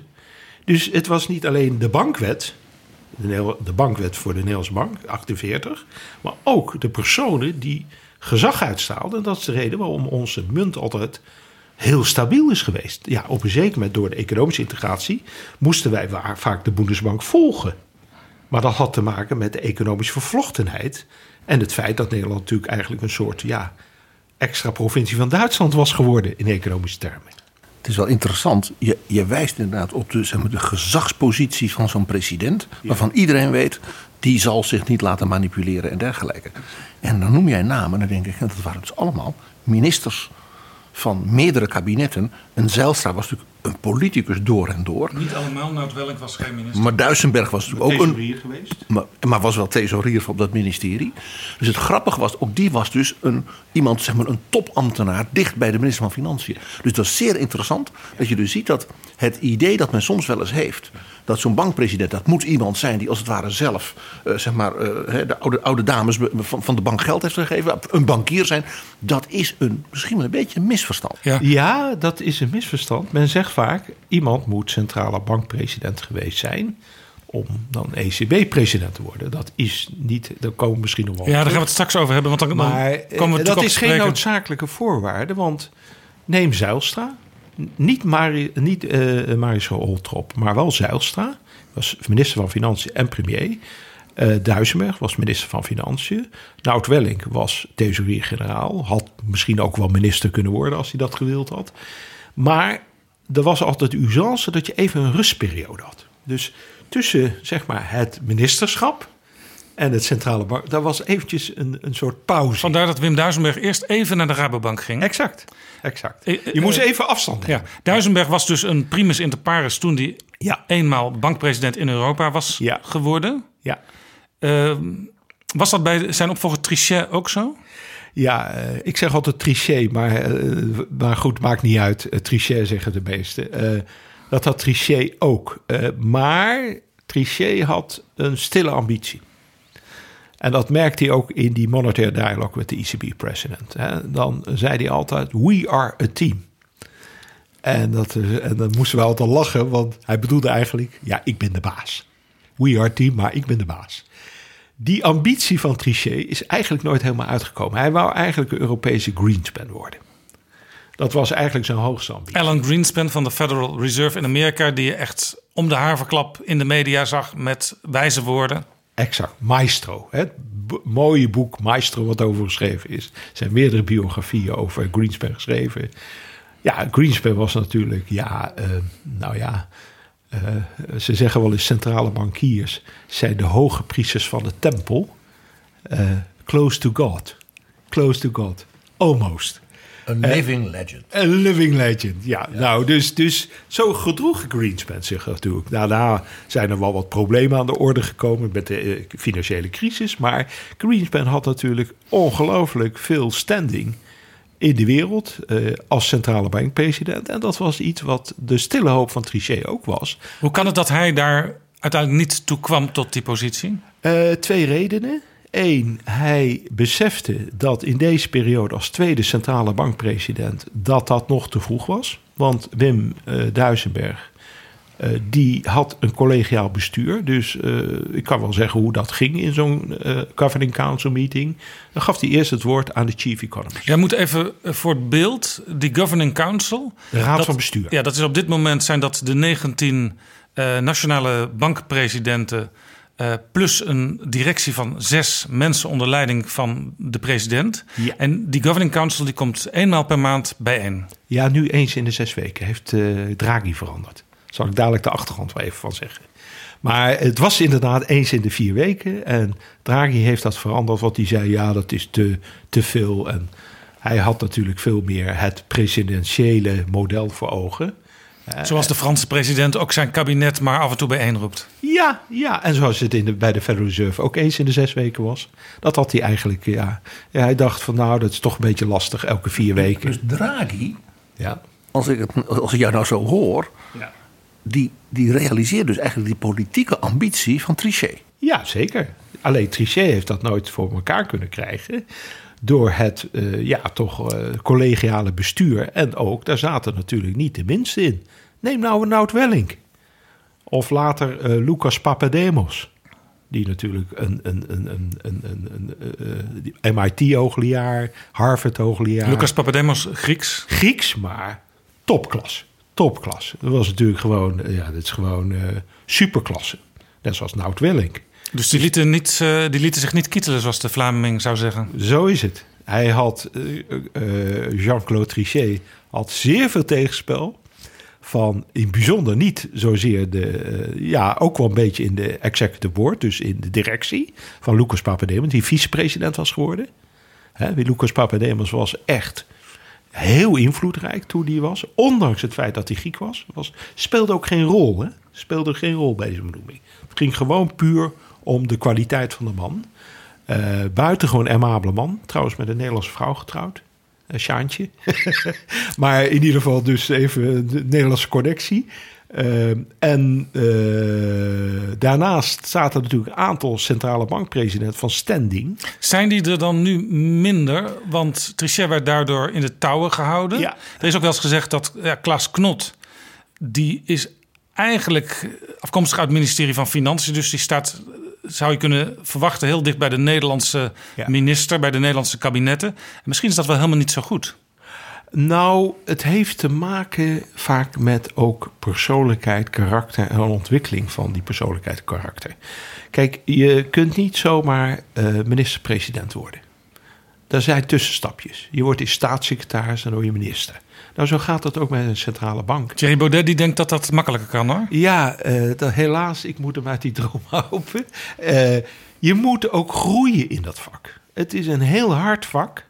Dus het was niet alleen de bankwet, de, bankwet voor de Nederlandse Bank, 48, maar ook de personen die gezag. En dat is de reden waarom onze munt altijd heel stabiel is geweest. Ja, op een zeker moment door de economische integratie moesten wij vaak de Bundesbank volgen. Maar dat had te maken met de economische vervlochtenheid. En het feit dat Nederland natuurlijk eigenlijk een soort ja, extra provincie van Duitsland was geworden in economische termen. Het is wel interessant. Je, je wijst inderdaad op de, zeg maar, de gezagspositie van zo'n president. Waarvan iedereen weet, die zal zich niet laten manipuleren en dergelijke. En dan noem jij namen en dan denk ik, dat waren dus allemaal ministers van meerdere kabinetten. En Zijlstra was natuurlijk een politicus door en door. Niet allemaal, Nout Welling was geen minister. Maar Duisenberg was natuurlijk ook een, geweest. maar, maar was wel thesaurier op dat ministerie. Dus het grappige was, ook die was dus een, iemand, zeg maar een topambtenaar dicht bij de minister van Financiën. Dus dat is zeer interessant dat je dus ziet dat het idee dat men soms wel eens heeft, dat zo'n bankpresident, dat moet iemand zijn die als het ware zelf, eh, zeg maar, eh, hè, de oude, oude dames van, van de bank geld heeft gegeven, een bankier zijn, dat is een, misschien wel een beetje een misverstand. Ja. Ja, dat is een misverstand. Men zegt vaak, iemand moet centrale bankpresident geweest zijn om dan ECB-president te worden. Dat is niet, daar komen we misschien nog wel Ja, daar gaan we het straks over hebben. Want dan, dan Maar komen we eh, dat is geen noodzakelijke voorwaarde, want neem Zijlstra, niet, Mari, niet eh Marisol Oltrop, maar wel Zijlstra, was minister van Financiën en premier. Eh Duisenberg was minister van Financiën. Nout Welling was thesaurier-generaal. Had misschien ook wel minister kunnen worden als hij dat gewild had. Maar er was altijd de usance dat je even een rustperiode had. Dus tussen zeg maar, het ministerschap en het centrale bank. Daar was eventjes een, een soort pauze. Vandaar dat Wim Duisenberg eerst even naar de Rabobank ging. Exact, exact. Eh, Je moest eh, even afstand Ja, nemen. Duisenberg was dus een primus inter pares toen hij Ja. eenmaal bankpresident in Europa was Ja. geworden. Ja, Eh, was dat bij zijn opvolger Trichet ook zo? ja eh, ik zeg altijd Trichet, maar, maar goed, maakt niet uit. Trichet zeggen de meesten. Eh, dat had Trichet ook. Maar Trichet had een stille ambitie. En dat merkte hij ook in die monetaire dialogue met de ECB-president. Dan zei hij altijd, we are a team. En, dat, en dan moesten we altijd lachen, want hij bedoelde eigenlijk, ja, ik ben de baas. We are team, maar ik ben de baas. Die ambitie van Trichet is eigenlijk nooit helemaal uitgekomen. Hij wou eigenlijk een Europese Greenspan worden. Dat was eigenlijk zijn hoogste ambitie. Alan Greenspan van de Federal Reserve in Amerika... die je echt om de haverklap in de media zag met wijze woorden. Exact, Maestro. Het mooie boek Maestro wat over geschreven is. Er zijn meerdere biografieën over Greenspan geschreven. Ja, Greenspan was natuurlijk, ja, eh, nou ja... eh, ze zeggen wel eens centrale bankiers... zijn de hoge priesters van de tempel. eh, close to God. Close to God. Almost. Een living legend. Een living legend, ja. Nou, dus, dus zo gedroeg Greenspan zich natuurlijk. Daarna zijn er wel wat problemen aan de orde gekomen met de eh, financiële crisis. Maar Greenspan had natuurlijk ongelooflijk veel standing in de wereld eh, als centrale bankpresident. En dat was iets wat de stille hoop van Trichet ook was. Hoe kan het dat hij daar uiteindelijk niet toe kwam tot die positie? Eh, twee redenen. Eén, hij besefte dat in deze periode als tweede centrale bankpresident dat dat nog te vroeg was. Want Wim eh Duisenberg, eh, die had een collegiaal bestuur. Dus eh, ik kan wel zeggen hoe dat ging in zo'n governing council meeting. Dan gaf hij eerst het woord aan de chief economist. Jij moet even voor het beeld, die Governing Council. De raad dat- van bestuur. Ja, dat is op dit moment zijn dat de 19 eh, nationale bankpresidenten. Eh, plus een directie van zes mensen onder leiding van de president. Ja. En die Governing Council die komt eenmaal per maand bijeen. Ja, nu eens in de zes weken heeft eh, Draghi veranderd. Zal ik dadelijk de achtergrond wel even van zeggen. Maar het was inderdaad eens in de vier weken. En Draghi heeft dat veranderd, want hij zei: ja, dat is te, te veel. En hij had natuurlijk veel meer het presidentiële model voor ogen. Zoals de Franse president ook zijn kabinet maar af en toe bijeenroept. Ja, ja. En zoals het in de, bij de Federal Reserve ook eens in de zes weken was. Dat had hij eigenlijk, ja. ja hij dacht van nou, dat is toch een beetje lastig, elke vier weken. Dus Draghi, Ja. als ik, het, als ik jou nou zo hoor, Ja. die, die realiseert dus eigenlijk die politieke ambitie van Trichet. Ja, zeker. Alleen Trichet heeft dat nooit voor elkaar kunnen krijgen. Door het eh, ja, toch eh, collegiale bestuur. En ook, daar zaten natuurlijk niet de minste in. Neem nou een Nout Welling. Of later eh, Lucas Papademos. Die natuurlijk een, een, een, een, een, een, een, eh, MIT-hoogleraar, Harvard-hoogleraar. Lucas Papademos, Grieks. Grieks, maar topklas. Topklas. Dat was natuurlijk gewoon, eh, ja, dat is gewoon superklasse. Net zoals Nout Welling. Dus die lieten, niet, die lieten zich niet kietelen, zoals de Vlaming zou zeggen. Zo is het. Hij had, Jean-Claude Trichet had zeer veel tegenspel. Van in bijzonder niet zozeer de, eh, ja, ook wel een beetje in de executive board, dus in de directie van Lucas Papademos, die vicepresident was geworden. Hè, Lucas Papademos was echt heel invloedrijk toen hij was, ondanks het feit dat hij Griek was. was speelde ook geen rol, hè? Speelde geen rol bij deze benoeming. Het ging gewoon puur om de kwaliteit van de man. Eh buitengewoon amabele man. Trouwens met een Nederlandse vrouw getrouwd. Een Sjaantje. [laughs] maar in ieder geval dus even de Nederlandse connectie. Eh, en eh, daarnaast staat er natuurlijk een aantal centrale bankpresidenten van standing. Zijn die er dan nu minder? Want Trichet werd daardoor in de touwen gehouden. Ja. Er is ook wel eens gezegd dat ja, Klaas Knot... die is eigenlijk afkomstig uit het ministerie van Financiën. Dus die staat, zou je kunnen verwachten... heel dicht bij de Nederlandse Ja. minister, bij de Nederlandse kabinetten. En misschien is dat wel helemaal niet zo goed. Nou, het heeft te maken vaak met ook persoonlijkheid, karakter en ontwikkeling van die persoonlijkheid en karakter. Kijk, je kunt niet zomaar eh, minister-president worden. Daar zijn tussenstapjes. Je wordt eerst staatssecretaris en dan word je minister. Nou, zo gaat dat ook met een centrale bank. Thierry Baudet die denkt dat dat makkelijker kan hoor. Ja, eh, dat, helaas, ik moet hem uit die droom [laughs] houden. Eh, je moet ook groeien in dat vak. Het is een heel hard vak.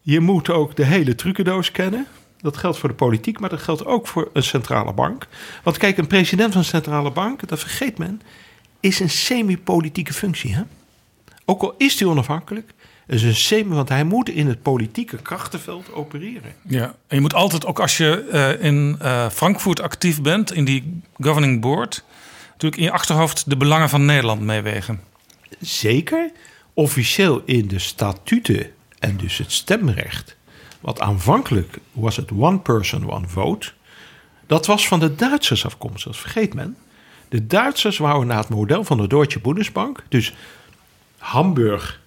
Je moet ook de hele trucendoos kennen. Dat geldt voor de politiek, maar dat geldt ook voor een centrale bank. Want kijk, een president van een centrale bank, dat vergeet men, is een semi-politieke functie. Hè? Ook al is hij onafhankelijk, is een semi, want hij moet in het politieke krachtenveld opereren. Ja, en je moet altijd, ook als je uh, in uh, Frankfurt actief bent, in die governing board, natuurlijk in je achterhoofd de belangen van Nederland meewegen. Zeker. Officieel in de statuten en dus het stemrecht. Wat aanvankelijk was het one person, one vote. Dat was van de Duitsers afkomstig, dat vergeet men. De Duitsers wouden naar het model van de Deutsche Bundesbank. Dus Hamburg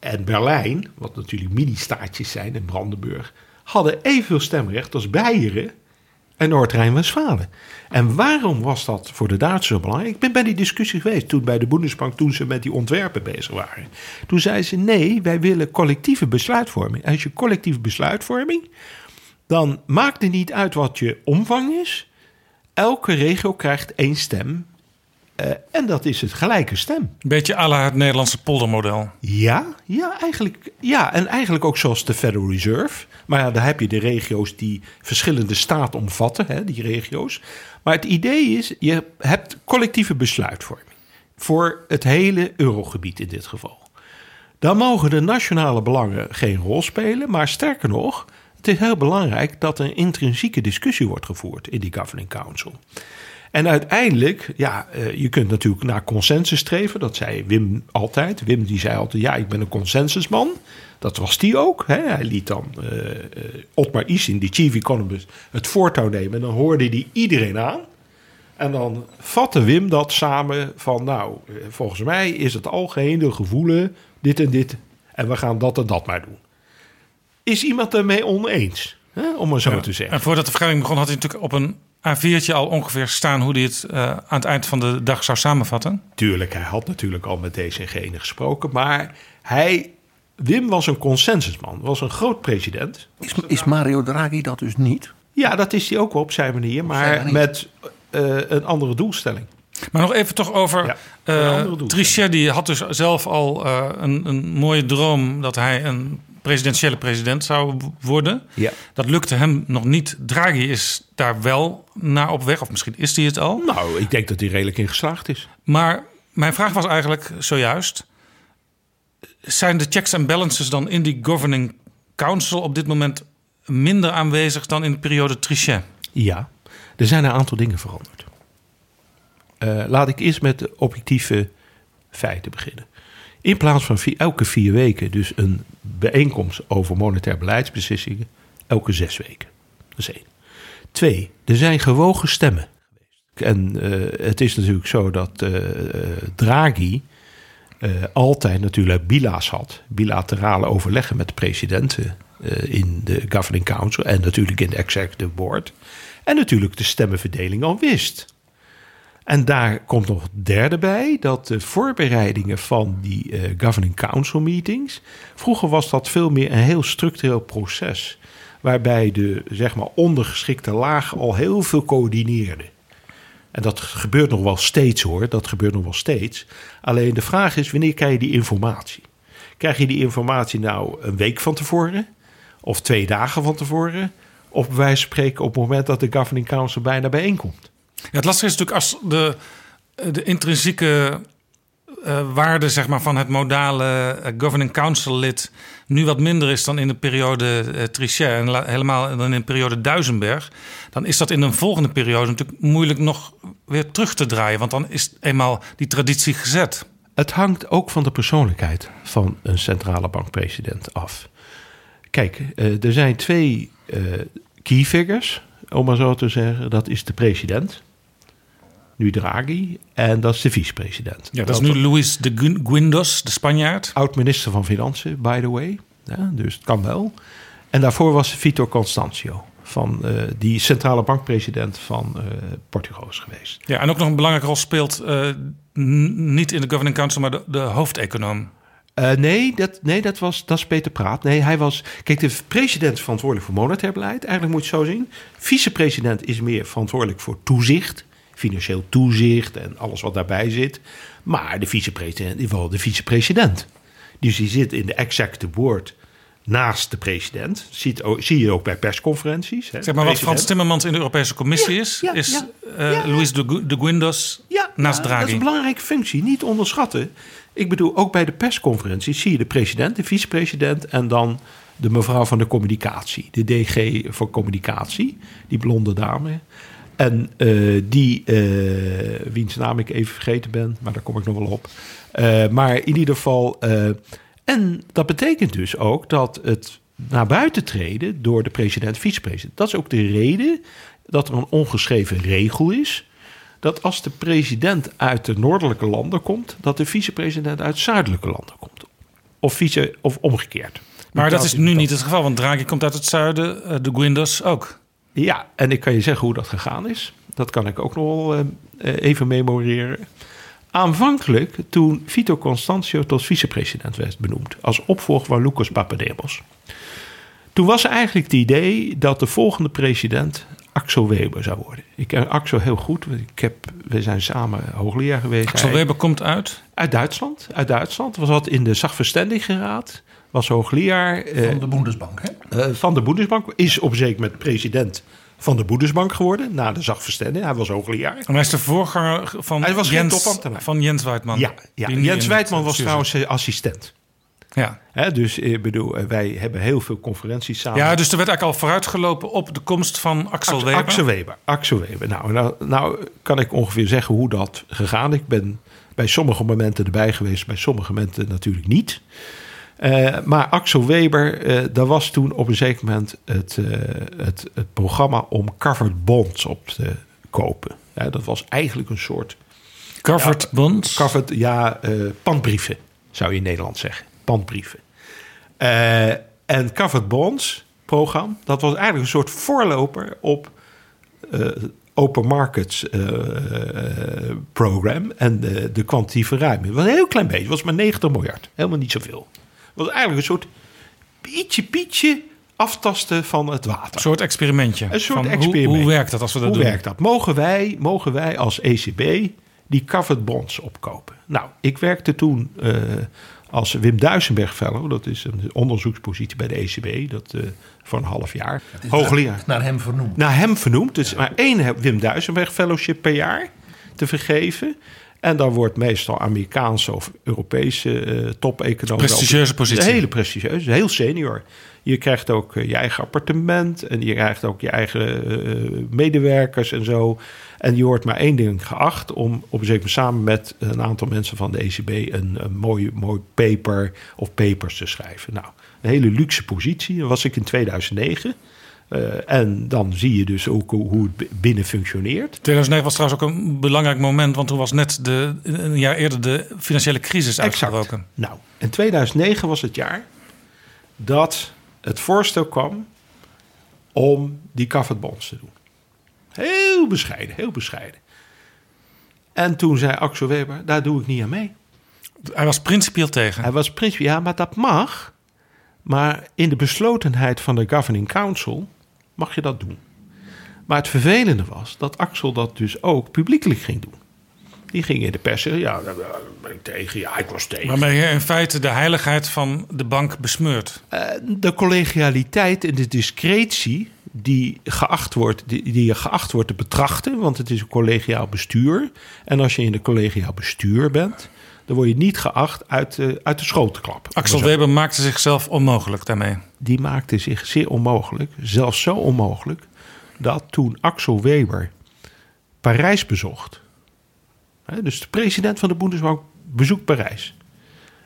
en Berlijn, wat natuurlijk mini-staatjes zijn in Brandenburg, hadden evenveel stemrecht als Beieren en Noord-Rijn-Westfalen. En waarom was dat voor de Duitsers belangrijk? Ik ben bij die discussie geweest toen bij de Bundesbank, toen ze met die ontwerpen bezig waren. Toen zeiden ze: nee, wij willen collectieve besluitvorming. Als je collectieve besluitvorming, dan maakt het niet uit wat je omvang is. Elke regio krijgt één stem uh, en dat is het gelijke stem. Beetje à la het Nederlandse poldermodel. Ja, ja, eigenlijk, ja, en eigenlijk ook zoals de Federal Reserve. Maar ja, daar heb je de regio's die verschillende staten omvatten, hè, die regio's. Maar het idee is, je hebt collectieve besluitvorming. Voor het hele eurogebied in dit geval. Dan mogen de nationale belangen geen rol spelen. Maar sterker nog, het is heel belangrijk dat er een intrinsieke discussie wordt gevoerd in die Governing Council. En uiteindelijk, ja, uh, je kunt natuurlijk naar consensus streven. Dat zei Wim altijd. Wim die zei altijd, ja, ik ben een consensusman. Dat was die ook. Hè? Hij liet dan uh, Otmar Isin, die chief economist, het voortouw nemen. En dan hoorde hij iedereen aan. En dan vatte Wim dat samen van, nou, volgens mij is het algehele gevoelen dit en dit. En we gaan dat en dat maar doen. Is iemand ermee oneens? Hè? Om maar zo ja. te zeggen. En voordat de vergadering begon, had hij natuurlijk op een A4'tje al ongeveer staan hoe hij het uh, aan het eind van de dag zou samenvatten? Tuurlijk, hij had natuurlijk al met deze en gene gesproken. Maar hij, Wim was een consensusman, was een groot president. Is, is Mario Draghi dat dus niet? Ja, dat is hij ook wel op zijn manier, maar zijn met uh, een andere doelstelling. Maar nog even toch over ja, uh, Trichet. Die had dus zelf al uh, een, een mooie droom dat hij een presidentiële president zou worden. Ja. Dat lukte hem nog niet. Draghi is daar wel naar op weg, of misschien is hij het al. Nou, ik denk dat hij redelijk in geslaagd is. Maar mijn vraag was eigenlijk zojuist: zijn de checks en balances dan in die governing council op dit moment minder aanwezig dan in de periode Trichet? Ja, er zijn een aantal dingen veranderd. Uh, laat ik eerst met de objectieve feiten beginnen. In plaats van elke vier weken dus een bijeenkomst over monetair beleidsbeslissingen, elke zes weken. Dat is één. Twee, er zijn gewogen stemmen. En uh, het is natuurlijk zo dat uh, Draghi uh, altijd natuurlijk bila's had. Bilaterale overleggen met de presidenten in de Governing Council en natuurlijk in de Executive Board. En natuurlijk de stemmenverdeling al wist. En daar komt nog derde bij, dat de voorbereidingen van die uh, Governing Council meetings. Vroeger was dat veel meer een heel structureel proces. Waarbij de zeg maar, ondergeschikte laag al heel veel coördineerde. En dat gebeurt nog wel steeds hoor, dat gebeurt nog wel steeds. Alleen de vraag is, wanneer krijg je die informatie? Krijg je die informatie nou een week van tevoren? Of twee dagen van tevoren? Of bij wijze van spreken op het moment dat de Governing Council bijna bijeenkomt? Ja, het lastige is natuurlijk als de, de intrinsieke uh, waarde zeg maar, van het modale uh, Governing Council lid nu wat minder is dan in de periode uh, Trichet en helemaal dan in de periode Duisenberg, dan is dat in een volgende periode natuurlijk moeilijk nog weer terug te draaien, want dan is eenmaal die traditie gezet. Het hangt ook van de persoonlijkheid van een centrale bankpresident af. Kijk, er zijn twee key figures, om maar zo te zeggen. Dat is de president nu Draghi. En dat is de vicepresident. Ja, dat, is nu Luis de Guindos, de Spanjaard. Oud-minister van Financiën, by the way. Ja, dus het kan wel. En daarvoor was Vitor Constancio. Van, uh, die centrale bankpresident van uh, Portugal is geweest. Ja, en ook nog een belangrijke rol speelt uh, niet in de Governing Council, maar de, de hoofdeconoom. Nee, dat, nee dat, was, dat is Peter Praat. Nee, hij was. Kijk, de president is verantwoordelijk voor monetair beleid. Eigenlijk moet je het zo zien. Vicepresident is meer verantwoordelijk voor toezicht financieel toezicht en alles wat daarbij zit. Maar de vicepresident wel de vicepresident. Dus die zit in de executive board naast de president. Ziet, zie je ook bij persconferenties. Hè. Zeg maar wat. Frans Timmermans in de Europese Commissie Ja, is, ja, is ja. eh. Luis de, de Guindos naast Draghi. dat is een belangrijke functie. Niet onderschatten. Ik bedoel, ook bij de persconferenties zie je de president, de vicepresident en dan de mevrouw van de communicatie, de DG voor communicatie, die blonde dame. En eh, die, eh, wiens naam ik even vergeten ben, maar daar kom ik nog wel op. Eh, maar in ieder geval, en dat betekent dus ook dat het naar buiten treden door de president, vicepresident. Dat is ook de reden dat er een ongeschreven regel is dat als de president uit de noordelijke landen komt, dat de vicepresident uit zuidelijke landen komt. Of, vice, of omgekeerd. Maar dat is nu Dat- niet het geval, want Draghi komt uit het zuiden, de Guindos ook. Ja, en ik kan je zeggen hoe dat gegaan is. Dat kan ik ook nog wel eh, eh, even memoreren. Aanvankelijk, toen Vito Constantio tot vicepresident werd benoemd, als opvolger van Lucas Papademos. Toen was eigenlijk het idee dat de volgende president Axel Weber zou worden. Ik ken Axel heel goed. want Ik heb, we zijn samen hoogleraar geweest. Axel Weber komt uit. Uit Duitsland. Uit Duitsland. Was dat in de Sachverständigenraad. Was hoogleraar eh, Van de Bundesbank, hè? eh, van de Bundesbank. Is op zeker moment president van de Bundesbank geworden. Na de Sachverständigen. Hij was hoogleraar. En hij is de voorganger van, Hij was Jens, van Jens Weidman. Ja, Jens het Wijdman was trouwens eh, assistent. Ja. Hè, dus ik bedoel, eh, wij hebben heel veel conferenties samen. ja, dus er werd eigenlijk al vooruitgelopen op de komst van Axel Axel Weber. Axel Weber. Axel Weber. Nou, nou, nou kan ik ongeveer zeggen hoe dat gegaan. Ik ben bij sommige momenten erbij geweest, bij sommige momenten natuurlijk niet. Eh, maar Axel Weber, eh daar was toen op een zeker moment het, eh, het, het programma om covered bonds op te kopen. Ja, dat was eigenlijk een soort Covered bonds. covered, ja, pandbrieven, zou je in Nederland zeggen. Pandbrieven. En covered bonds programma, dat was eigenlijk een soort voorloper op open markets eh, program en de, de kwantitatieve ruimte. Het was een heel klein beetje, het was maar 90 miljard, helemaal niet zoveel. Het was eigenlijk een soort pietje pietje aftasten van het water. Een soort experimentje. Een soort Van hoe- experiment. Hoe, werkt dat als we dat Hoe doen? werkt dat? Mogen wij, mogen wij als ECB die covered bonds opkopen? Nou, ik werkte toen eh, als Wim Duisenberg Fellow. Dat is een onderzoekspositie bij de ECB. Dat eh, voor een half jaar. Hoogleraar. Naar hem vernoemd. Naar hem vernoemd. Dus maar één Wim Duisenberg Fellowship per jaar te vergeven. En dan wordt meestal Amerikaanse of Europese eh top-economen... Prestigieuze positie. Een hele prestigieuze, heel senior. Je krijgt ook eh, je eigen appartement en je krijgt ook je eigen eh, medewerkers en zo. En je wordt maar één ding geacht om op een samen met een aantal mensen van de ECB een, een mooi, mooi paper of papers te schrijven. Nou, een hele luxe positie. Dat was ik in 2009. Eh, en dan zie je dus ook hoe, het binnen functioneert. 2009 was trouwens ook een belangrijk moment, want toen was net de, een jaar eerder de financiële crisis Exact. uitgebroken. Nou, in 2009 was het jaar dat het voorstel kwam om die covered bonds te doen. Heel bescheiden, heel bescheiden. En toen zei Axel Weber, daar doe ik niet aan mee. Hij was principieel tegen. Hij was prins, ja, maar dat mag. Maar in de beslotenheid van de Governing Council mag je dat doen. Maar het vervelende was dat Axel dat dus ook publiekelijk ging doen. Die ging in de pers zeggen, ja, daar ben ik tegen. Ja, ik was tegen. Waarmee je in feite de heiligheid van de bank besmeurt. Eh, de collegialiteit en de discretie die, geacht wordt, die, die je geacht wordt te betrachten, want het is een collegiaal bestuur. En als je in een collegiaal bestuur bent, dan word je niet geacht uit, de- uit de schoot te klappen. Axel Weber maakte zichzelf onmogelijk daarmee. Die maakte zich zeer onmogelijk, zelfs zo onmogelijk, dat toen Axel Weber Parijs bezocht, hè, dus de president van de Bundesbank bezoekt Parijs.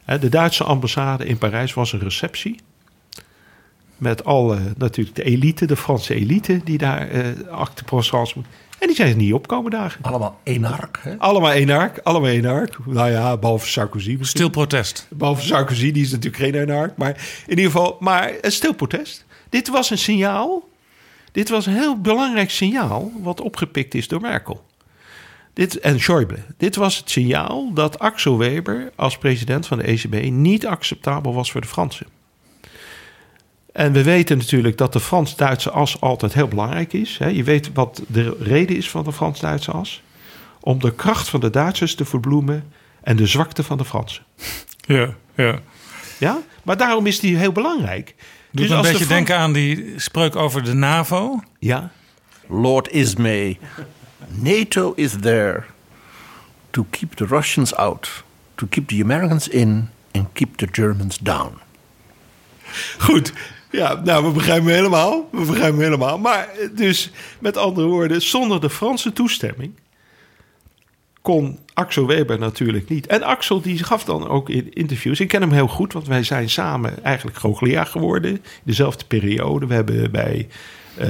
Hè, De Duitse ambassade in Parijs was een receptie. Met alle, natuurlijk de elite, de Franse elite, die daar eh acte moet. En die zijn er niet opkomen dagen. Allemaal enark, hè? Allemaal één ark, allemaal één ark. Nou ja, behalve Sarkozy misschien. Stil protest. Behalve Sarkozy, die is natuurlijk geen eenhaard. Maar in ieder geval, maar een stil protest. Dit was een signaal. Dit was een heel belangrijk signaal wat opgepikt is door Merkel. Dit, en Schäuble. Dit was het signaal dat Axel Weber als president van de ECB niet acceptabel was voor de Fransen. En we weten natuurlijk dat de Frans-Duitse as altijd heel belangrijk is. hè. Je weet wat de reden is van de Frans-Duitse as. om de kracht van de Duitsers te verbloemen en de zwakte van de Fransen. [laughs] Ja, ja. Ja? Maar daarom is die heel belangrijk. Doet me een Dus als de beetje denken aan die spreuk over de NAVO. Ja, Lord Ismay, NATO is there to keep the Russians out, to keep the Americans in and keep the Germans down. Goed. Ja, nou, we begrijpen hem helemaal. We begrijpen hem helemaal. Maar eh, dus, met andere woorden, zonder de Franse toestemming kon Axel Weber natuurlijk niet. En Axel die gaf dan ook in interviews. Ik ken hem heel goed, want wij zijn samen eigenlijk goochelaar geworden. Dezelfde periode. We hebben bij eh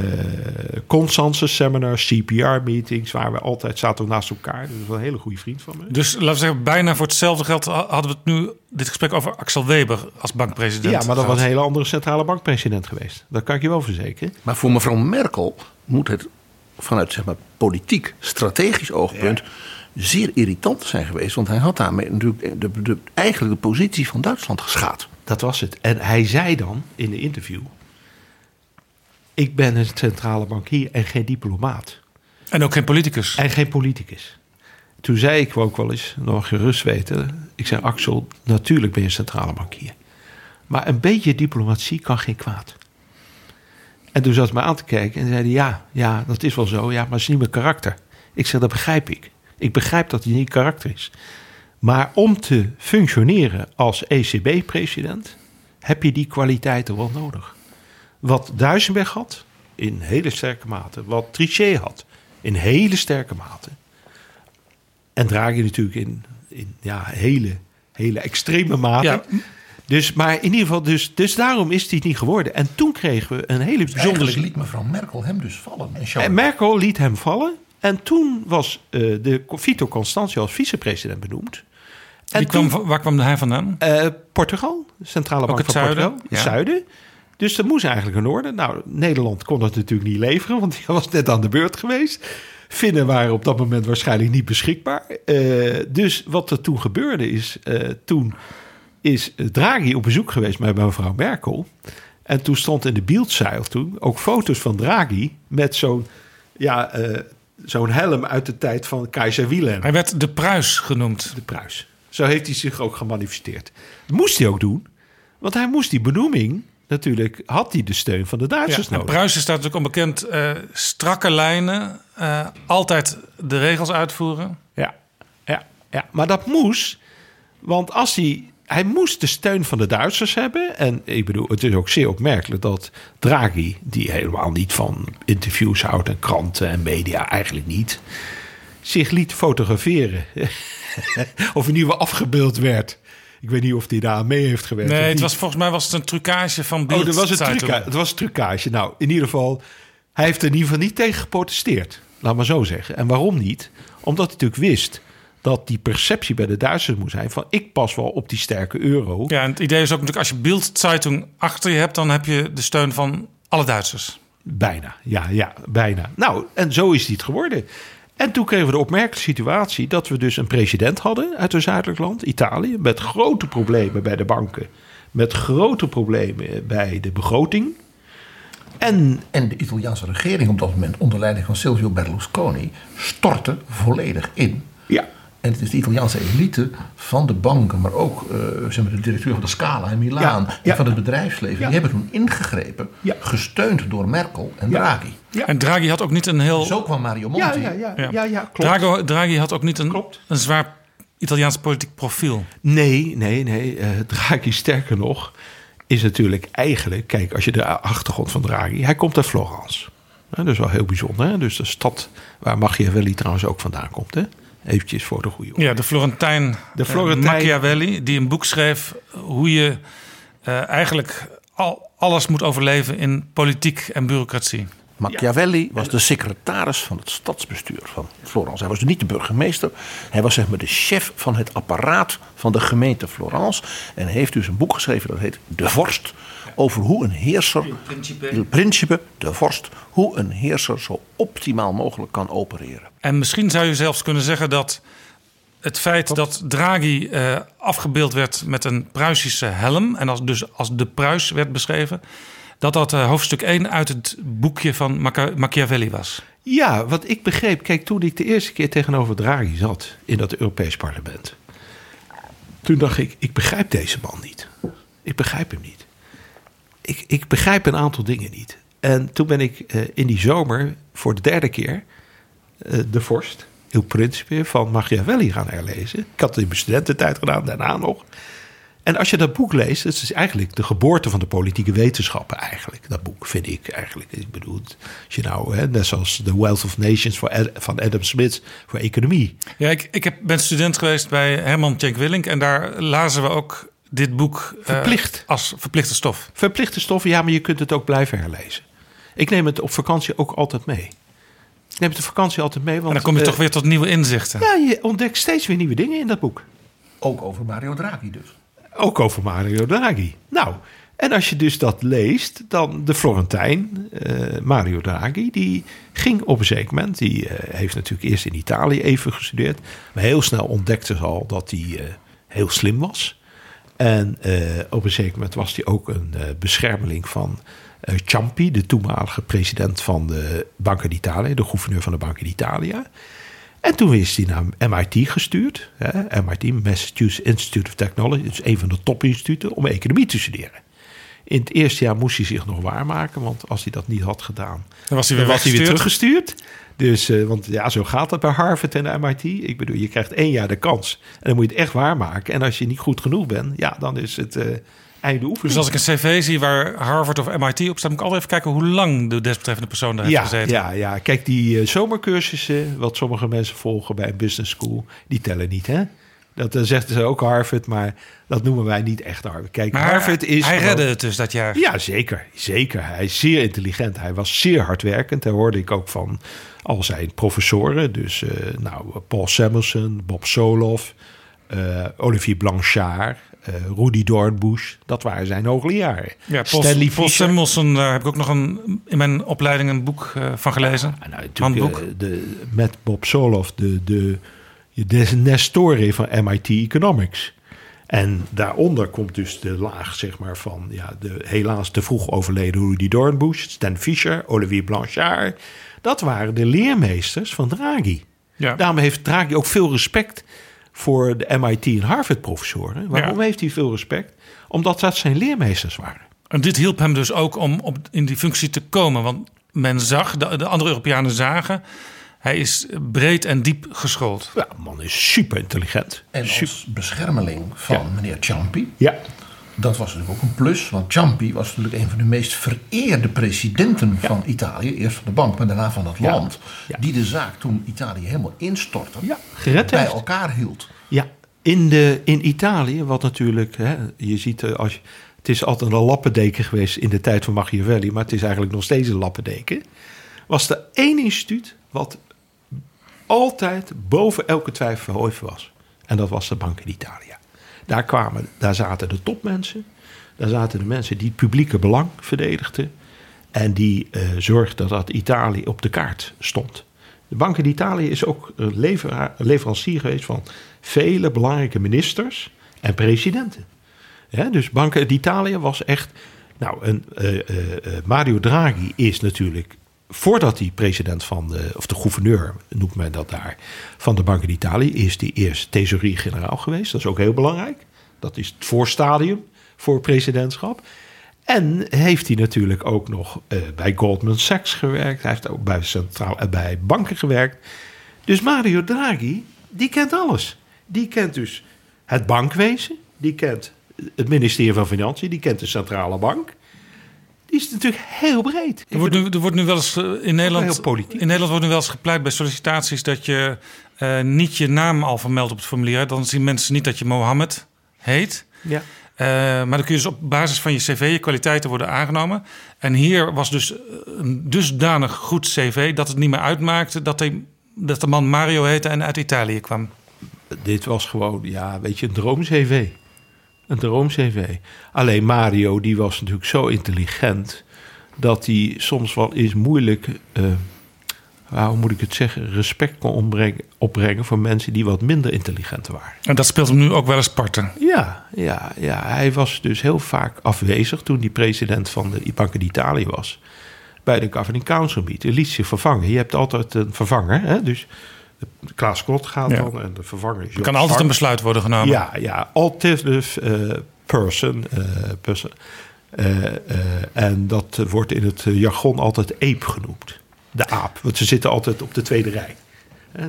consensus seminars, CPR-meetings... waar we altijd zaten naast elkaar. Dus dat is wel een hele goede vriend van me. Dus laten we zeggen, bijna voor hetzelfde geld ha- hadden we het nu, dit gesprek over Axel Weber als bankpresident. Ja, maar dat was een hele andere centrale bankpresident geweest. Dat kan ik je wel verzekeren. Maar voor mevrouw Merkel moet het vanuit zeg maar, politiek, strategisch oogpunt zeer irritant zijn geweest. Want hij had daarmee natuurlijk de, de, eigenlijk de positie van Duitsland geschaad. Dat was het. En hij zei dan in de interview: Ik ben een centrale bankier en geen diplomaat. En ook geen politicus. En geen politicus. Toen zei ik ook wel eens, nog gerust weten. Ik zei: Axel, natuurlijk ben je een centrale bankier. Maar een beetje diplomatie kan geen kwaad. En toen zat hij me aan te kijken en zei hij: Ja, ja, dat is wel zo. Ja, maar het is niet mijn karakter. Ik zeg: Dat begrijp ik. Ik begrijp dat hij niet karakter is. Maar om te functioneren als ECB-president heb je die kwaliteiten wel nodig. Wat Duisenberg had, in hele sterke mate. Wat Trichet had, in hele sterke mate. En Draghi natuurlijk in, in ja, hele, hele extreme mate. Ja. Dus, maar in ieder geval, dus, dus daarom is hij niet geworden. En toen kregen we een hele bijzondere... liet mevrouw Merkel hem dus vallen. En Merkel liet hem vallen. En toen was eh, de Vito Constantia als vicepresident benoemd. En kwam, waar kwam hij vandaan? eh, Portugal, centrale bank van zuiden? Portugal. Ja. zuiden. Dus dat moest eigenlijk in orde. Nou, Nederland kon dat natuurlijk niet leveren, want die was net aan de beurt geweest. Finnen waren op dat moment waarschijnlijk niet beschikbaar. Eh, dus wat er toen gebeurde is, eh, toen is Draghi op bezoek geweest bij mevrouw Merkel. En toen stond in de Bieldzeil toen ook foto's van Draghi met zo'n ja, eh, zo'n helm uit de tijd van keizer Wilhelm. Hij werd de Pruis genoemd. De Pruis. Zo heeft hij zich ook gemanifesteerd. Dat moest hij ook doen. Want hij moest die benoeming, natuurlijk, had hij de steun van de Ja, Duitsers en nodig. Pruisen staat natuurlijk onbekend. eh strakke lijnen, eh, altijd de regels uitvoeren. Ja, ja, ja, maar dat moest. Want als hij. Hij moest de steun van de Duitsers hebben. En ik bedoel, het is ook zeer opmerkelijk dat Draghi, die helemaal niet van interviews houdt en kranten en media, eigenlijk niet, zich liet fotograferen. [laughs] of in ieder geval afgebeeld werd. Ik weet niet of hij daar aan mee heeft gewerkt. Nee, het was, volgens mij was het een trucage van Oh, Bild. dat was een trucage. Het was een trucage. Nou, in ieder geval, hij heeft er in ieder geval niet tegen geprotesteerd. Laat maar zo zeggen. En waarom niet? Omdat hij natuurlijk wist dat die perceptie bij de Duitsers moet zijn van ik pas wel op die sterke euro. Ja, en het idee is ook natuurlijk als je Bild Zeitung achter je hebt, dan heb je de steun van alle Duitsers. Bijna, ja, ja, bijna. Nou, en zo is die het geworden. En toen kregen we de opmerkelijke situatie dat we dus een president hadden uit een zuidelijk land, Italië, met grote problemen bij de banken, met grote problemen bij de begroting. En En de Italiaanse regering op dat moment, onder leiding van Silvio Berlusconi, stortte volledig in. ja, En het is de Italiaanse elite van de banken, maar ook eh, zeg maar, de directeur van de Scala in Milaan Ja, ja. en van het bedrijfsleven, Ja. die hebben toen ingegrepen, Ja. gesteund door Merkel en Ja. Draghi. Ja. En Draghi had ook niet een heel. Zo kwam Mario Monti. ja, ja, Ja. ja, ja, klopt. Draghi, Draghi had ook niet een, Klopt. een zwaar Italiaans politiek profiel. Nee, nee, nee. eh Draghi, sterker nog, is natuurlijk eigenlijk... Kijk, als je de achtergrond van Draghi... Hij komt uit Florence. Hè, dat is wel heel bijzonder. Hè? Dus de stad waar Machiavelli trouwens ook vandaan komt. Hè? Eventjes voor de goede orde. Ja, de Florentijn, De eh, Florentijn- Machiavelli, die een boek schreef hoe je eh, eigenlijk al, alles moet overleven in politiek en bureaucratie. Machiavelli was de secretaris van het stadsbestuur van Florence. Hij was dus niet de burgemeester. Hij was zeg maar de chef van het apparaat van de gemeente Florence. En heeft dus een boek geschreven dat heet De Vorst. Over hoe een heerser, Il Principe, de vorst, hoe een heerser zo optimaal mogelijk kan opereren. En misschien zou je zelfs kunnen zeggen dat het feit dat Draghi eh, afgebeeld werd met een Pruisische helm... en als, dus als de Pruis werd beschreven... dat dat eh, hoofdstuk 1 uit het boekje van Machiavelli was. Ja, wat ik begreep. Kijk, toen ik de eerste keer tegenover Draghi zat in dat Europees parlement. Toen dacht ik, ik begrijp deze man niet. Ik begrijp hem niet. Ik, ik begrijp een aantal dingen niet. En toen ben ik eh, in die zomer voor de derde keer eh, de vorst, Il Principe van Machiavelli gaan herlezen. Ik had het in mijn studententijd gedaan, daarna nog. En als je dat boek leest, het is eigenlijk de geboorte van de politieke wetenschappen eigenlijk. Dat boek vind ik eigenlijk. Ik bedoel, als je nou, hè, net zoals The Wealth of Nations voor van Adam Smith voor economie. Ja, ik, ik heb, ben student geweest bij Herman Tjenk Willink. En daar lazen we ook dit boek eh, Verplicht. als verplichte stof. Verplichte stoffen, ja, maar je kunt het ook blijven herlezen. Ik neem het op vakantie ook altijd mee. Ik neem het op vakantie altijd mee, want... En dan kom je eh, toch weer tot nieuwe inzichten. Ja, je ontdekt steeds weer nieuwe dingen in dat boek. Ook over Mario Draghi dus. Ook over Mario Draghi. Nou, en als je dus dat leest, dan de Florentijn, eh, Mario Draghi, die ging op een zeker moment, die eh, heeft natuurlijk eerst in Italië even gestudeerd, maar heel snel ontdekte ze al dat hij eh, heel slim was. En eh, op een zeker moment was hij ook een eh, beschermeling van eh, Ciampi, de toenmalige president van de Banca d'Italia, de gouverneur van de Banca d'Italia. En toen is hij naar MIT gestuurd. Hè, MIT, Massachusetts Institute of Technology. Is een van de topinstituten om economie te studeren. In het eerste jaar moest hij zich nog waarmaken. Want als hij dat niet had gedaan, Dan was hij weer was hij weer teruggestuurd. Dus, eh, want ja, zo gaat het bij Harvard en de MIT. Ik bedoel, je krijgt één jaar de kans. En dan moet je het echt waarmaken. En als je niet goed genoeg bent, ja, dan is het eh einde oefening. Dus als ik een cv zie waar Harvard of MIT op staat... moet ik altijd even kijken hoe lang de desbetreffende persoon daar heeft gezeten. ja, ja, kijk, die eh, zomercursussen, wat sommige mensen volgen bij een business school, die tellen niet, hè? Dat uh, zegt ze ook Harvard, maar dat noemen wij niet echt Harvard. Kijk, Maar Harvard is. hij redde het dus dat jaar. Ja, zeker. Zeker. Hij is zeer intelligent. Hij was zeer hardwerkend. Daar hoorde ik ook van al zijn professoren. Dus eh, nou, Paul Samuelson, Bob Soloff, eh, Olivier Blanchard, Rudy Dornbusch. Dat waren zijn hoogleraren. Ja, Paul, Stanley Paul. Samuelson, daar heb ik ook nog een, in mijn opleiding een boek van gelezen. Ja, nou, Handboek. de, met Bob Soloff, de, de, de Nestore van MIT Economics. En daaronder komt dus de laag zeg maar, van ja, de helaas te vroeg overleden Rudy Dornbusch, Stan Fischer, Olivier Blanchard. Dat waren de leermeesters van Draghi. Ja. Daarom heeft Draghi ook veel respect voor de MIT en Harvard professoren. Waarom Ja. heeft hij veel respect? Omdat dat zijn leermeesters waren. En dit hielp hem dus ook om op, in die functie te komen. Want men zag, de, de andere Europeanen zagen... hij is breed en diep geschoold. Ja, de man is super intelligent. En als beschermeling van Ja. meneer Ciampi. Ja, Dat was natuurlijk ook een plus, want Ciampi was natuurlijk een van de meest vereerde presidenten van Italië. Eerst van de bank, maar daarna van het Ja. land. Ja. Die de zaak toen Italië helemaal instortte, Ja, gered bij heeft. elkaar hield. Ja, in, de, in Italië, wat natuurlijk, hè, je ziet, eh, als je, het is altijd een lappendeken geweest in de tijd van Machiavelli, maar het is eigenlijk nog steeds een lappendeken. Was er één instituut wat altijd boven elke twijfel verheven was. En dat was de Banca d'Italia. Daar, kwamen, daar zaten de topmensen, daar zaten de mensen die het publieke belang verdedigden. En die eh zorgden dat Italië op de kaart stond. De Banca d'Italia is ook een levera- leverancier geweest van vele belangrijke ministers en presidenten. Dus Banca d'Italia was echt. Nou, een, eh, eh, Mario Draghi is natuurlijk. Voordat hij president van de. of de gouverneur noemt men dat daar. van de Banca d'Italia. is hij eerst thesaurier-generaal geweest. Dat is ook heel belangrijk. Dat is het voorstadium voor presidentschap. En heeft hij natuurlijk ook nog eh, bij Goldman Sachs gewerkt. Hij heeft ook bij, centraal, eh, bij banken gewerkt. Dus Mario Draghi, die kent alles. Die kent dus het bankwezen. Die kent het ministerie van Financiën. Die kent de centrale bank. Die is natuurlijk heel breed. Er wordt nu, er wordt nu wel eens eh, in Nederland, in Nederland wordt nu wel eens gepleit bij sollicitaties dat je eh, niet je naam al vermeldt op het formulier. Dan zien mensen niet dat je Mohammed heet. Ja. Eh, maar dan kun je dus op basis van je cv je kwaliteiten worden aangenomen. En hier was dus een dusdanig goed cv dat het niet meer uitmaakte dat, hij, dat de man Mario heette en uit Italië kwam. Dit was gewoon, ja, weet je, een droom-CV. Een droom-CV. Alleen Mario, die was natuurlijk zo intelligent... dat hij soms wel eens moeilijk... nou, hoe moet ik het zeggen? Respect kon opbrengen, voor mensen die wat minder intelligent waren. En dat speelt hem nu ook wel eens parten. Ja, ja, ja, hij was dus heel vaak afwezig toen hij president van de Banca d'Italia was. bij de Governing Council meeting. Liet zich vervangen. Je hebt altijd een vervanger. Hè? Dus Klaas Kot gaat Ja. dan en de vervanger is Er kan altijd een besluit worden genomen. Ja, ja, alternative eh, person. eh, person. Eh, en dat wordt in het jargon altijd ape genoemd. De aap, want ze zitten altijd op de tweede rij.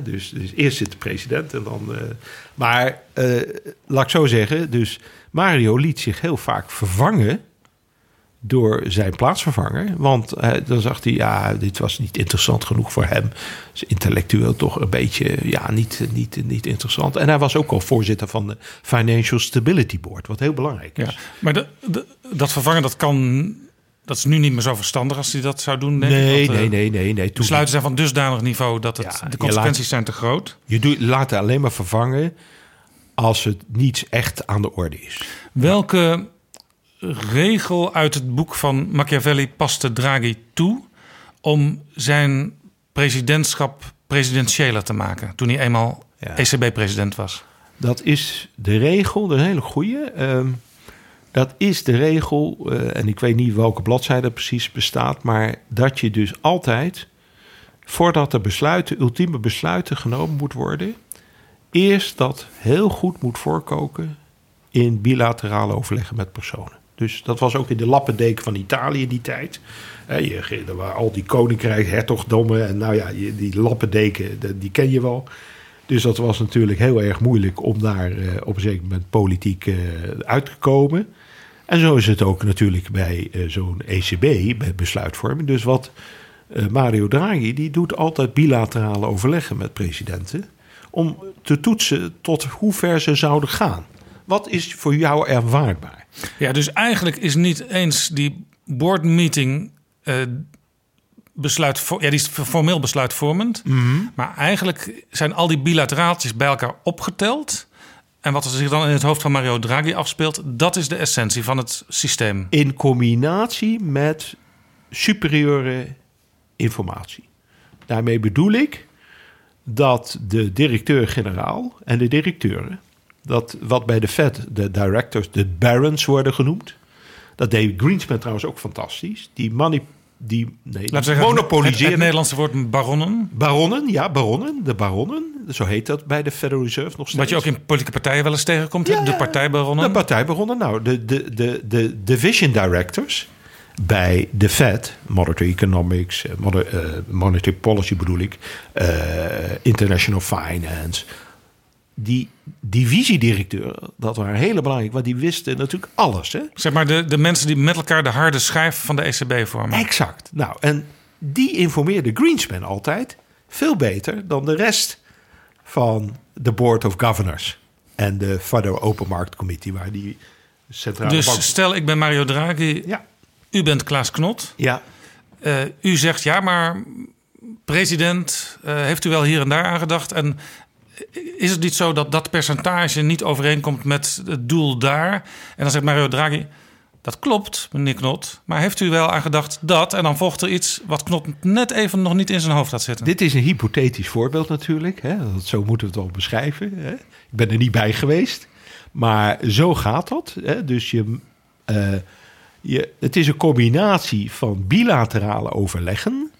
Dus, dus eerst zit de president en dan... maar laat ik zo zeggen, dus Mario liet zich heel vaak vervangen door zijn plaatsvervanger. Want eh, dan zag hij, ja, dit was niet interessant genoeg voor hem. Is intellectueel toch een beetje, ja, niet, niet, niet interessant. En hij was ook al voorzitter van de Financial Stability Board, wat heel belangrijk is. Ja. Maar de, de- dat vervangen, dat kan... Dat is nu niet meer zo verstandig als hij dat zou doen, denk nee, ik. Eh, nee, nee, nee, nee. Toen Besluiten zijn van dusdanig niveau dat het, Ja, de consequenties laat- zijn te groot. Je doet, laat het alleen maar vervangen als het niets echt aan de orde is. Welke regel uit het boek van Machiavelli paste Draghi toe om zijn presidentschap presidentiëler te maken toen hij eenmaal Ja. ECB-president was? Dat is de regel, dat is een hele goeie. Ehm, dat is de regel, eh, en ik weet niet welke bladzijde precies bestaat, maar dat je dus altijd, voordat er besluiten, ultieme besluiten genomen moet worden, eerst dat heel goed moet voorkoken in bilaterale overleggen met personen. Dus dat was ook in de lappendeken van Italië die tijd. Je, er waren al die koninkrijken, hertogdommen en nou ja, die lappendeken, de- die ken je wel. Dus dat was natuurlijk heel erg moeilijk om daar eh, op een zeker moment politiek eh, uit te komen. En zo is het ook natuurlijk bij eh, zo'n ECB, bij besluitvorming. Dus wat Mario Draghi, die doet altijd bilaterale overleggen met presidenten. Om te toetsen tot hoe ver ze zouden gaan. Wat is voor jou ervaarbaar? Ja, dus eigenlijk is niet eens die board meeting eh, besluit, ja, die is formeel besluitvormend. Maar eigenlijk zijn al die bilateraaltjes bij elkaar opgeteld. En wat er zich dan in het hoofd van Mario Draghi afspeelt, dat is de essentie van het systeem. In combinatie met superieure informatie. Daarmee bedoel ik dat de directeur-generaal en de directeuren, dat wat bij de Fed de directors, de barons worden genoemd. Dat deed Greenspan trouwens ook fantastisch. Die money, die nee, zeggen, het, Nederlandse woord baronnen. Baronnen, ja, baronnen, de baronnen. Zo heet dat bij de Federal Reserve nog steeds. Wat je ook in politieke partijen wel eens tegenkomt? Ja, de partijbaronnen. De partijbaronnen. Nou, de, de, de, de division directors bij de Fed, Monetary Economics, eh, eh, Monetary Policy bedoel ik, eh, International Finance. Die divisiedirecteuren, dat waren hele belangrijk, want die wisten natuurlijk alles. Hè? Zeg maar de, de mensen die met elkaar de harde schijf van de ECB vormen. Exact. Nou, en die informeerde Greenspan altijd veel beter dan de rest van de Board of Governors en de Federal Open Market Committee, waar die centrale bank... Dus stel, ik ben Mario Draghi, Ja, u bent Klaas Knot. ja. Eh, u zegt ja, maar president, eh, heeft u wel hier en daar aan gedacht? En is het niet zo dat dat percentage niet overeenkomt met het doel daar? En dan zegt Mario Draghi, dat klopt, meneer Knot. Maar heeft u wel aan gedacht dat? En dan volgt er iets wat Knot net even nog niet in zijn hoofd had zitten. Dit is een hypothetisch voorbeeld natuurlijk. Hè? Zo moeten we het wel beschrijven. Hè? Ik ben er niet bij geweest. Maar zo gaat dat. Hè? Dus je, eh, je, het is een combinatie van bilaterale overleggen.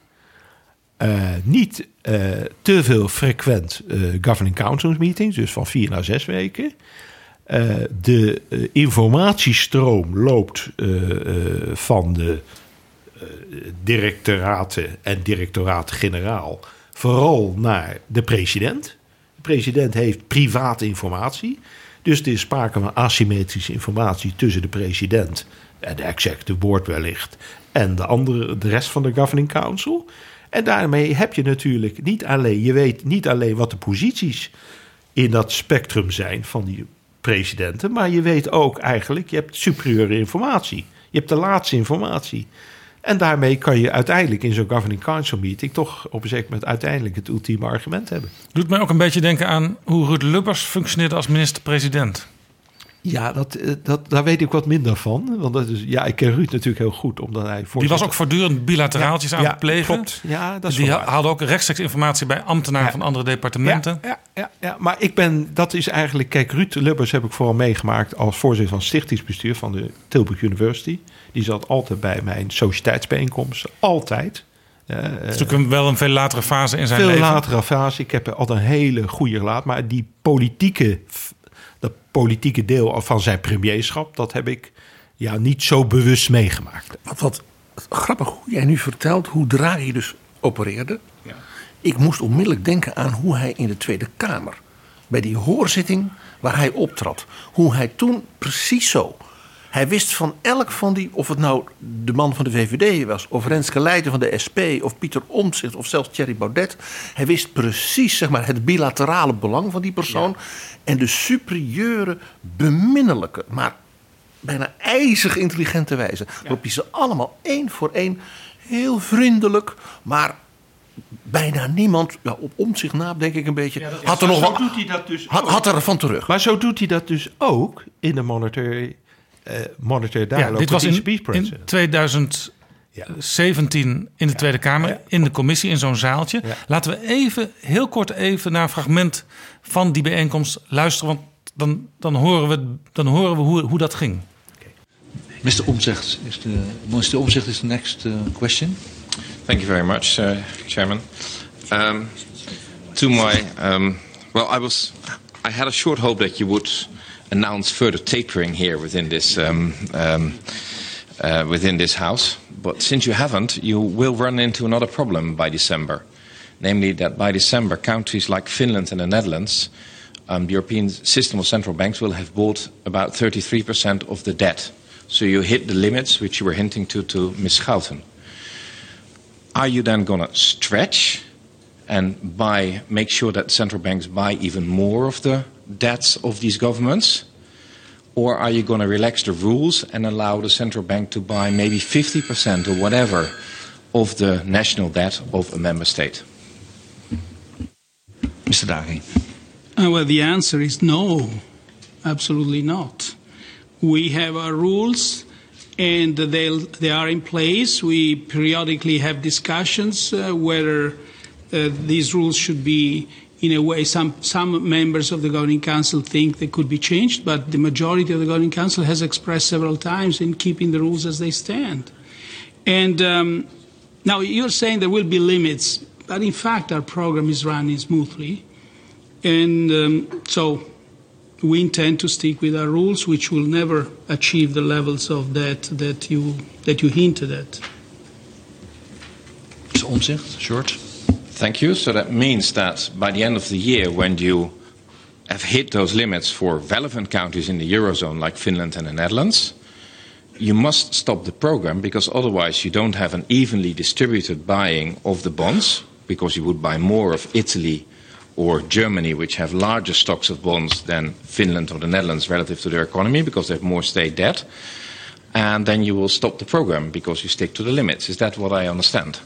Eh, niet eh, te veel frequent eh, governing councils meetings, dus van vier naar zes weken. De informatiestroom loopt van de directoraten en directoraat-generaal vooral naar de president. De president heeft private informatie. Dus er is sprake van asymmetrische informatie tussen de president en de executive board wellicht en de, andere, de rest van de governing council. En daarmee heb je natuurlijk niet alleen, je weet niet alleen wat de posities in dat spectrum zijn van die presidenten, maar je weet ook eigenlijk, je hebt superieure informatie. Je hebt de laatste informatie. En daarmee kan je uiteindelijk in zo'n governing council meeting toch op een zeker moment uiteindelijk het ultieme argument hebben. Doet mij ook een beetje denken aan hoe Ruud Lubbers functioneerde als minister-president. Ja, dat, eh, dat, daar weet ik wat minder van. Want dat is, ja, ik ken Ruud natuurlijk heel goed, omdat hij Die was ook voortdurend bilateraaltjes aan ja, het plegen. Klopt. Ja, dat is Die waar. haalde ook rechtstreeks informatie bij ambtenaren Ja. van andere departementen. Ja, ja, ja, ja, maar ik ben, dat is eigenlijk, kijk, Ruud Lubbers heb ik vooral meegemaakt als voorzitter van stichtingsbestuur van de Tilburg University. Die zat altijd bij mijn sociëteitsbijeenkomsten, altijd. Uh, Het is natuurlijk wel een veel latere fase in zijn veel leven. latere fase. Ik heb altijd een hele goede relatie, maar die politieke, dat politieke deel van zijn premierschap, dat heb ik ja, niet zo bewust meegemaakt. Wat, wat grappig hoe jij nu vertelt hoe Draghi dus opereerde. Ik moest onmiddellijk denken aan hoe hij in de Tweede Kamer, bij die hoorzitting waar hij optrad, hoe hij toen precies zo. Hij wist van elk van die, of het nou de man van de VVD was, of Renske Leijten van de SP, of Pieter Omtzigt, of zelfs Thierry Baudet. Hij wist precies zeg maar, het bilaterale belang van die persoon. En de superieure, beminnelijke, maar bijna ijzig intelligente wijze. Waarop hij ze allemaal één voor één heel vriendelijk, maar bijna niemand, ja, op om zich na denk ik een beetje, had er nog wel, doet hij dat dus had, had er van terug. Maar zo doet hij dat dus ook in de monetary, eh monetary Ja, dialogue. dit was in, ECB in president. 2017 in de Tweede Kamer, in de commissie, in zo'n zaaltje. Ja. Laten we even, heel kort even naar een fragment van die bijeenkomst luisteren. Want dan, dan horen we, dan horen we hoe, hoe dat ging. Mr. Omzicht is the Mr. Omzicht is the next uh, question. Thank you very much, uh, Chairman. Um, to my, um, well, I was, I had a short hope that you would announce further tapering here within this, um, um, uh, within this House. But since you haven't, you will run into another problem by December, namely that by December, countries like Finland and the Netherlands, um, the European system of central banks will have bought about 33% of the debt. So you hit the limits which you were hinting to to Ms. Schouten are you then going to stretch and buy, make sure that central banks buy even more of the debts of these governments? Or are you going to relax the rules and allow the central bank to buy maybe 50% or whatever of the national debt of a member state? Mr. Draghi. Uh, well, the answer is no, absolutely not. We have our rules, and they they are in place. We periodically have discussions uh, whether uh, these rules should be. In a way, some, some members of the Governing Council think they could be changed, but the majority of the Governing Council has expressed several times in keeping the rules as they stand. And um, now you're saying there will be limits, but in fact, our program is running smoothly. And um, so we intend to stick with our rules, which will never achieve the levels of debt that you, that you hinted at. Omzicht, short. Thank you. So that means that by the end of the year, when you have hit those limits for relevant countries in the Eurozone like Finland and the Netherlands, you must stop the program because otherwise you don't have an evenly distributed buying of the bonds because you would buy more of Italy or Germany, which have larger stocks of bonds than Finland or the Netherlands relative to their economy because they have more state debt. And then you will stop the program because you stick to the limits. Is that what I understand?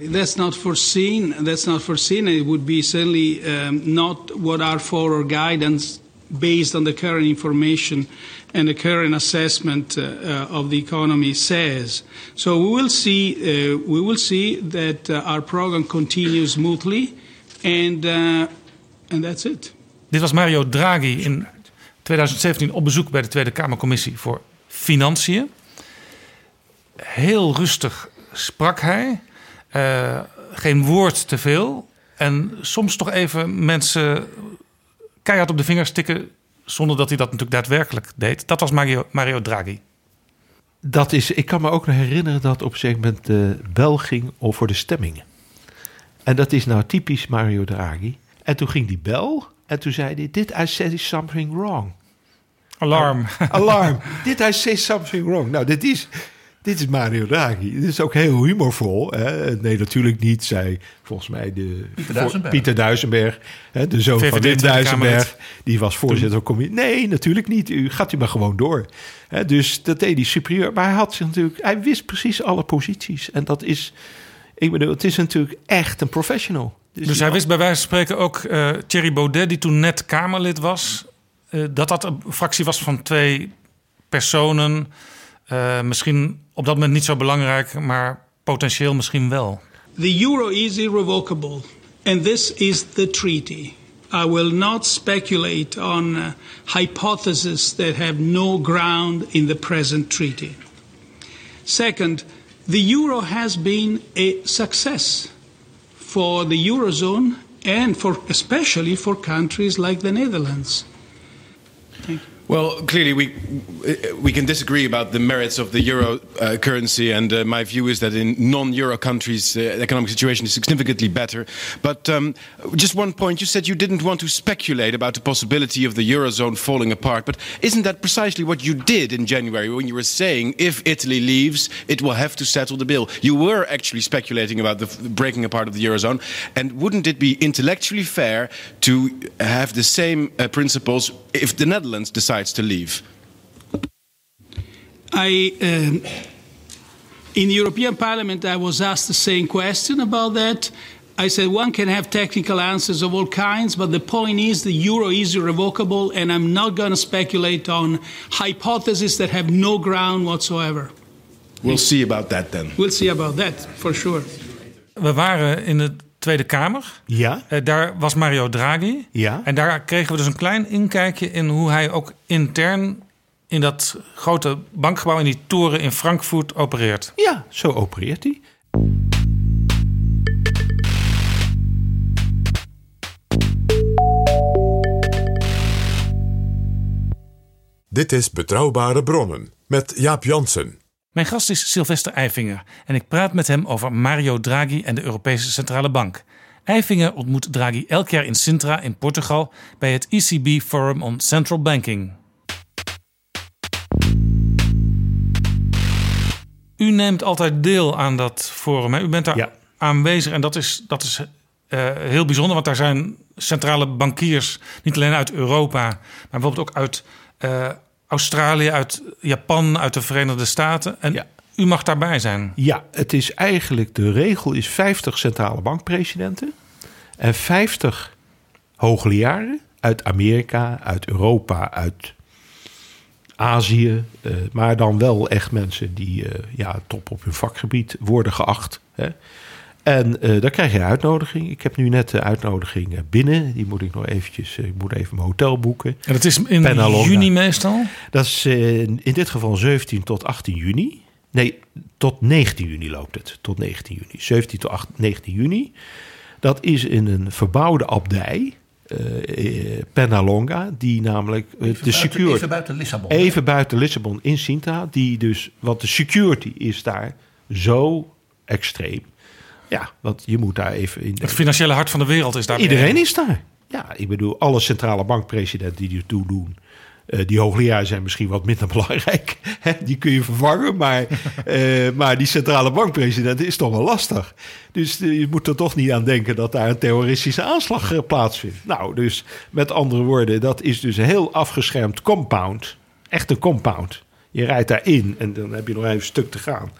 That's not foreseen. That's not foreseen. It would be certainly um, not what our forward guidance, based on the current information and the current assessment uh, uh, of the economy, says. So we will see. Uh, we will see that uh, our program continues smoothly, and uh, and that's it. Dit was Mario Draghi in 2017 op bezoek bij de Tweede Kamercommissie voor Financiën. Heel rustig sprak hij. Eh, geen woord te veel. En soms toch even mensen keihard op de vingers tikken. zonder dat hij dat natuurlijk daadwerkelijk deed. Dat was Mario, Mario Draghi. Dat is, ik kan me ook nog herinneren dat op een gegeven moment de bel ging voor de stemmingen. En dat is nou typisch Mario Draghi. En toen ging die bel en toen zei hij: Did I say something wrong? Alarm. Alarm. [laughs] Did I say something wrong? Nou, dit is, dit is Mario Draghi. Dit is ook heel humorvol. Hè? Nee, natuurlijk niet, zei volgens mij de, Pieter Duisenberg. Pieter Duisenberg, hè, de zoon van Wim Duisenberg. Die was voorzitter van commissie. Nee, natuurlijk niet. U gaat u maar gewoon door. Hè, dus dat deed hij superieur. Maar hij had zich natuurlijk, hij wist precies alle posities. En dat is, ik bedoel, het is natuurlijk echt een professional. Dus hij wist bij wijze van spreken ook eh, Thierry Baudet, die toen net Kamerlid was, eh, dat dat een fractie was van twee personen. Eh, misschien op dat moment niet zo belangrijk, maar potentieel misschien wel. The euro is irrevocable, and this is the treaty. I will not speculate on uh, hypotheses that have no ground in the present treaty. Second, the euro has been a success for the eurozone and for especially for countries like the Netherlands. Well, clearly we we can disagree about the merits of the euro uh, currency, and uh, my view is that in non-euro countries uh, the economic situation is significantly better. But um, just one point: you said you didn't want to speculate about the possibility of the eurozone falling apart. But isn't that precisely what you did in January when you were saying if Italy leaves, it will have to settle the bill? You were actually speculating about the breaking apart of the eurozone, and wouldn't it be intellectually fair to have the same uh, principles if the Netherlands decides to leave? I, um, in the European Parliament, I was asked the same question about that. I said one can have technical answers of all kinds, but the point is the euro is irrevocable, and I'm not going to speculate on hypotheses that have no ground whatsoever. We'll see about that then. We'll see about that, for sure. We waren in de Tweede Kamer. Ja. Eh, daar was Mario Draghi. Ja. En daar kregen we dus een klein inkijkje in hoe hij ook intern in dat grote bankgebouw, in die toren in Frankfurt opereert. Ja, zo opereert hij. Dit is Betrouwbare Bronnen met Jaap Jansen. Mijn gast is Sylvester Eifinger en ik praat met hem over Mario Draghi en de Europese Centrale Bank. Eifinger ontmoet Draghi elk jaar in Sintra in Portugal bij het ECB Forum on Central Banking. U neemt altijd deel aan dat forum. Hè? U bent daar aanwezig en dat is, dat is eh, heel bijzonder, want daar zijn centrale bankiers niet alleen uit Europa, maar bijvoorbeeld ook uit eh, Australië, uit Japan, uit de Verenigde Staten. En u mag daarbij zijn. Ja, het is eigenlijk de regel is 50 centrale bankpresidenten en 50 hoogleraren uit Amerika, uit Europa, uit Azië, eh, maar dan wel echt mensen die eh, ja, top op hun vakgebied worden geacht. Hè. En eh, daar krijg je een uitnodiging. Ik heb nu net de uitnodiging eh, binnen. Die moet ik nog eventjes, eh, ik moet even mijn hotel boeken. En dat is in Penalonga. juni meestal? Dat is eh, in dit geval 17 tot 18 juni. Nee, tot 19 juni loopt het. Tot 19 juni. 17 tot 8, 19 juni. Dat is in een verbouwde abdij. eh, eh, Penalonga, die namelijk eh, de buiten- security even buiten Lissabon, even buiten Lissabon in Sintra, die dus want de security is daar zo extreem. Ja, want je moet daar even in. Het financiële hart van de wereld is daar. Iedereen is daar. Ja, ik bedoel, alle centrale bankpresidenten die ertoe doen. eh, die hoogleraren zijn misschien wat minder [laughs] belangrijk. Hè, die kun je vervangen. Maar, [laughs] eh, maar die centrale bankpresident is toch wel lastig. Dus eh, je moet er toch niet aan denken dat daar een terroristische aanslag plaatsvindt. Nou, dus met andere woorden, dat is dus een heel afgeschermd compound. Echt een compound. Je rijdt daarin en dan heb je nog even een stuk te gaan.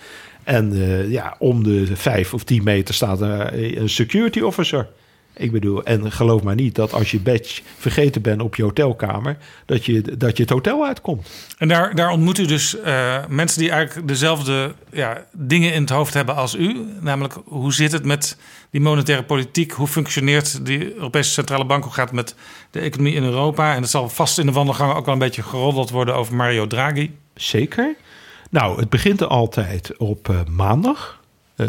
En eh, ja, om de vijf of tien meter staat er een security officer. Ik bedoel, en geloof maar niet dat als je badge vergeten bent op je hotelkamer, dat je, dat je het hotel uitkomt. En daar, daar ontmoet u dus eh, mensen die eigenlijk dezelfde ja, dingen in het hoofd hebben als u. Namelijk, hoe zit het met die monetaire politiek? Hoe functioneert die Europese Centrale Bank? Hoe gaat het met de economie in Europa? En het zal vast in de wandelgangen ook wel een beetje geroddeld worden over Mario Draghi. Zeker. Nou, het begint er altijd op eh, maandag. Eh,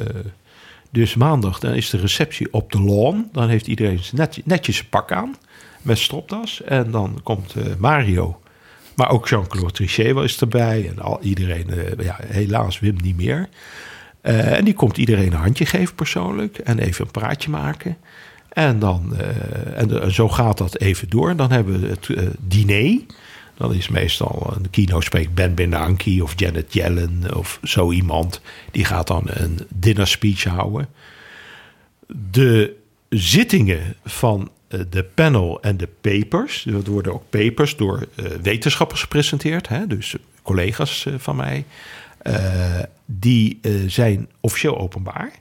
dus maandag, dan is de receptie op de lawn. Dan heeft iedereen net, netjes zijn pak aan met stropdas. En dan komt eh, Mario, maar ook Jean-Claude Trichet is erbij. En al, iedereen, ja, helaas Wim niet meer. En die komt iedereen een handje geven persoonlijk. En even een praatje maken. En, dan, en, zo gaat dat even door. Dan hebben we het diner. Dan is meestal een keynote Ben Bernanke of Janet Yellen of zo iemand. Die gaat dan een dinner speech houden. De zittingen van eh, de panel en de papers. Er worden ook papers door eh, wetenschappers gepresenteerd. Hè, dus collega's eh, van mij. die zijn officieel openbaar.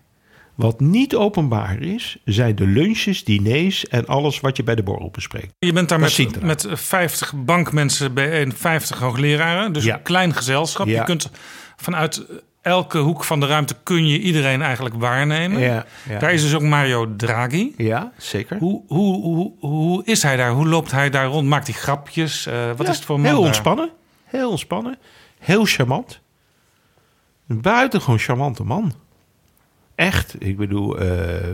Wat niet openbaar is, zijn de lunches, diners en alles wat je bij de borrel bespreekt. Je bent daar met, met 50 bankmensen bij en 50 hoogleraren. Dus Ja. een klein gezelschap. Ja. Je kunt vanuit elke hoek van de ruimte kun je iedereen eigenlijk waarnemen. Ja, ja. Daar is dus ook Mario Draghi. Ja, zeker. Hoe, hoe, hoe, hoe is hij daar? Hoe loopt hij daar rond? Maakt hij grapjes? Eh, wat Ja, is het voor man Heel daar? ontspannen. Heel ontspannen. Heel charmant. Een buitengewoon charmante man. Echt. Ik bedoel, eh,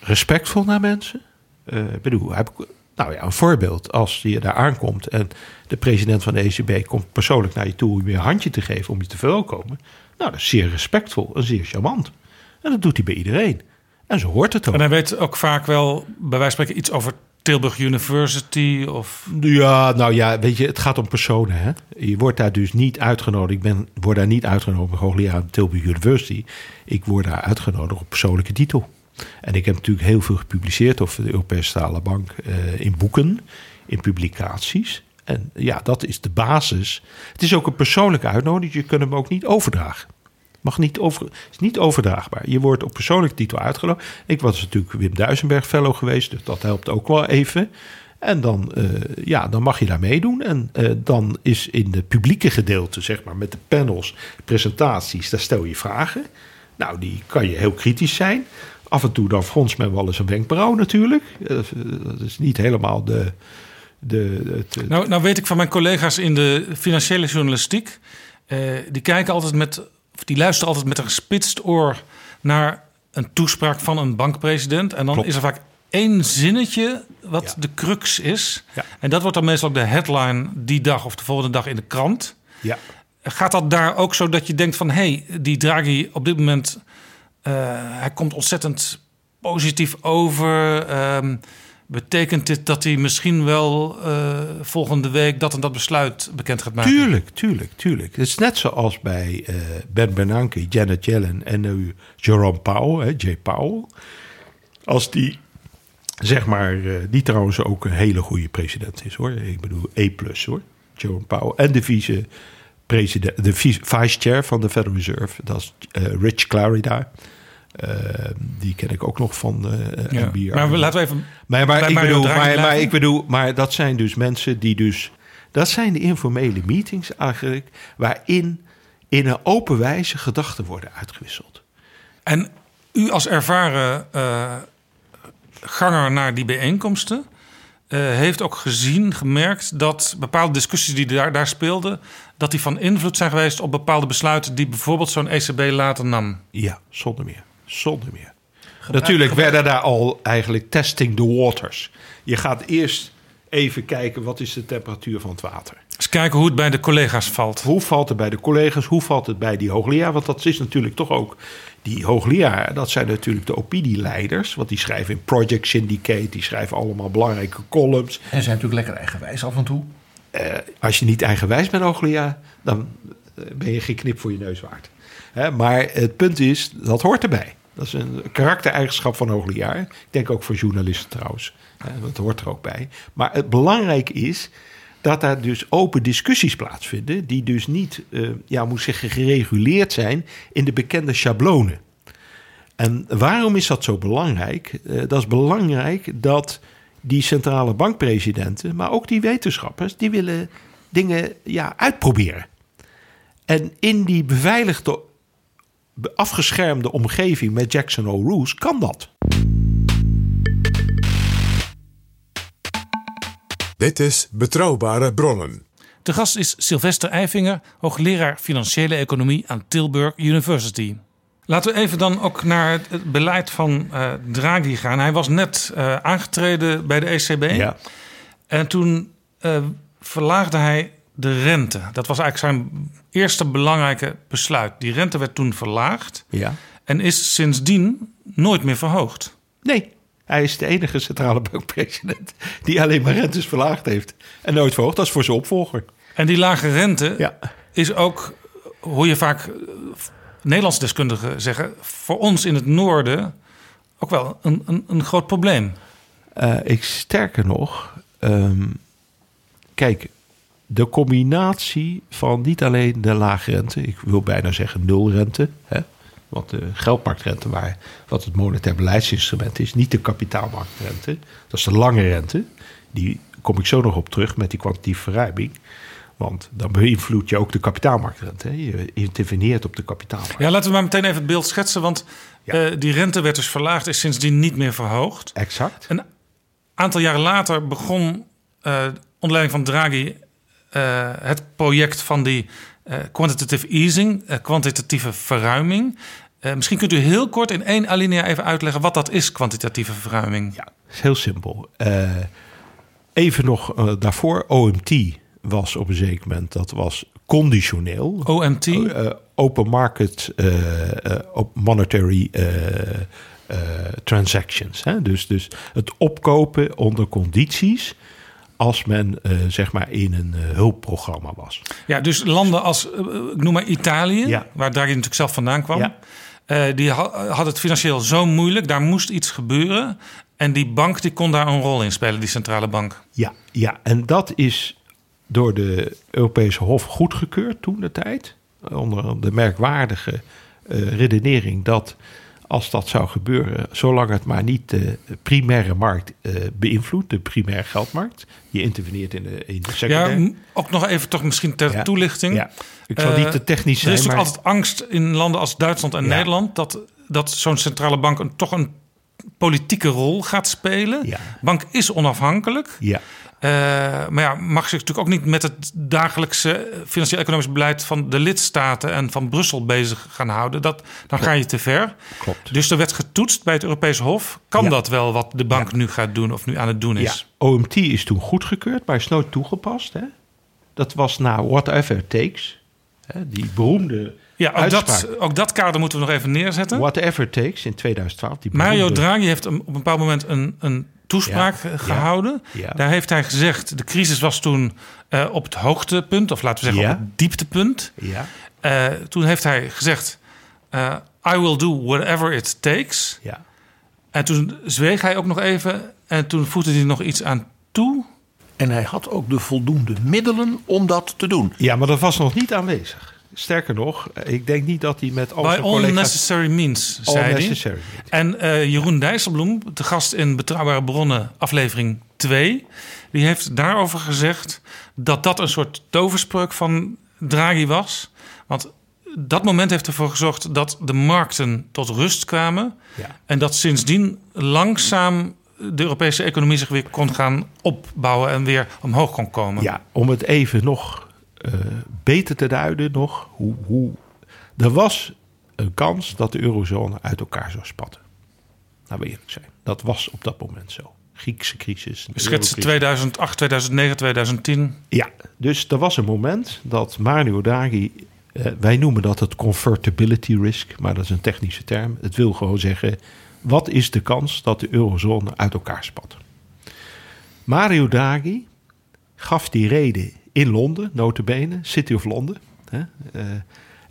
respectvol naar mensen. Eh, ik bedoel, heb ik, nou ja, een voorbeeld. Als je daar aankomt en de president van de ECB komt persoonlijk naar je toe om je een handje te geven om je te verwelkomen. Nou, dat is zeer respectvol en zeer charmant. En dat doet hij bij iedereen. En zo hoort het ook. En hij weet ook vaak wel, bij wijze van spreken, iets over Tilburg University of... Ja, nou ja, weet je, het gaat om personen. Hè? Je wordt daar dus niet uitgenodigd. Ik ben, word daar niet uitgenodigd, hoogleraar aan Tilburg University. Ik word daar uitgenodigd op persoonlijke titel. En ik heb natuurlijk heel veel gepubliceerd over de Europese Stalen Bank eh, in boeken, in publicaties. En ja, dat is de basis. Het is ook een persoonlijke uitnodiging. Je kunt hem ook niet overdragen. Mag niet over, is niet overdraagbaar. Je wordt op persoonlijke titel uitgenodigd. Ik was natuurlijk Wim Duisenberg fellow geweest, dus dat helpt ook wel even. En dan, eh, ja, dan mag je daar meedoen. En eh, dan is in de publieke gedeelte, zeg maar, met de panels, presentaties, daar stel je vragen. Nou, die kan je heel kritisch zijn. Af en toe dan fronst men wel eens een wenkbrauw natuurlijk. Eh, dat is niet helemaal de... de het, Nou, nou weet ik van mijn collega's in de financiële journalistiek... die kijken altijd met... die luisteren altijd met een gespitst oor... naar een toespraak van een bankpresident. En dan Klopt. is er vaak één zinnetje wat de crux is. En dat wordt dan meestal ook de headline die dag of de volgende dag in de krant. Ja. Gaat dat daar ook zo dat je denkt van... hé, hey, die Draghi op dit moment... eh, hij komt ontzettend positief over. Ehm, betekent dit dat hij misschien wel eh, volgende week... dat en dat besluit bekend gaat maken? Tuurlijk, tuurlijk, tuurlijk. Het is net zoals bij eh, Ben Bernanke, Janet Yellen en nu Jerome Powell, hè, Jay Powell. Als die, zeg maar, eh, die trouwens ook een hele goede president is hoor. Ik bedoel E plus hoor, Jerome Powell. En de vice president, de vice, vice chair van de Federal Reserve, dat is Rich Clarida. Eh, die ken ik ook nog van Ja. NBR. Maar laten we even Maar, ik bedoel, maar, ik bedoel, maar dat zijn dus mensen die dus. Dat zijn de informele meetings eigenlijk. waarin in een open wijze gedachten worden uitgewisseld. En u als ervaren ganger naar die bijeenkomsten... heeft ook gezien, gemerkt dat bepaalde discussies die daar, daar speelden... dat die van invloed zijn geweest op bepaalde besluiten... die bijvoorbeeld zo'n ECB later nam. Ja, zonder meer. Zonder meer. Natuurlijk werden daar al eigenlijk testing the waters. Je gaat eerst even kijken wat is de temperatuur van het water. Eens kijken hoe het bij de collega's valt. Hoe valt het bij de collega's? Hoe valt het bij die hoogleraar? Want dat is natuurlijk toch ook... Die hoogleraar, dat zijn natuurlijk de opinieleiders. Want die schrijven in Project Syndicate. Die schrijven allemaal belangrijke columns. En zijn natuurlijk lekker eigenwijs af en toe. Eh, als je niet eigenwijs bent, hoogleraar... dan eh, ben je geen knip voor je neus waard. Hè, maar het punt is, dat hoort erbij. Dat is een karaktereigenschap van hoogleraar. Ik denk ook voor journalisten trouwens. Dat hoort er ook bij. Maar het belangrijke is dat daar dus open discussies plaatsvinden... die dus niet, eh, ja, moet zeggen, gereguleerd zijn... in de bekende schablonen. En waarom is dat zo belangrijk? Eh, dat is belangrijk dat die centrale bankpresidenten, maar ook die wetenschappers, die willen dingen ja, uitproberen. En in die beveiligde, afgeschermde omgeving met Jackson Hole Rules kan dat. Dit is Betrouwbare Bronnen. De gast is Sylvester Eifinger, hoogleraar financiële economie aan Tilburg University. Laten we even dan ook naar het- het beleid van eh, Draghi gaan. Hij was net eh, aangetreden bij de ECB. Ja. En toen eh, verlaagde hij de rente. Dat was eigenlijk zijn eerste belangrijke besluit. Die rente werd toen verlaagd Ja. en is sindsdien nooit meer verhoogd. Nee, hij is de enige centrale bankpresident die alleen maar rentes verlaagd heeft. En nooit verhoogd, dat is voor zijn opvolger. En die lage rente Ja. is ook, hoor je vaak Nederlandse deskundigen zeggen, voor ons in het noorden ook wel een, een, een groot probleem. Eh, ik sterker nog, ehm, kijk, de combinatie van niet alleen de laagrente, ik wil bijna zeggen nulrente, hè, want de geldmarktrente, waar, wat het monetair beleidsinstrument is, niet de kapitaalmarktrente, dat is de lange rente, die kom ik zo nog op terug met die kwantitatieve verruiming. Want dan beïnvloed je ook de kapitaalmarktrente. Hè? Je interveneert op de kapitaalmarkt. Ja, laten we maar meteen even het beeld schetsen. Want eh, die rente werd dus verlaagd, is sindsdien niet meer verhoogd. Exact. Een aantal jaren later begon eh onder leiding van Draghi het project van die eh, quantitative easing, eh, kwantitatieve verruiming. Eh, misschien kunt u heel kort in één alinea even uitleggen wat dat is, kwantitatieve verruiming. Ja, is heel simpel. Eh, even nog eh, daarvoor, OMT was op een zeker moment, dat was conditioneel. OMT? Eh, open Market eh, eh, op Monetary eh, eh, Transactions. Hè? Dus, dus het opkopen onder condities als men eh, zeg maar in een eh, hulpprogramma was. Ja, dus landen als, eh, ik noem maar Italië, Ja. waar Draghi natuurlijk zelf vandaan kwam. Ja. die ha- had het financieel zo moeilijk, daar moest iets gebeuren. En die bank die kon daar een rol in spelen, die centrale bank. Ja, ja, en dat is door de Europese Hof goedgekeurd toen de tijd. Onder de merkwaardige redenering dat als dat zou gebeuren, zolang het maar niet de primaire markt eh, beïnvloedt, de primaire geldmarkt, je interveneert in de, in de Ja, secundaire. m- ook nog even toch misschien ter Ja. toelichting. Ja. Ik zal niet te technisch Er is zijn, maar- altijd angst in landen als Duitsland en Ja. Nederland... dat, dat zo'n centrale bank een, toch een politieke rol gaat spelen. Ja. Bank is onafhankelijk. Ja. Eh, maar ja, mag zich natuurlijk ook niet met het dagelijkse financieel-economisch beleid van de lidstaten en van Brussel bezig gaan houden. Dat, dan ga je te ver. Klopt. Dus er werd getoetst bij het Europese Hof. Kan Ja. dat wel wat de bank nu gaat doen of nu aan het doen is? Ja, OMT is toen goedgekeurd, maar is nooit toegepast. Hè? Dat was na Whatever It Takes. Hè? Die beroemde Ja, ook uitspraak. dat, ook dat kader moeten we nog even neerzetten. Whatever It Takes in 2012. Die Mario Draghi heeft een- op een bepaald moment een, een toespraak Ja, eh, ja, gehouden. ja. Daar heeft hij gezegd, de crisis was toen eh, op het hoogtepunt, of laten we zeggen Ja. op het dieptepunt. Ja. Eh, toen heeft hij gezegd, eh, I will do whatever it takes. Ja. En toen zweeg hij ook nog even en toen voegde hij nog iets aan toe. En hij had ook de voldoende middelen om dat te doen. Ja, maar dat was nog niet aanwezig. Sterker nog, ik denk niet dat hij met al By zijn collega's... necessary means, zei hij. En eh, Jeroen Dijsselbloem, de gast in Betrouwbare Bronnen, aflevering 2... die heeft daarover gezegd dat dat een soort toverspreuk van Draghi was. Want dat moment heeft ervoor gezorgd dat de markten tot rust kwamen... Ja. en dat sindsdien langzaam de Europese economie zich weer kon gaan opbouwen... en weer omhoog kon komen. Ja, om het even nog beter te duiden nog. Hoe, hoe, er was een kans dat de eurozone uit elkaar zou spatten. Nou, we eerlijk zijn. Dat was op dat moment zo. Griekse crisis. Schetsen eurocrisis. 2008, 2009, 2010. Ja, dus er was een moment dat Mario Draghi... eh, wij noemen dat het convertibility risk, maar dat is een technische term. Het wil gewoon zeggen, wat is de kans dat de eurozone uit elkaar spat? Mario Draghi gaf die reden in Londen, notabene, City of Londen. Hè, eh,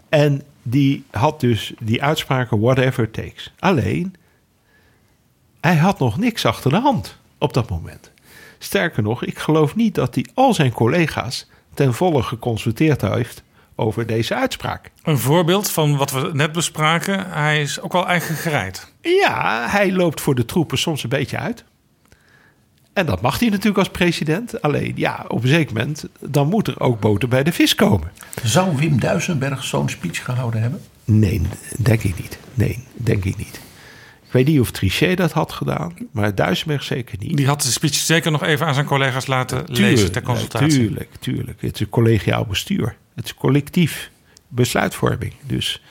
en die had dus die uitspraken whatever it takes. Alleen, hij had nog niks achter de hand op dat moment. Sterker nog, ik geloof niet dat hij al zijn collega's ten volle geconsulteerd heeft over deze uitspraak. Een voorbeeld van wat we net bespraken. Hij is ook wel eigen gereid. Ja, hij loopt voor de troepen soms een beetje uit. En dat mag hij natuurlijk als president. Alleen, ja, op een zeker moment, dan moet er ook boter bij de vis komen. Zou Wim Duisenberg zo'n speech gehouden hebben? Nee, denk ik niet. Nee, denk ik niet. Ik weet niet of Trichet dat had gedaan, maar Duisenberg zeker niet. Die had de speech zeker nog even aan zijn collega's laten lezen ter consultatie. Tuurlijk, tuurlijk. Het is een collegiaal bestuur. Het is collectief besluitvorming. Dus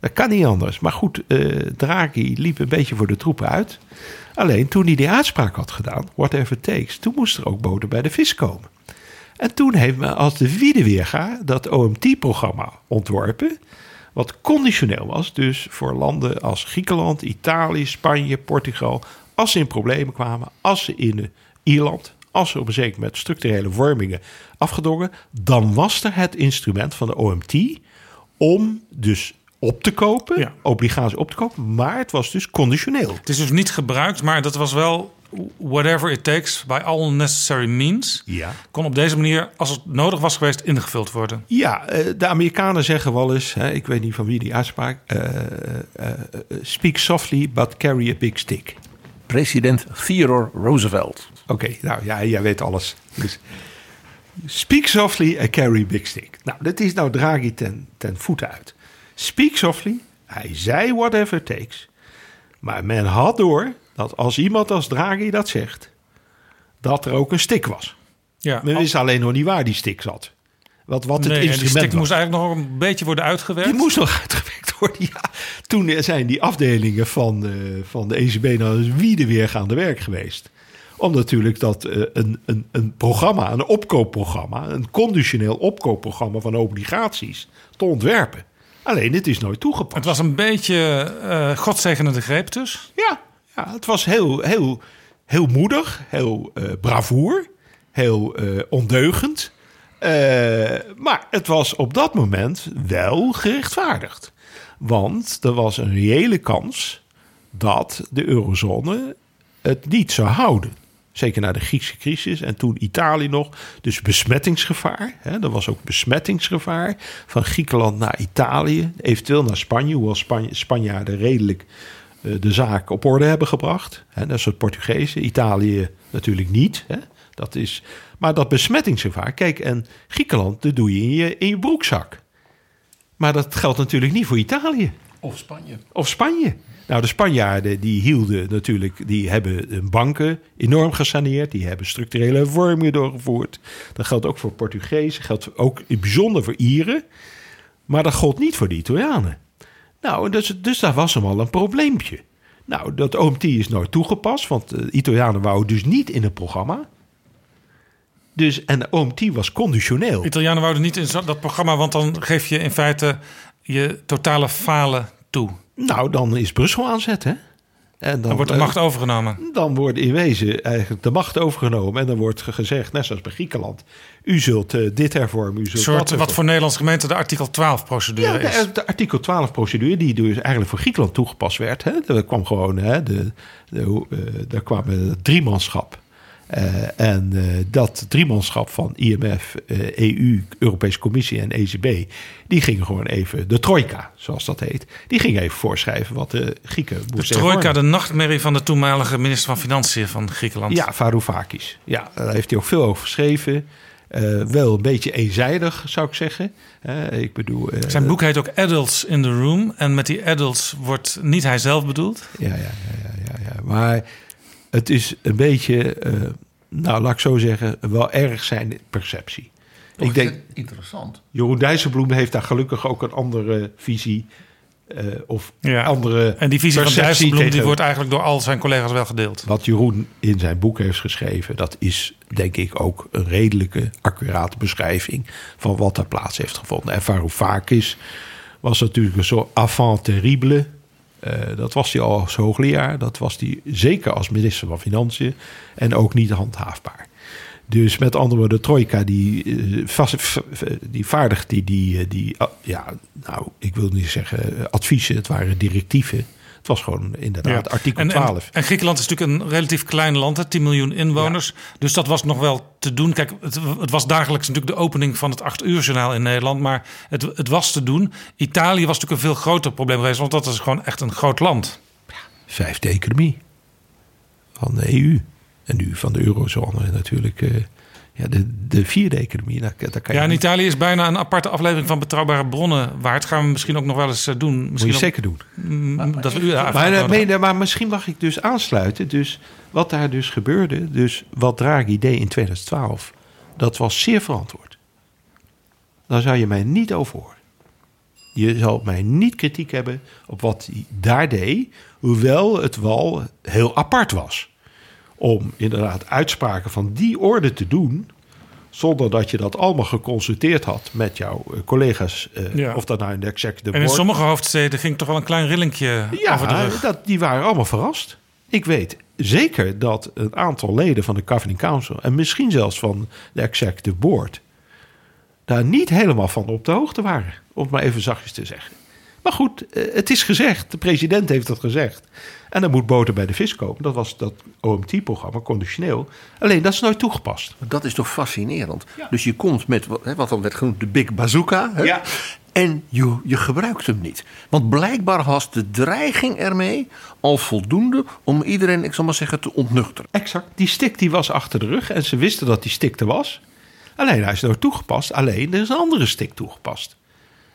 dat kan niet anders. Maar goed, eh Draghi liep een beetje voor de troepen uit. Alleen toen hij die uitspraak had gedaan, whatever it takes, toen moest er ook boter bij de vis komen. En toen heeft men als de Wiedeweerga dat OMT-programma ontworpen. Wat conditioneel was, dus voor landen als Griekenland, Italië, Spanje, Portugal. Als ze in problemen kwamen, als ze in Ierland, als ze op een zeker moment structurele vormingen afgedongen, dan was er het instrument van de OMT om dus op te kopen, Ja. obligaties op te kopen, maar het was dus conditioneel. Het is dus niet gebruikt, maar dat was wel whatever it takes by all necessary means. Ja. Kon op deze manier, als het nodig was geweest, ingevuld worden. Ja, eh, de Amerikanen zeggen wel eens, hè, ik weet niet van wie die uitspraak, eh, eh, speak softly but carry a big stick. President Theodore Roosevelt. Oké, nou ja, jij weet alles. Dus, Speak softly and carry big stick. Nou, dat is nou Draghi ten, ten voeten uit. Speak softly. Hij zei whatever it takes. Maar men had door dat als iemand als Draghi dat zegt, dat er ook een stick was. Ja, Men wist alleen nog niet waar die stick zat. Wat, wat het nee, en die instrument stick was. moest eigenlijk nog een beetje worden uitgewerkt. Die moest nog [laughs] uitgewerkt worden, ja. Toen zijn die afdelingen van, eh, van de ECB naar wiede weer gaan de werk geweest. Om natuurlijk dat eh, een, een, een programma, een opkoopprogramma... een conditioneel opkoopprogramma van obligaties te ontwerpen. Alleen, het is nooit toegepast. Het was een beetje eh godzegenende greep dus. Ja, ja het was heel, heel, heel moedig, heel eh bravoer, heel eh, ondeugend. Maar het was op dat moment wel gerechtvaardigd. Want er was een reële kans dat de eurozone het niet zou houden. Zeker na de Griekse crisis en toen Italië nog. Dus besmettingsgevaar. Hè, er was ook besmettingsgevaar van Griekenland naar Italië. Eventueel naar Spanje, hoewel Spanje, Spanjaarden redelijk eh, de zaak op orde hebben gebracht. Hè, dat is het Portugezen. Italië natuurlijk niet. Hè. Dat is, maar dat besmettingsgevaar, kijk, en Griekenland, dat doe je in je, in je broekzak. Maar dat geldt natuurlijk niet voor Italië. Of Spanje. Of Spanje. Nou, de Spanjaarden die hielden natuurlijk, die hebben hun banken enorm gesaneerd. Die hebben structurele hervormingen doorgevoerd. Dat geldt ook voor Portugezen, geldt ook in bijzonder voor Ieren. Maar dat gold niet voor de Italianen. Nou, dus, dus daar was hem al een probleempje. Nou, dat OMT is nooit toegepast, want de Italianen wouden dus niet in het programma. Dus, en de OMT was conditioneel. Italianen wouden niet in dat programma, want dan geef je in feite je totale falen toe. Nou, dan is Brussel aan zet, hè? En Dan wordt de eh, macht overgenomen. Dan wordt in wezen eigenlijk de macht overgenomen. En dan wordt ge- gezegd, net zoals bij Griekenland... u zult eh, dit hervormen, u zult soort, dat wat voor Nederlandse gemeente de artikel 12-procedure Ja, de, is. de artikel 12-procedure, die dus eigenlijk voor Griekenland toegepast werd. Hè, er kwam gewoon, hè, de, de, eh, daar kwam het driemanschap. Eh, en eh, dat driemanschap van IMF, eh, EU, Europese Commissie en ECB... die gingen gewoon even, de trojka, zoals dat heet... die gingen even voorschrijven wat de Grieken De moesten trojka, hervormen. de nachtmerrie van de toenmalige minister van Financiën van Griekenland. Ja, Varoufakis. Ja, daar heeft hij ook veel over geschreven. Wel een beetje eenzijdig, zou ik zeggen. Ik bedoel... Zijn boek heet ook Adults in the Room. En met die adults wordt niet hij zelf bedoeld. Ja, ja, ja, ja, ja, ja. Maar het is een beetje, eh, nou laat ik zo zeggen, wel erg zijn perceptie. Toch ik denk, interessant. Jeroen Dijsselbloem heeft daar gelukkig ook een andere visie. eh, of Ja. andere En die visie van Dijsselbloem die wordt eigenlijk door al zijn collega's wel gedeeld. Wat Jeroen in zijn boek heeft geschreven, dat is denk ik ook een redelijke, accurate beschrijving van wat er plaats heeft gevonden. En Varoufakis was natuurlijk een soort avant terrible. Eh, dat was hij al als hoogleraar, dat was hij zeker als minister van Financiën en ook niet handhaafbaar. Dus met andere woorden, de trojka die, eh, die vaardigt die, die, eh, die, ja, nou, ik wil niet zeggen adviezen, het waren directieven. Het was gewoon inderdaad Ja. artikel en, 12. En, en Griekenland is natuurlijk een relatief klein land, hè, 10 miljoen inwoners. Dus dat was nog wel te doen. Kijk, het, het was dagelijks natuurlijk de opening van het 8 uur journaal in Nederland. Maar het, het was te doen. Italië was natuurlijk een veel groter probleem geweest. Want dat is gewoon echt een groot land. vijfde economie van de EU. En nu van de eurozone natuurlijk. Ja, de, de vierde economie. Daar, daar kan Ja, je en niet- Italië is bijna een aparte aflevering van Betrouwbare Bronnen waard. Gaan we misschien ook nog wel eens eh, doen. Moet Misschien je ook- zeker doen. Mm, dat we u daar even Maar, nee, maar misschien mag ik dus aansluiten. Dus wat daar dus gebeurde, dus wat Draghi deed in 2012, dat was zeer verantwoord. Daar zou je mij niet over horen. Je zal mij niet kritiek hebben op wat hij daar deed, hoewel het wel heel apart was. Om inderdaad uitspraken van die orde te doen, zonder dat je dat allemaal geconsulteerd had met jouw eh, collega's, eh, Ja. of dat nou in de executive En in board- sommige hoofdsteden ging toch wel een klein rillingje over de ja, rug. dat, die waren allemaal verrast. Ik weet zeker dat een aantal leden van de Governing Council... en misschien zelfs van de Executive Board... daar niet helemaal van op de hoogte waren. Om het maar even zachtjes te zeggen. Maar goed, eh, het is gezegd. De president heeft dat gezegd. En dan moet boter bij de vis komen. Dat was dat OMT-programma, conditioneel. Alleen, dat is nooit toegepast. Dat is toch fascinerend. Dus je komt met wat, dan werd genoemd de Big Bazooka. Hè? Ja. En je, je gebruikt hem niet. Want blijkbaar was de dreiging ermee al voldoende om iedereen, ik zal maar zeggen, te ontnuchteren. Exact. Die stik die was achter de rug. En ze wisten dat die stik er was. Alleen hij is nooit toegepast. Alleen er is een andere stick toegepast.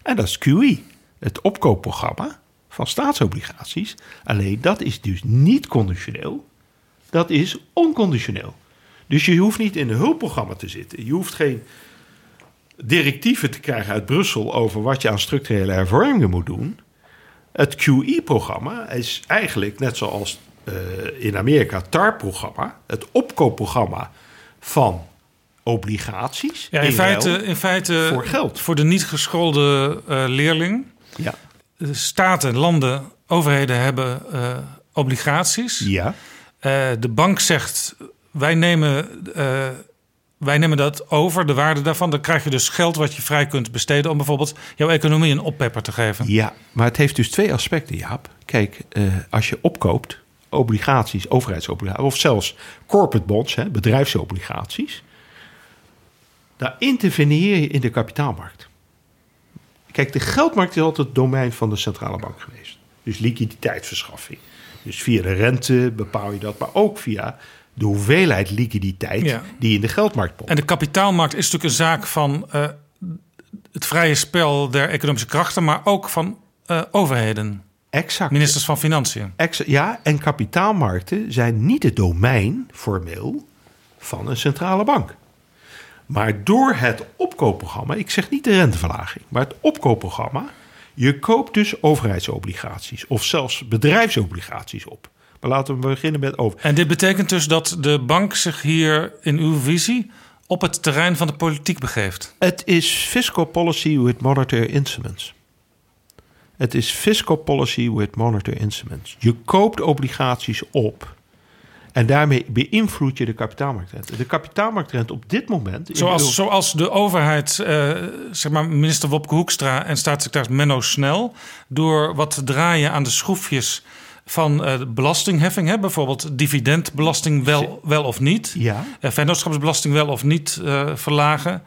En dat is QE, het opkoopprogramma van staatsobligaties. Alleen dat is dus niet conditioneel. Dat is onconditioneel. Dus je hoeft niet in een hulpprogramma te zitten. Je hoeft geen directieven te krijgen uit Brussel over wat je aan structurele hervormingen moet doen. Het QE-programma is eigenlijk net zoals uh, in Amerika het TAR-programma, het opkoopprogramma van obligaties. Ja, in, feite, in feite voor geld. Voor de niet geschoolde uh, leerling. Ja. Staten, landen, overheden hebben uh, obligaties. Ja. de bank zegt: wij nemen wij nemen dat over, de waarde daarvan. Dan krijg je dus geld wat je vrij kunt besteden om bijvoorbeeld jouw economie een oppepper te geven. Ja, maar het heeft dus twee aspecten, Jaap. Kijk, als je opkoopt, obligaties, overheidsobligaties, of zelfs corporate bonds, hè, bedrijfsobligaties, daar interveneer je in de kapitaalmarkt. Kijk, de geldmarkt is altijd het domein van de centrale bank geweest. Dus liquiditeitsverschaffing. Dus via de rente bepaal je dat, maar ook via de hoeveelheid liquiditeit die in de geldmarkt pompt. En de kapitaalmarkt is natuurlijk een zaak van uh, het vrije spel der economische krachten, maar ook van uh, overheden. Exact. Ministers van Financiën. Exact, ja, en kapitaalmarkten zijn niet het domein formeel van een centrale bank. Maar door het opkoopprogramma, ik zeg niet de renteverlaging, maar het opkoopprogramma, je koopt dus overheidsobligaties of zelfs bedrijfsobligaties op. Maar laten we beginnen met over. En dit betekent dus dat de bank zich hier in uw visie op het terrein van de politiek begeeft? Het is fiscal policy with monetary instruments. Het is fiscal policy with monetary instruments. Je koopt obligaties op en daarmee beïnvloed je de kapitaalmarktrente. De kapitaalmarktrente op dit moment. Zoals, zoals de overheid, eh, zeg maar minister Wopke Hoekstra en staatssecretaris Menno Snel, door wat te draaien aan de schroefjes van uh, belastingheffing, hè? bijvoorbeeld dividendbelasting wel, wel of niet, ja. Uh, vennootschapsbelasting wel of niet verlagen,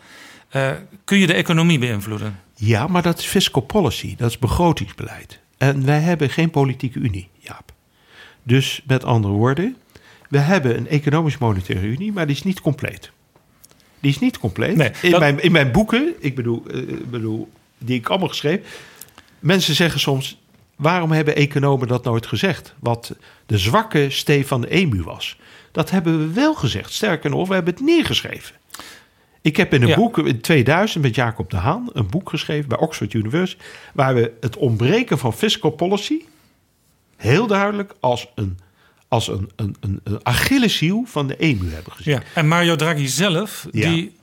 kun je de economie beïnvloeden. Ja, maar dat is fiscal policy, dat is begrotingsbeleid. En wij hebben geen politieke unie, Jaap. Dus met andere woorden, we hebben een economisch-monetaire unie, maar die is niet compleet. Die is niet compleet. Nee, in, mijn, in mijn boeken, ik bedoel, bedoel, die ik allemaal geschreven, mensen zeggen soms waarom hebben economen dat nooit gezegd? Wat de zwakke stee van de emu was. Dat hebben we wel gezegd. Sterker nog, we hebben het neergeschreven. Ik heb in een boek in 2000 met Jacob de Haan een boek geschreven bij Oxford University. waar we het ontbreken van fiscal policy heel duidelijk als een, als een, een, een, een Achilleshiel van de emu hebben gezien. Ja. En Mario Draghi zelf, die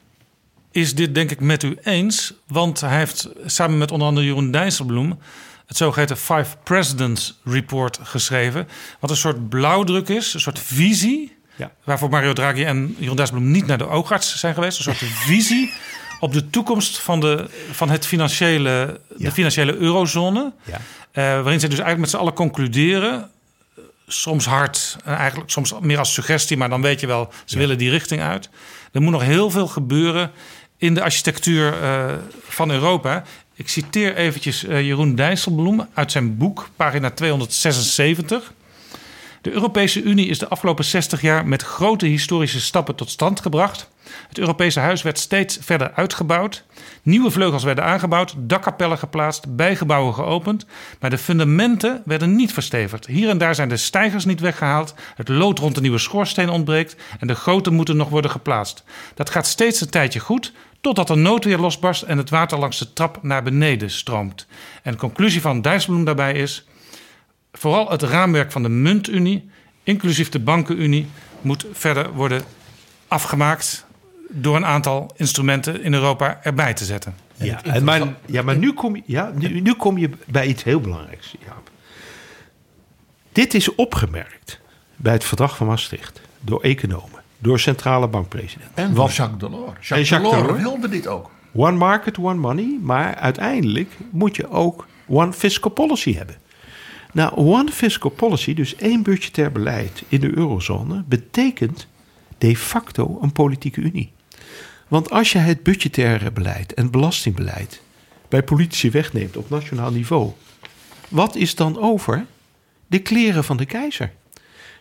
is dit denk ik met u eens. Want hij heeft samen met onder andere Jeroen Dijsselbloem het zogeheten Five Presidents Report geschreven. Wat een soort blauwdruk is, een soort visie. Ja. Waarvoor Mario Draghi en Jeroen Dijsselbloem niet naar de oogarts zijn geweest. Een soort [laughs] visie op de toekomst van, de, van het financiële, Ja. de financiële eurozone. Ja. Eh, waarin ze dus eigenlijk met z'n allen concluderen. Soms hard, en eigenlijk soms meer als suggestie, maar dan weet je wel, ze willen die richting uit. Er moet nog heel veel gebeuren in de architectuur eh, van Europa. Ik citeer eventjes eh, Jeroen Dijsselbloem uit zijn boek, pagina 276. De Europese Unie is de afgelopen 60 jaar met grote historische stappen tot stand gebracht. Het Europese huis werd steeds verder uitgebouwd. Nieuwe vleugels werden aangebouwd, dakkapellen geplaatst, bijgebouwen geopend. Maar de fundamenten werden niet verstevigd. Hier en daar zijn de stijgers niet weggehaald. Het lood rond de nieuwe schoorsteen ontbreekt. En de goten moeten nog worden geplaatst. Dat gaat steeds een tijdje goed, totdat er noodweer losbarst en het water langs de trap naar beneden stroomt. En de conclusie van Dijsselbloem daarbij is... vooral het raamwerk van de muntunie, inclusief de bankenunie... moet verder worden afgemaakt door een aantal instrumenten in Europa erbij te zetten. Ja, en maar, ja, maar nu kom je, ja, nu, nu kom je bij iets heel belangrijks, Jaap. Dit is opgemerkt bij het verdrag van Maastricht door economen, door centrale bankpresident. En door Jacques Delors. Jacques, En Jacques Delors, Delors. wilde dit ook. One market, one money. Maar uiteindelijk moet je ook one fiscal policy hebben. Nou, one fiscal policy, dus één budgetair beleid in de eurozone, betekent de facto een politieke unie. Want als je het budgettaire beleid en belastingbeleid bij politici wegneemt op nationaal niveau, wat is dan over? De kleren van de keizer.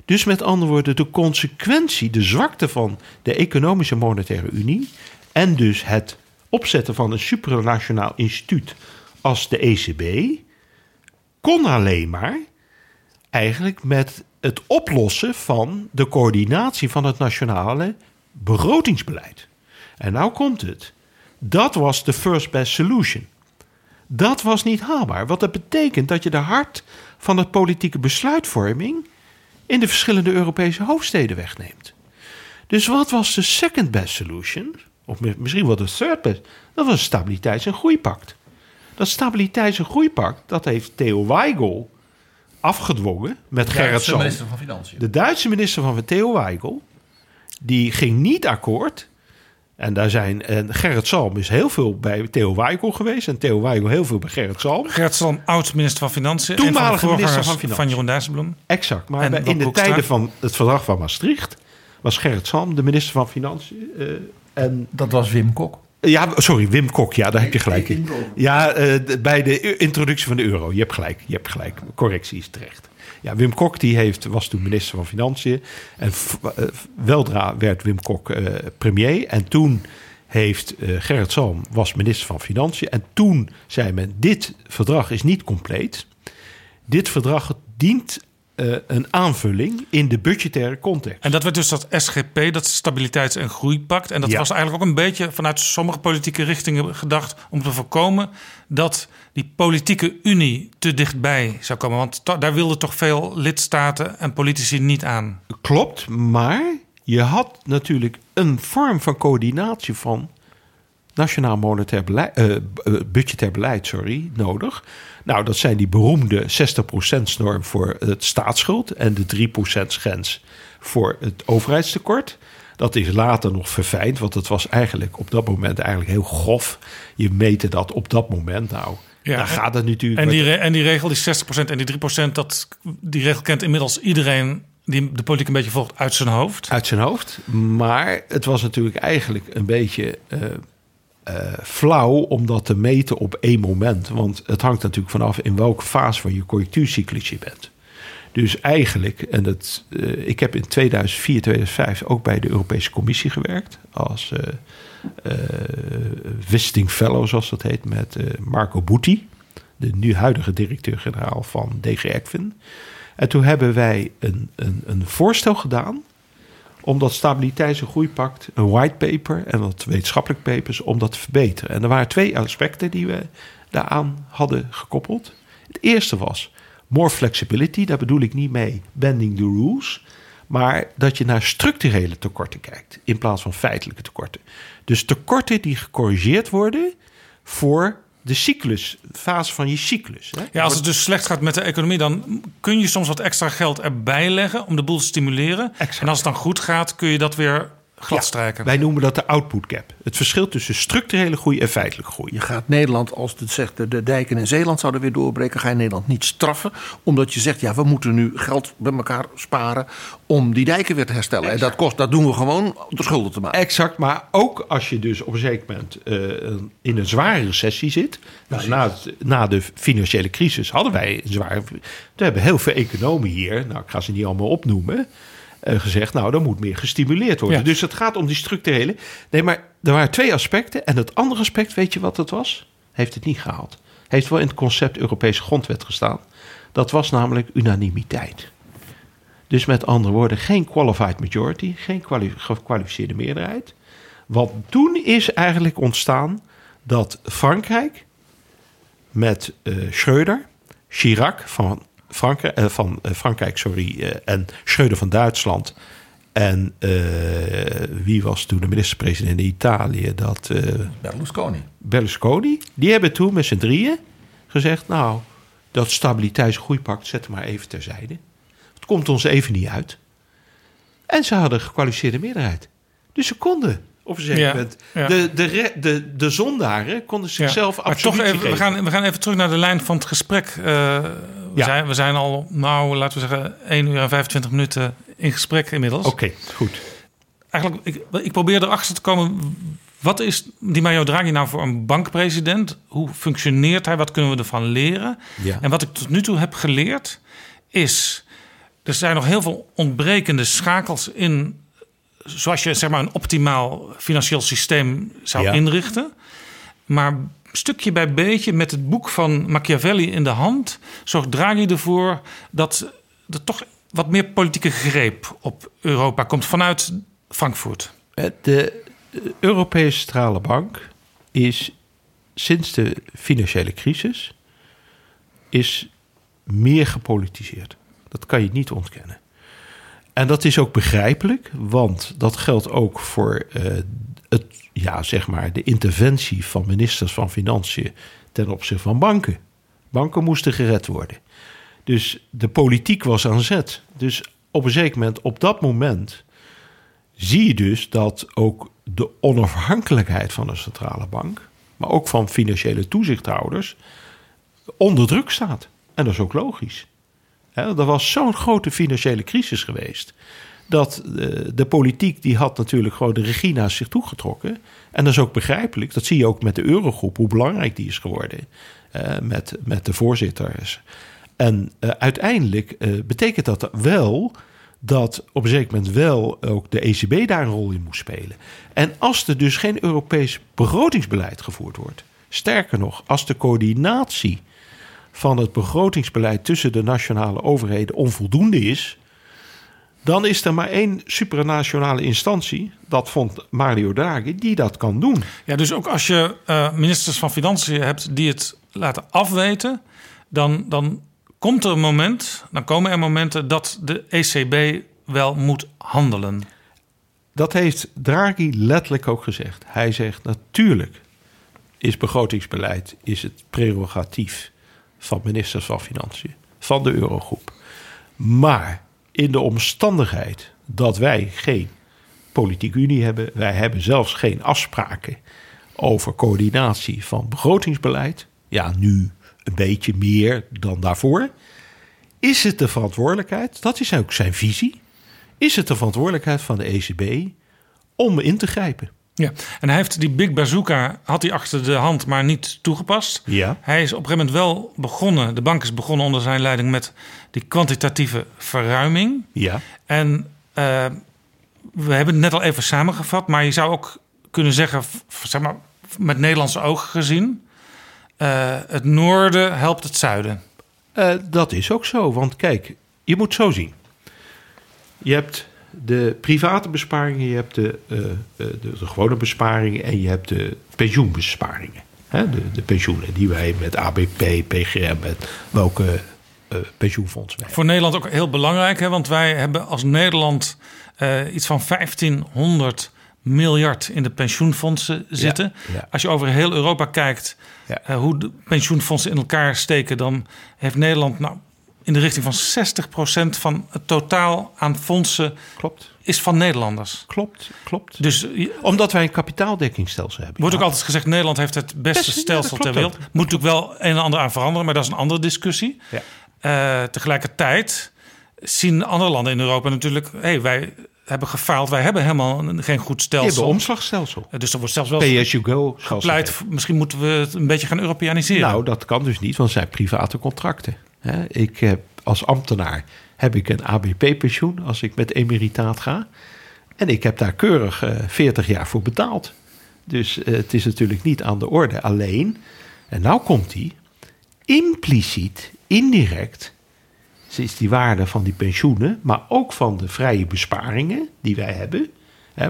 Dus met andere woorden, de consequentie, de zwakte van de economische monetaire unie en dus het opzetten van een supranationaal instituut als de ECB kon alleen maar eigenlijk met het oplossen van de coördinatie van het nationale begrotingsbeleid. En nou komt het. Dat was de first best solution. Dat was niet haalbaar. Wat dat betekent dat je de hart van het politieke besluitvorming in de verschillende Europese hoofdsteden wegneemt. Dus wat was de second best solution? Of misschien wel de third best. Dat was een stabiliteits- en groeipact. Dat stabiliteits- en groeipact, dat heeft Theo Weigel afgedwongen met Gerrit Duitse Salm. minister van Financiën. De Duitse minister van Theo Weigel, die ging niet akkoord. En daar zijn, en Gerrit Salm is heel veel bij Theo Weigel geweest. En Theo Weigel heel veel bij Gerrit Salm. Gerrit Salm, oud-minister van Financiën. een van de Toenmalige minister van Financiën. van Jeroen Dijsselbloem. Exact. Maar En bij- Bob in de tijden van het verdrag van Maastricht was Gerrit Salm de minister van Financiën. eh, en Dat was Wim Kok. Ja, sorry, Wim Kok. Ja, daar heb je gelijk in. Ja, eh, bij de introductie van de euro. Je hebt gelijk. Je hebt gelijk. Correctie is terecht. Ja, Wim Kok die heeft, was toen minister van Financiën. En eh, weldra werd Wim Kok eh, premier. En toen heeft Gerrit Salm was minister van Financiën. En toen zei men, dit verdrag is niet compleet. Dit verdrag dient eh, een aanvulling in de budgettaire context. En dat werd dus dat SGP, dat Stabiliteits- en Groeipact. En dat Ja. was eigenlijk ook een beetje vanuit sommige politieke richtingen gedacht om te voorkomen dat die politieke unie te dichtbij zou komen. Want daar wilden toch veel lidstaten en politici niet aan. Klopt, maar je had natuurlijk een vorm van coördinatie van nationaal monetair beleid, eh, eh, budgetair beleid sorry, nodig. Nou, dat zijn die beroemde 60%-norm voor het staatsschuld en de 3%-grens voor het overheidstekort. Dat is later nog verfijnd, want het was eigenlijk op dat moment eigenlijk heel grof. Je meette dat op dat moment. Nou, Ja, daar gaat het natuurlijk. En die, re- en die regel, die 60% en die 3%, dat, die regel kent inmiddels iedereen die de politiek een beetje volgt uit zijn hoofd. uit zijn hoofd. Maar het was natuurlijk eigenlijk een beetje eh, eh, flauw om dat te meten op één moment. Want het hangt natuurlijk vanaf in welke fase van je conjunctuurcyclus je bent. Dus eigenlijk, en dat, eh, ik heb in 2004, 2005 ook bij de Europese Commissie gewerkt. Als eh, visiting fellow, zoals dat heet, met Marco Butti. De nu huidige directeur-generaal van DG ECFIN. En toen hebben wij een, een, een voorstel gedaan om dat stabiliteits- en groeipact, een whitepaper en wat wetenschappelijk papers, om dat te verbeteren. En er waren twee aspecten die we daaraan hadden gekoppeld. Het eerste was more flexibility. Daar bedoel ik niet mee bending the rules. Maar dat je naar structurele tekorten kijkt in plaats van feitelijke tekorten. Dus tekorten die gecorrigeerd worden voor de cyclus, fase van je cyclus. Hè? Ja, als het dus slecht gaat met de economie, dan kun je soms wat extra geld erbij leggen om de boel te stimuleren. En als het dan goed gaat, kun je dat weer gladstrijken. Wij noemen dat de output gap. Het verschil tussen structurele groei en feitelijke groei. Je gaat Nederland, als het zegt de, de dijken in Zeeland zouden weer doorbreken, ga je Nederland niet straffen. Omdat je zegt, ja, we moeten nu geld bij elkaar sparen om die dijken weer te herstellen. En dat, kost, dat doen we gewoon om de schulden te maken. Exact, maar ook als je dus op een zeker moment eh, in een zware recessie zit. Nou, na, het- na de financiële crisis hadden wij een zware. Toen hebben heel veel economen hier, nou ik ga ze niet allemaal opnoemen, gezegd: Nou, er moet meer gestimuleerd worden. Ja. Dus het gaat om die structurele. Nee, maar er waren twee aspecten. En het andere aspect, weet je wat het was? Heeft het niet gehaald. Heeft wel in het concept Europese grondwet gestaan. Dat was namelijk unanimiteit. Dus met andere woorden, geen qualified majority, geen kwali- gekwalificeerde meerderheid. Want toen is eigenlijk ontstaan dat Frankrijk met eh Schröder, Chirac van, Frankrijk, eh, van eh, Frankrijk sorry, eh, en Schröder van Duitsland en wie was toen de minister-president in Italië? Dat, Berlusconi. Berlusconi. Die hebben toen met z'n drieën gezegd... nou, dat stabiliteits- en groeipact zetten maar even terzijde. Het komt ons even niet uit. En ze hadden een gekwalificeerde meerderheid. Dus ze konden Ja, moment... ja. De, de, de, de zondaren konden zichzelf maar absoluut toch even, we gaan, we gaan even terug naar de lijn van het gesprek. Eh, we, Ja. zijn, we zijn al, nou, laten we zeggen, 1 uur en 25 minuten in gesprek inmiddels. Oké, goed. Eigenlijk, ik, ik probeer erachter te komen. Wat is die Mario Draghi nou voor een bankpresident? Hoe functioneert hij? Wat kunnen we ervan leren? Ja. En wat ik tot nu toe heb geleerd is... er zijn nog heel veel ontbrekende schakels in zoals je zeg maar een optimaal financieel systeem zou Ja. inrichten. Maar stukje bij beetje met het boek van Machiavelli in de hand zorgt Draghi ervoor dat er toch wat meer politieke greep op Europa komt vanuit Frankfurt. Eh, De de Europese Centrale Bank is sinds de financiële crisis is meer gepolitiseerd. Dat kan je niet ontkennen. En dat is ook begrijpelijk, want dat geldt ook voor eh, het, ja, zeg maar de interventie van ministers van Financiën ten opzichte van banken. Banken moesten gered worden. Dus de politiek was aan zet. Dus op een zeker moment, op dat moment, zie je dus dat ook de onafhankelijkheid van de centrale bank, maar ook van financiële toezichthouders, onder druk staat. En dat is ook logisch. Hè, er was zo'n grote financiële crisis geweest. Dat eh, de politiek die had natuurlijk gewoon de regie naar zich toegetrokken. En dat is ook begrijpelijk. Dat zie je ook met de eurogroep, hoe belangrijk die is geworden. eh, met, met de voorzitters. En eh, uiteindelijk betekent dat wel dat op een zeker moment wel ook de ECB daar een rol in moest spelen. En als er dus geen Europees begrotingsbeleid gevoerd wordt, sterker nog, als de coördinatie van het begrotingsbeleid tussen de nationale overheden onvoldoende is, dan is er maar één supranationale instantie, dat vond Mario Draghi, die dat kan doen. Ja, dus ook als je eh, ministers van Financiën hebt die het laten afweten, dan, dan komt er een moment, dan komen er momenten dat de ECB wel moet handelen. Dat heeft Draghi letterlijk ook gezegd. Hij zegt natuurlijk is begrotingsbeleid is het prerogatief van ministers van Financiën, van de Eurogroep. Maar in de omstandigheid dat wij geen politieke unie hebben, wij hebben zelfs geen afspraken over coördinatie van begrotingsbeleid. Ja, nu een beetje meer dan daarvoor. Is het de verantwoordelijkheid, dat is ook zijn visie, is het de verantwoordelijkheid van de ECB om in te grijpen? Ja, en hij heeft die Big Bazooka had hij achter de hand, maar niet toegepast. Ja. Hij is op een gegeven moment wel begonnen, de bank is begonnen onder zijn leiding met die kwantitatieve verruiming. Ja. En eh, we hebben het net al even samengevat, maar je zou ook kunnen zeggen, zeg maar, met Nederlandse ogen gezien, eh, het noorden helpt het zuiden. Eh, dat is ook zo, want kijk, je moet zo zien. Je hebt de private besparingen, je hebt de, eh, eh, de, de gewone besparingen en je hebt de pensioenbesparingen. Hè, de, de pensioenen die wij met ABP, PGM, met welke eh, pensioenfonds wij Voor Nederland ook heel belangrijk, hè, want wij hebben als Nederland iets van 1500 miljard in de pensioenfondsen zitten. ja. Als je over heel Europa kijkt hoe de pensioenfondsen in elkaar steken, dan heeft Nederland nou, in de richting van 60% van het totaal aan fondsen Klopt. is van Nederlanders. Klopt, klopt. Dus je- Omdat wij een kapitaaldekkingsstelsel hebben. wordt ook altijd gezegd, Nederland heeft het beste stelsel ter wereld. ook. Moet natuurlijk wel een en ander aan veranderen, maar dat is een andere discussie. Ja. Eh, tegelijkertijd zien andere landen in Europa natuurlijk... Hey, wij hebben gefaald, wij hebben helemaal een- geen goed stelsel. hebben een omslagstelsel. Eh, Dus er wordt zelfs wel Pay as you go. gepleit... misschien moeten we het een beetje gaan Europeaniseren. Nou, dat kan dus niet, want zijn private contracten. Ik heb als ambtenaar heb ik een ABP-pensioen als ik met emeritaat ga. En ik heb daar keurig eh 40 jaar voor betaald. Dus eh, het is natuurlijk niet aan de orde. Alleen, en nou komt die, impliciet, indirect, is die waarde van die pensioenen, maar ook van de vrije besparingen die wij hebben,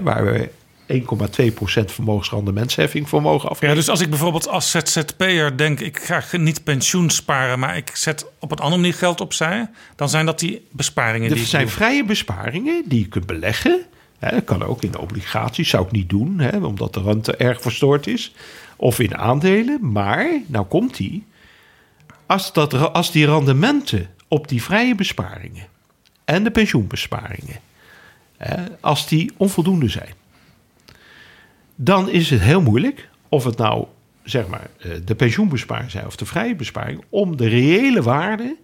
waar we 1,2% vermogensrendementsheffing voor mogen Ja, dus als ik bijvoorbeeld als ZZP'er denk... ik ga niet pensioen sparen, maar ik zet op een andere manier geld opzij... dan zijn dat die besparingen die Er ik zijn vrije besparingen die je kunt beleggen. Hè, dat kan ook in obligaties, zou ik niet doen, hè, omdat de rente erg verstoord is. Of in aandelen. Maar, nou komt die. Als, dat, als die rendementen op die vrije besparingen en de pensioenbesparingen, hè, als die onvoldoende zijn, dan is het heel moeilijk of het nou zeg maar eh, de pensioenbesparingen zijn of de vrije besparing, om de reële waarde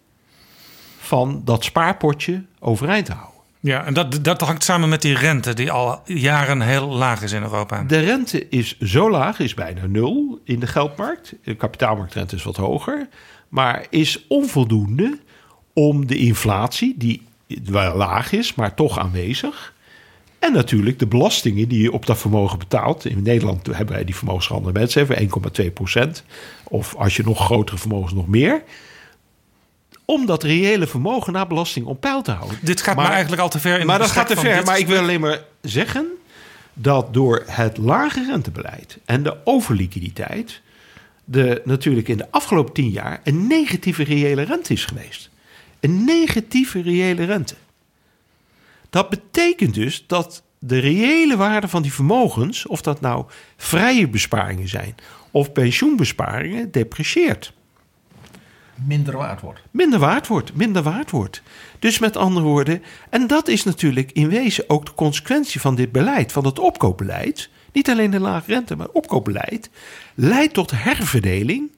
van dat spaarpotje overeind te houden. Ja, en dat, dat hangt samen met die rente... die al jaren heel laag is in Europa. De rente is zo laag, is bijna nul in de geldmarkt. De kapitaalmarktrente is wat hoger. Maar is onvoldoende om de inflatie, die wel laag is, maar toch aanwezig, En natuurlijk de belastingen die je op dat vermogen betaalt. In Nederland hebben wij die vermogensschande mensen even 1,2 procent. Of als je nog grotere vermogens nog meer. Om dat reële vermogen naar belasting op peil te houden. Dit gaat maar, eigenlijk al te ver in Maar dat gaat te ver. Maar ik wil alleen maar zeggen dat door het lage rentebeleid en de overliquiditeit. De, natuurlijk in de afgelopen tien jaar een negatieve reële rente is geweest. Een negatieve reële rente. Dat betekent dus dat de reële waarde van die vermogens, of dat nou vrije besparingen zijn of pensioenbesparingen, deprecieert. Minder waard wordt. Minder waard wordt, minder waard wordt. Dus met andere woorden, en dat is natuurlijk in wezen ook de consequentie van dit beleid, van het opkoopbeleid. Niet alleen de lage rente, maar opkoopbeleid leidt tot herverdeling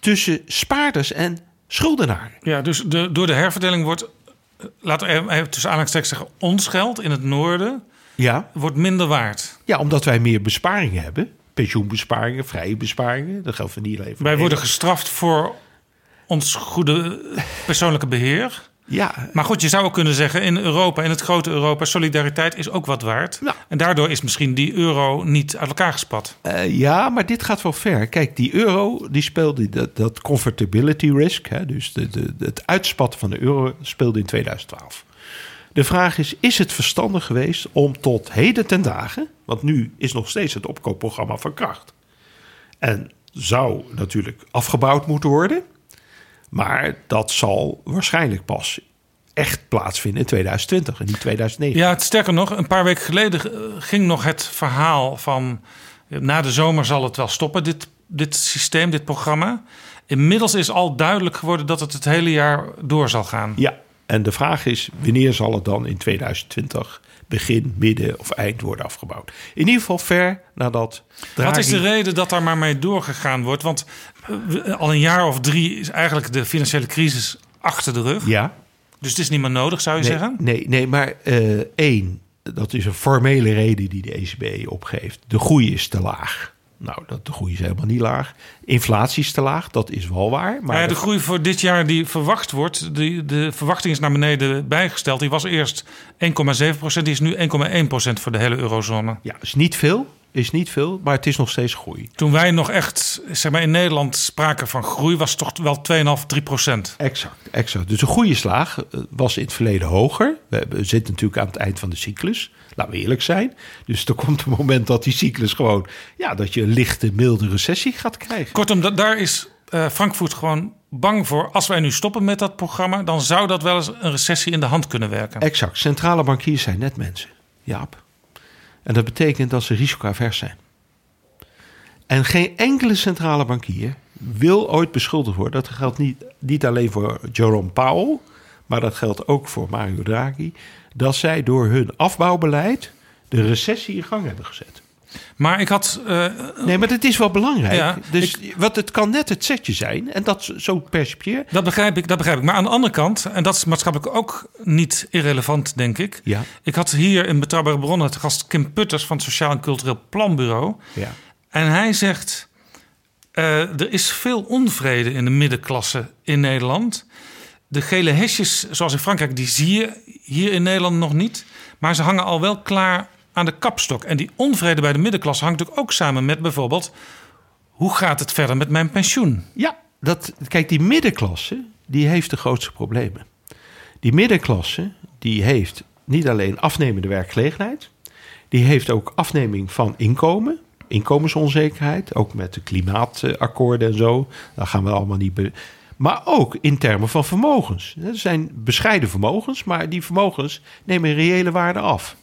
tussen spaarders en schuldenaren. Ja, dus de, door de herverdeling wordt, laten we even- tussen aanhalingstekens zeggen, ons geld in het noorden Ja. wordt minder waard. Ja, omdat wij meer besparingen hebben. Pensioenbesparingen, vrije besparingen. Dat geldt voor niet alleen Wij worden gestraft voor ons goede persoonlijke beheer. Ja. Maar goed, je zou ook kunnen zeggen in Europa, in het grote Europa, solidariteit is ook wat waard. En daardoor is misschien die euro niet uit elkaar gespat. Eh, ja, maar dit gaat wel ver. Kijk, die euro, die speelde dat, dat convertibility risk. Hè, dus de, de, het uitspatten van de euro speelde in 2012. De vraag is, is het verstandig geweest om tot heden ten dagen... want nu is nog steeds het opkoopprogramma van kracht... en zou natuurlijk afgebouwd moeten worden... maar dat zal waarschijnlijk pas echt plaatsvinden in 2020 en niet 2009. Ja, het, sterker nog, een paar weken geleden eh, ging nog het verhaal van... eh, na de zomer zal het wel stoppen, dit, dit systeem, dit programma. Inmiddels is al duidelijk geworden dat het het hele jaar door zal gaan. Ja, en de vraag is, wanneer zal het dan in 2020 begin, midden of eind worden afgebouwd? In ieder geval ver nadat... Wat is de reden dat daar maar mee doorgegaan wordt? Want eh, al een jaar of drie is eigenlijk de financiële crisis achter de rug. Ja. Dus het is niet meer nodig, zou je nee, zeggen? Nee, nee maar eh, één, dat is een formele reden die de ECB opgeeft. De groei is te laag. Nou, dat, de groei is helemaal niet laag. Inflatie is te laag, dat is wel waar. Maar ja, de de- groei voor dit jaar die verwacht wordt, die, de verwachting is naar beneden bijgesteld. Die was eerst 1,7 procent, die is nu 1,1 procent voor de hele eurozone. Ja, is niet veel, is niet veel, maar het is nog steeds groei. Toen wij nog echt, zeg maar in Nederland spraken van groei, was het toch wel 2,5, 3 procent. Exact, exact. Dus een goede slaag eh, was in het verleden hoger. We zitten natuurlijk aan het eind van de cyclus. Laten we eerlijk zijn. Dus er komt een moment dat die cyclus gewoon... ja, dat je een lichte, milde recessie gaat krijgen. Kortom, da- daar is eh, Frankfurt gewoon bang voor. Als wij nu stoppen met dat programma, dan zou dat wel eens een recessie in de hand kunnen werken. Exact. Centrale bankiers zijn net mensen. Jaap. En dat betekent dat ze risicoavers zijn. En geen enkele centrale bankier wil ooit beschuldigd worden. Dat geldt niet, niet alleen voor Jerome Powell, maar dat geldt ook voor Mario Draghi. Dat zij door hun afbouwbeleid de recessie in gang hebben gezet. Maar ik had. eh, nee, maar dat is wel belangrijk. Ja, dus wat het kan net het setje zijn. En dat zo percipieer. Dat begrijp ik, dat begrijp ik. Maar aan de andere kant, en dat is maatschappelijk ook niet irrelevant, denk ik. Ja. Ik had hier in Betrouwbare Bronnen het gast Kim Putters van het Sociaal en Cultureel Planbureau. Ja. En hij zegt, eh, er is veel onvrede in de middenklasse in Nederland. De gele hesjes, zoals in Frankrijk, die zie je hier in Nederland nog niet. Maar ze hangen al wel klaar aan de kapstok. En die onvrede bij de middenklasse hangt natuurlijk ook samen met bijvoorbeeld... hoe gaat het verder met mijn pensioen? Ja, dat, kijk, die middenklasse, die heeft de grootste problemen. Die middenklasse, die heeft niet alleen afnemende werkgelegenheid... die heeft ook afneming van inkomen, inkomensonzekerheid... ook met de klimaatakkoorden en zo. Daar gaan we allemaal niet... maar ook in termen van vermogens. Er zijn bescheiden vermogens, maar die vermogens nemen reële waarde af.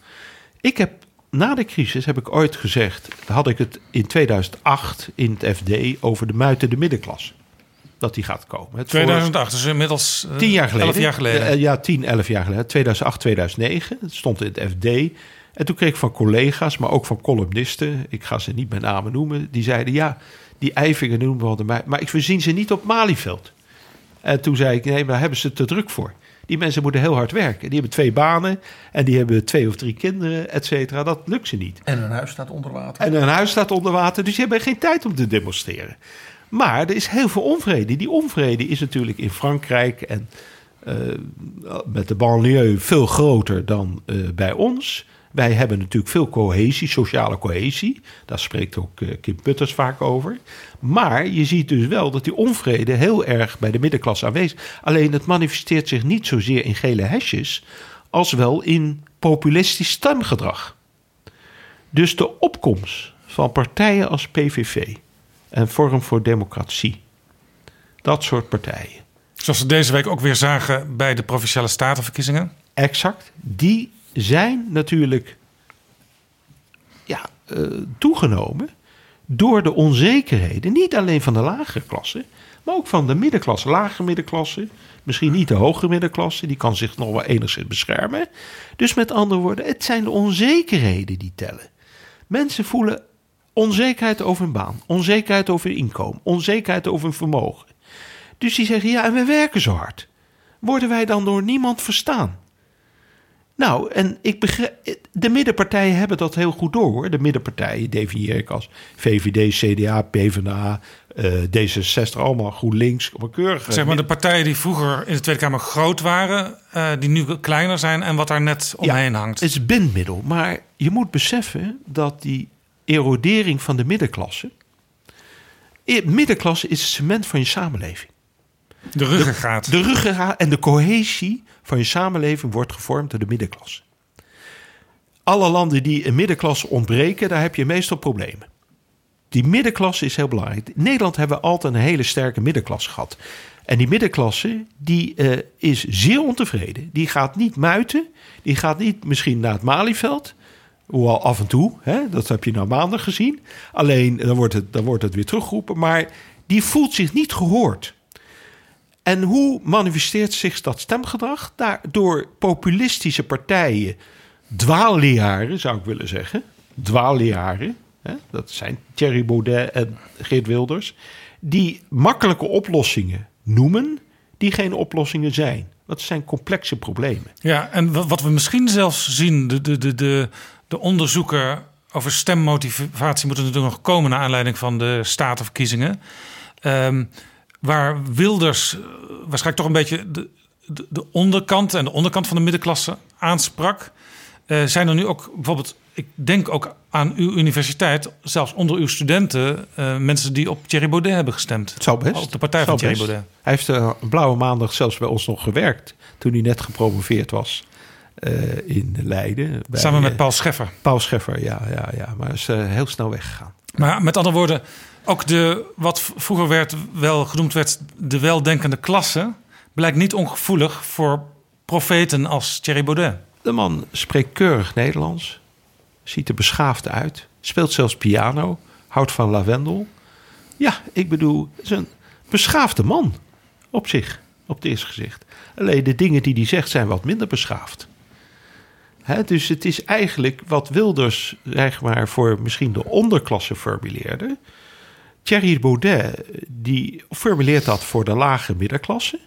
Ik heb na de crisis heb ik ooit gezegd, had ik het in 2008 in het FD over de muitende middenklasse. Dat die gaat komen. Het 2008, dus inmiddels eh, Tien jaar geleden. 11 jaar geleden. Ja, 10, 11 jaar geleden. 2008, 2009. Het stond in het FD. En toen kreeg ik van collega's, maar ook van columnisten... ik ga ze niet met name noemen... die zeiden, ja, die Eivingen noemen we de mij... maar ik voorzien ze niet op Malieveld. En toen zei ik, nee, maar daar hebben ze te druk voor. Die mensen moeten heel hard werken. Die hebben twee banen en die hebben twee of drie kinderen, et cetera. Dat lukt ze niet. En hun huis staat onder water. En hun huis staat onder water, dus die hebben geen tijd om te demonstreren. Maar er is heel veel onvrede. Die onvrede is natuurlijk in Frankrijk en eh, met de banlieue veel groter dan eh, bij ons. Wij hebben natuurlijk veel cohesie, sociale cohesie. Daar spreekt ook eh, Kim Putters vaak over. Maar je ziet dus wel dat die onvrede heel erg bij de middenklasse aanwezig is. Alleen het manifesteert zich niet zozeer in gele hesjes... als wel in populistisch stemgedrag. Dus de opkomst van partijen als PVV en Forum voor Democratie... dat soort partijen... Zoals we deze week ook weer zagen bij de provinciale statenverkiezingen. Exact. Die zijn natuurlijk ja, eh, toegenomen door de onzekerheden. Niet alleen van de lagere klasse, maar ook van de middenklasse. Lage middenklasse, misschien niet de hoge middenklasse. Die kan zich nog wel enigszins beschermen. Dus met andere woorden, het zijn de onzekerheden die tellen. Mensen voelen onzekerheid over hun baan, onzekerheid over hun inkomen, onzekerheid over hun vermogen. Dus die zeggen, ja, en we werken zo hard. Worden wij dan door niemand verstaan? Nou, en ik begrijp, de middenpartijen hebben dat heel goed door hoor. De middenpartijen definieer ik als VVD, CDA, PvdA, uh, D66, allemaal GroenLinks. Op een keurige zeg maar de partijen die vroeger in de Tweede Kamer groot waren, uh, die nu kleiner zijn en wat daar net omheen ja, hangt. Het is bindmiddel, maar je moet beseffen dat die erodering van de middenklasse. Middenklasse is het cement van je samenleving. De ruggengraat. De, de ruggengraat en de cohesie van je samenleving wordt gevormd door de middenklasse. Alle landen die een middenklasse ontbreken, daar heb je meestal problemen. Die middenklasse is heel belangrijk. In Nederland hebben we altijd een hele sterke middenklasse gehad. En die middenklasse die, uh, is zeer ontevreden. Die gaat niet muiten. Die gaat niet misschien naar het Malieveld. Hoewel af en toe, hè, dat heb je nou maandag gezien. Alleen dan wordt, het, dan wordt het weer teruggeroepen. Maar die voelt zich niet gehoord. En hoe manifesteert zich dat stemgedrag? Daar, door populistische partijen, dwaalleraren zou ik willen zeggen. Dwaalleraren, hè? dat zijn Thierry Baudet en Geert Wilders. Die makkelijke oplossingen noemen, die geen oplossingen zijn. Dat zijn complexe problemen. Ja, en wat we misschien zelfs zien, de, de, de, de, de onderzoeken over stemmotivatie moeten natuurlijk nog komen naar aanleiding van de statenverkiezingen. Um, waar Wilders uh, waarschijnlijk toch een beetje de, de, de, onderkant en de onderkant van de middenklasse aansprak. Uh, zijn er nu ook bijvoorbeeld, ik denk ook aan uw universiteit, zelfs onder uw studenten, uh, mensen die op Thierry Baudet hebben gestemd? Het zou best. Op de partij van Thierry Baudet. Hij heeft uh, blauwe maandag zelfs bij ons nog gewerkt toen hij net gepromoveerd was. in Leiden. Bij, Samen met Paul Scheffer. Paul Scheffer, ja, ja, ja. Maar is heel snel weggegaan. Maar met andere woorden, ook de, wat vroeger werd, wel genoemd werd, de weldenkende klasse, blijkt niet ongevoelig voor profeten als Thierry Baudet. De man spreekt keurig Nederlands, ziet er beschaafd uit, speelt zelfs piano, houdt van lavendel. Ja, ik bedoel, het is een beschaafde man op zich, op het eerste gezicht. Alleen de dingen die hij zegt zijn wat minder beschaafd. Dus het is eigenlijk wat Wilders zeg maar, voor misschien de onderklasse formuleerde. Thierry Baudet die formuleert dat voor de lage middenklasse.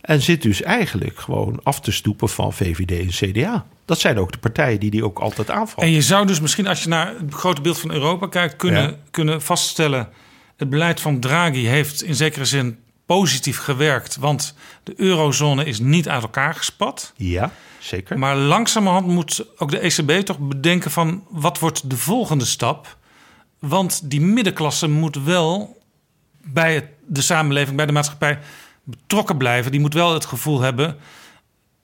En zit dus eigenlijk gewoon af te stoepen van VVD en CDA. Dat zijn ook de partijen die die ook altijd aanvallen. En je zou dus misschien, als je naar het grote beeld van Europa kijkt, kunnen, ja. kunnen vaststellen: het beleid van Draghi heeft in zekere zin positief gewerkt. Want de eurozone is niet uit elkaar gespat. Ja, zeker. Maar langzamerhand moet ook de ECB toch bedenken van wat wordt de volgende stap? Want die middenklasse moet wel bij het, de samenleving, bij de maatschappij betrokken blijven. Die moet wel het gevoel hebben: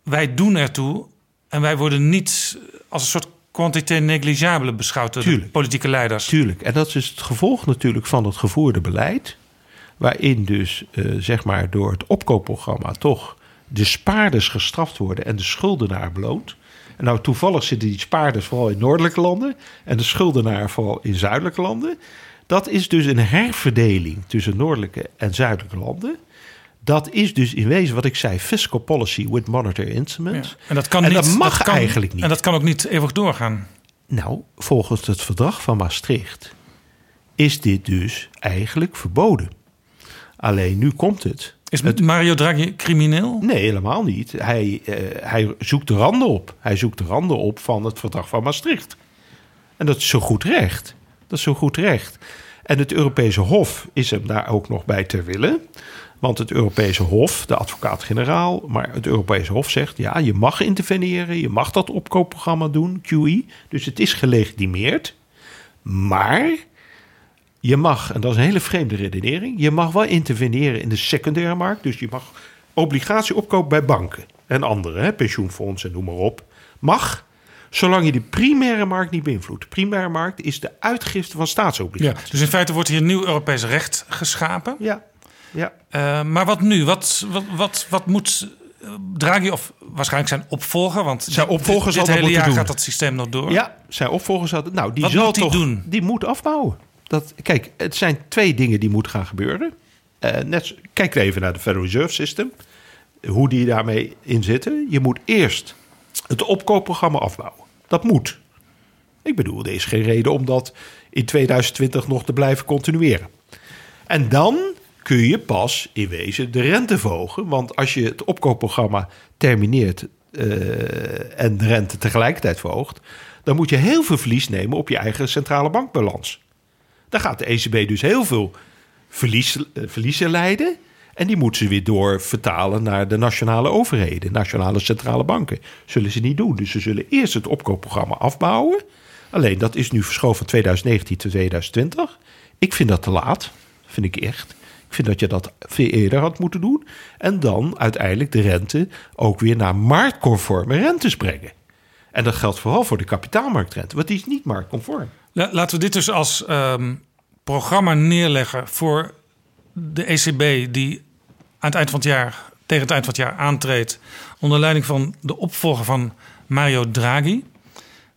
wij doen ertoe en wij worden niet als een soort quantité negligible beschouwd door Tuurlijk. politieke leiders. Tuurlijk. En dat is het gevolg natuurlijk van het gevoerde beleid. Waarin dus, uh, zeg maar, door het opkoopprogramma toch de spaarders gestraft worden en de schuldenaar beloond. En nou, toevallig zitten die spaarders vooral in noordelijke landen en de schuldenaar vooral in zuidelijke landen. Dat is dus een herverdeling tussen noordelijke en zuidelijke landen. Dat is dus in wezen wat ik zei: fiscal policy with monetary instruments. Ja. En dat kan en niet. Dat mag dat kan, eigenlijk niet. En dat kan ook niet eeuwig doorgaan. Nou, volgens het verdrag van Maastricht is dit dus eigenlijk verboden. Alleen nu komt het. Is het, Mario Draghi crimineel? Nee, helemaal niet. Hij, uh, hij zoekt de randen op. Hij zoekt de randen op van het verdrag van Maastricht. En dat is zo goed recht. Dat is zo goed recht. En het Europese Hof is hem daar ook nog bij ter wille. Want het Europese Hof, de advocaat-generaal, maar het Europese Hof zegt: ja, je mag interveneren, je mag dat opkoopprogramma doen, QE. Dus het is gelegitimeerd. Maar je mag, en dat is een hele vreemde redenering, je mag wel interveneren in de secundaire markt. Dus je mag obligatie opkopen bij banken en andere, hè, pensioenfondsen, noem maar op. Mag, zolang je de primaire markt niet beïnvloedt. De primaire markt is de uitgifte van Ja, staatsobligaties. dus in feite wordt hier nieuw Europees recht geschapen. Ja. ja. Eh, maar wat nu? Wat, wat, wat, wat moet Draghi of waarschijnlijk zijn opvolger... want Zijn opvolger dit, zal dit hele jaar doen. gaat dat systeem nog door. Ja, zijn opvolgers hadden. Nou, die Wat zal die toch. doen? Die moet afbouwen. Dat, kijk, het zijn twee dingen die moeten gaan gebeuren. Eh, net, kijk even naar de Federal Reserve System. Hoe die daarmee in zitten. Je moet eerst het opkoopprogramma afbouwen. Dat moet. Ik bedoel, er is geen reden om dat in 2020 nog te blijven continueren. En dan kun je pas in wezen de rente verhogen. Want als je het opkoopprogramma termineert eh, en de rente tegelijkertijd verhoogt, dan moet je heel veel verlies nemen op je eigen centrale bankbalans. Dan gaat de ECB dus heel veel eh, verliezen leiden. En die moeten ze weer door vertalen naar de nationale overheden, nationale centrale banken. Zullen ze niet doen. Dus ze zullen eerst het opkoopprogramma afbouwen. Alleen dat is nu verschoven van 2019 tot 2020. Ik vind dat te laat. Vind ik echt. Ik vind dat je dat veel eerder had moeten doen. En dan uiteindelijk de rente ook weer naar marktconforme rentes brengen. En dat geldt vooral voor de kapitaalmarktrente, want die is niet marktconform. La- Laten we dit dus als ehm, programma neerleggen voor de ECB... die aan het eind van het jaar, tegen het eind van het jaar aantreedt... onder leiding van de opvolger van Mario Draghi.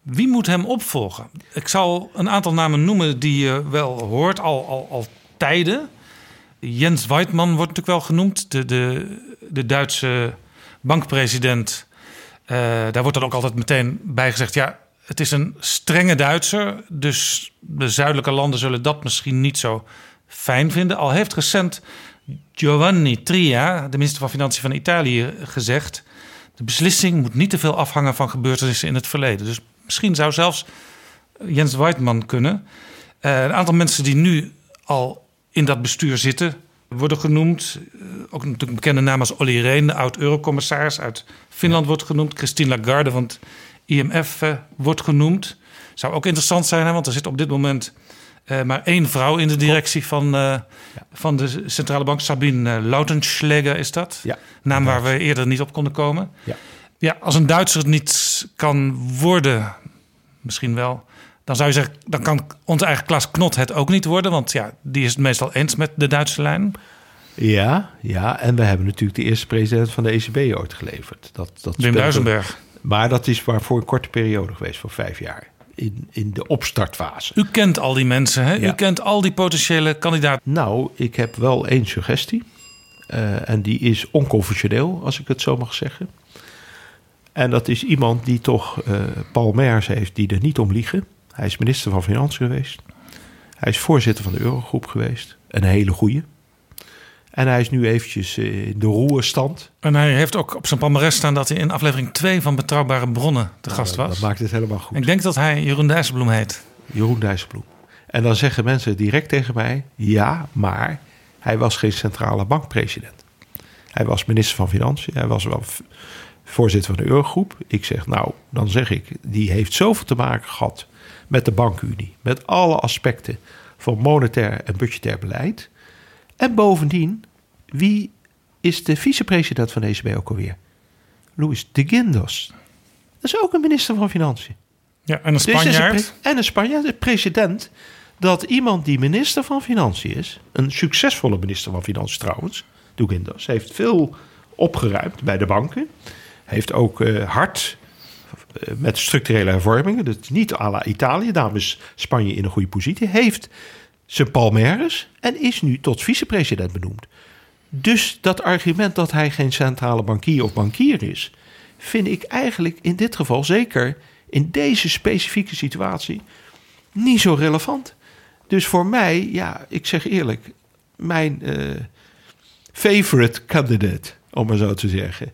Wie moet hem opvolgen? Ik zal een aantal namen noemen die je wel hoort al, al, al tijden. Jens Weidmann wordt natuurlijk wel genoemd. De, de, de Duitse bankpresident. Eh, daar wordt dan ook altijd meteen bij gezegd... ja, het is een strenge Duitser... dus de zuidelijke landen zullen dat misschien niet zo fijn vinden. Al heeft recent Giovanni Tria, de minister van Financiën van Italië, gezegd... de beslissing moet niet te veel afhangen van gebeurtenissen in het verleden. Dus misschien zou zelfs Jens Weidmann kunnen. Eh, een aantal mensen die nu al in dat bestuur zitten worden genoemd. Eh, ook natuurlijk bekende namen als Olly Rehn, de oud-eurocommissaris uit Finland wordt genoemd. Christine Lagarde van het IMF eh, wordt genoemd. Zou ook interessant zijn, hè, want er zit op dit moment eh, maar één vrouw in de directie van, eh, van de centrale bank. Sabine Lautenschläger is dat. Ja. Naam waar we eerder niet op konden komen. Ja. Ja, als een Duitser het niet kan worden, misschien wel. Dan zou je zeggen, dan kan onze eigen Klaas Knot het ook niet worden. Want ja, die is het meestal eens met de Duitse lijn. Ja, ja, en we hebben natuurlijk de eerste president van de ECB ooit geleverd. Dat, dat Wim Duisenberg. Maar dat is maar voor een korte periode geweest, voor vijf jaar. In, in de opstartfase. U kent al die mensen, hè? Ja. U kent al die potentiële kandidaten. Nou, ik heb wel één suggestie. Eh, en die is onconventioneel, als ik het zo mag zeggen. En dat is iemand die toch eh Palmers heeft, die er niet om liegen. Hij is minister van Financiën geweest. Hij is voorzitter van de Eurogroep geweest. Een hele goeie. En hij is nu eventjes eh, in de roerstand. En hij heeft ook op zijn palmarès staan dat hij in aflevering 2 van Betrouwbare Bronnen te gast dat, was. dat maakt het helemaal goed. Ik denk dat hij Jeroen Dijsselbloem heet. Jeroen Dijsselbloem. En dan zeggen mensen direct tegen mij: ja, maar hij was geen centrale bankpresident. Hij was minister van Financiën. Hij was wel voorzitter van de Eurogroep. Ik zeg, nou, dan zeg ik, die heeft zoveel te maken gehad met de bankunie. Met alle aspecten van monetair en budgetair beleid. En bovendien, wie is de vicepresident van de ECB ook alweer? Luis de Guindos. Dat is ook een minister van Financiën. Ja, en een Dus een Spanjaard. en een Spanjaard, de president. Dat iemand die minister van Financiën is, een succesvolle minister van Financiën trouwens, Douguindos, heeft veel opgeruimd bij de banken. Heeft ook eh, hard eh, met structurele hervormingen, dat is niet à la Italië, daarom is Spanje in een goede positie, heeft zijn palmares en is nu tot vicepresident benoemd. Dus dat argument dat hij geen centrale bankier of bankier is, vind ik eigenlijk in dit geval zeker in deze specifieke situatie niet zo relevant. Dus voor mij, ja, ik zeg eerlijk, mijn eh, favorite candidate, om maar zo te zeggen.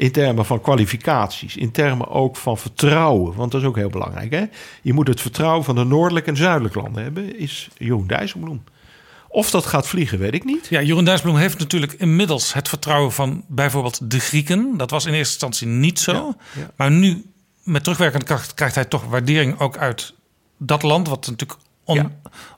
In termen van kwalificaties, in termen ook van vertrouwen, want dat is ook heel belangrijk. Hè? Je moet het vertrouwen van de noordelijke en zuidelijke landen hebben, is Jeroen Dijsselbloem. Of dat gaat vliegen, weet ik niet. Ja, Jeroen Dijsselbloem heeft natuurlijk inmiddels het vertrouwen van bijvoorbeeld de Grieken. Dat was in eerste instantie niet zo. Ja, ja. Maar nu, met terugwerkende kracht, krijgt hij toch waardering ook uit dat land. Wat natuurlijk on- Ja.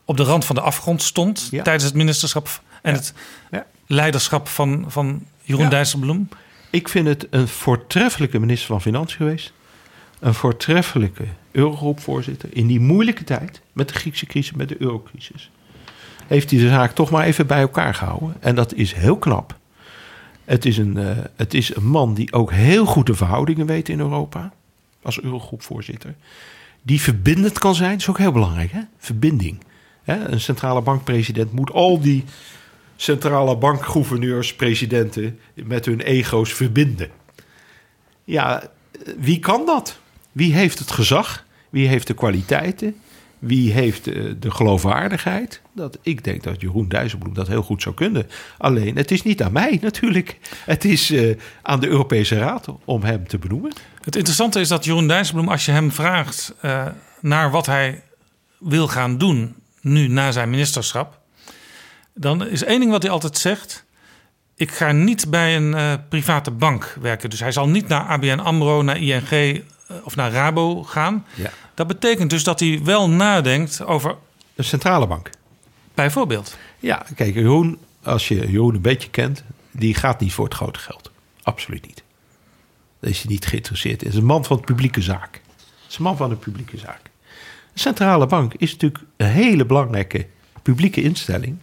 op de rand van de afgrond stond Ja. tijdens het ministerschap en het Ja. leiderschap van, van Jeroen. Dijsselbloem. Ik vind het een voortreffelijke minister van Financiën geweest. Een voortreffelijke Eurogroepvoorzitter. In die moeilijke tijd, met de Griekse crisis, met de eurocrisis. Heeft hij de zaak toch maar even bij elkaar gehouden. En dat is heel knap. Het is een, eh, het is een man die ook heel goed de verhoudingen weet in Europa. Als Eurogroepvoorzitter. Die verbindend kan zijn. Dat is ook heel belangrijk, hè? Verbinding. Hè? Een centrale bankpresident moet al die centrale bankgouverneurs, presidenten met hun ego's verbinden. Ja, wie kan dat? Wie heeft het gezag? Wie heeft de kwaliteiten? Wie heeft eh, de geloofwaardigheid? Dat, ik denk dat Jeroen Dijsselbloem dat heel goed zou kunnen. Alleen, het is niet aan mij natuurlijk. Het is eh, aan de Europese Raad om hem te benoemen. Het interessante is dat Jeroen Dijsselbloem, als je hem vraagt eh, naar wat hij wil gaan doen nu na zijn ministerschap, dan is één ding wat hij altijd zegt. Ik ga niet bij een eh, private bank werken. Dus hij zal niet naar ABN AMRO, naar ING eh, of naar Rabo gaan. Ja. Dat betekent dus dat hij wel nadenkt over Een centrale bank. bijvoorbeeld. Ja, kijk, Jeroen, als je Jeroen een beetje kent, die gaat niet voor het grote geld. Absoluut niet. Daar is hij niet geïnteresseerd in. Het is een man van de publieke zaak. Het is een man van de publieke zaak. De centrale bank is natuurlijk een hele belangrijke publieke instelling.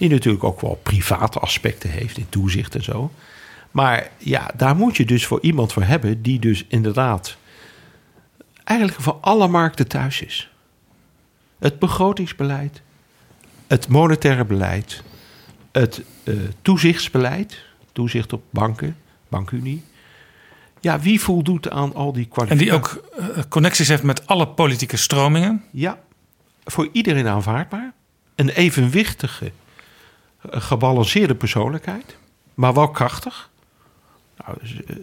Die natuurlijk ook wel private aspecten heeft in toezicht en zo. Maar ja, daar moet je dus voor iemand voor hebben die dus inderdaad eigenlijk voor alle markten thuis is. Het begrotingsbeleid, het monetaire beleid, het eh, toezichtsbeleid, toezicht op banken, bankunie. Ja, wie voldoet aan al die En kwalificaties? die ook eh, connecties heeft met alle politieke stromingen. Ja, voor iedereen aanvaardbaar. Een evenwichtige, gebalanceerde persoonlijkheid, maar wel krachtig. Nou, dus, eh,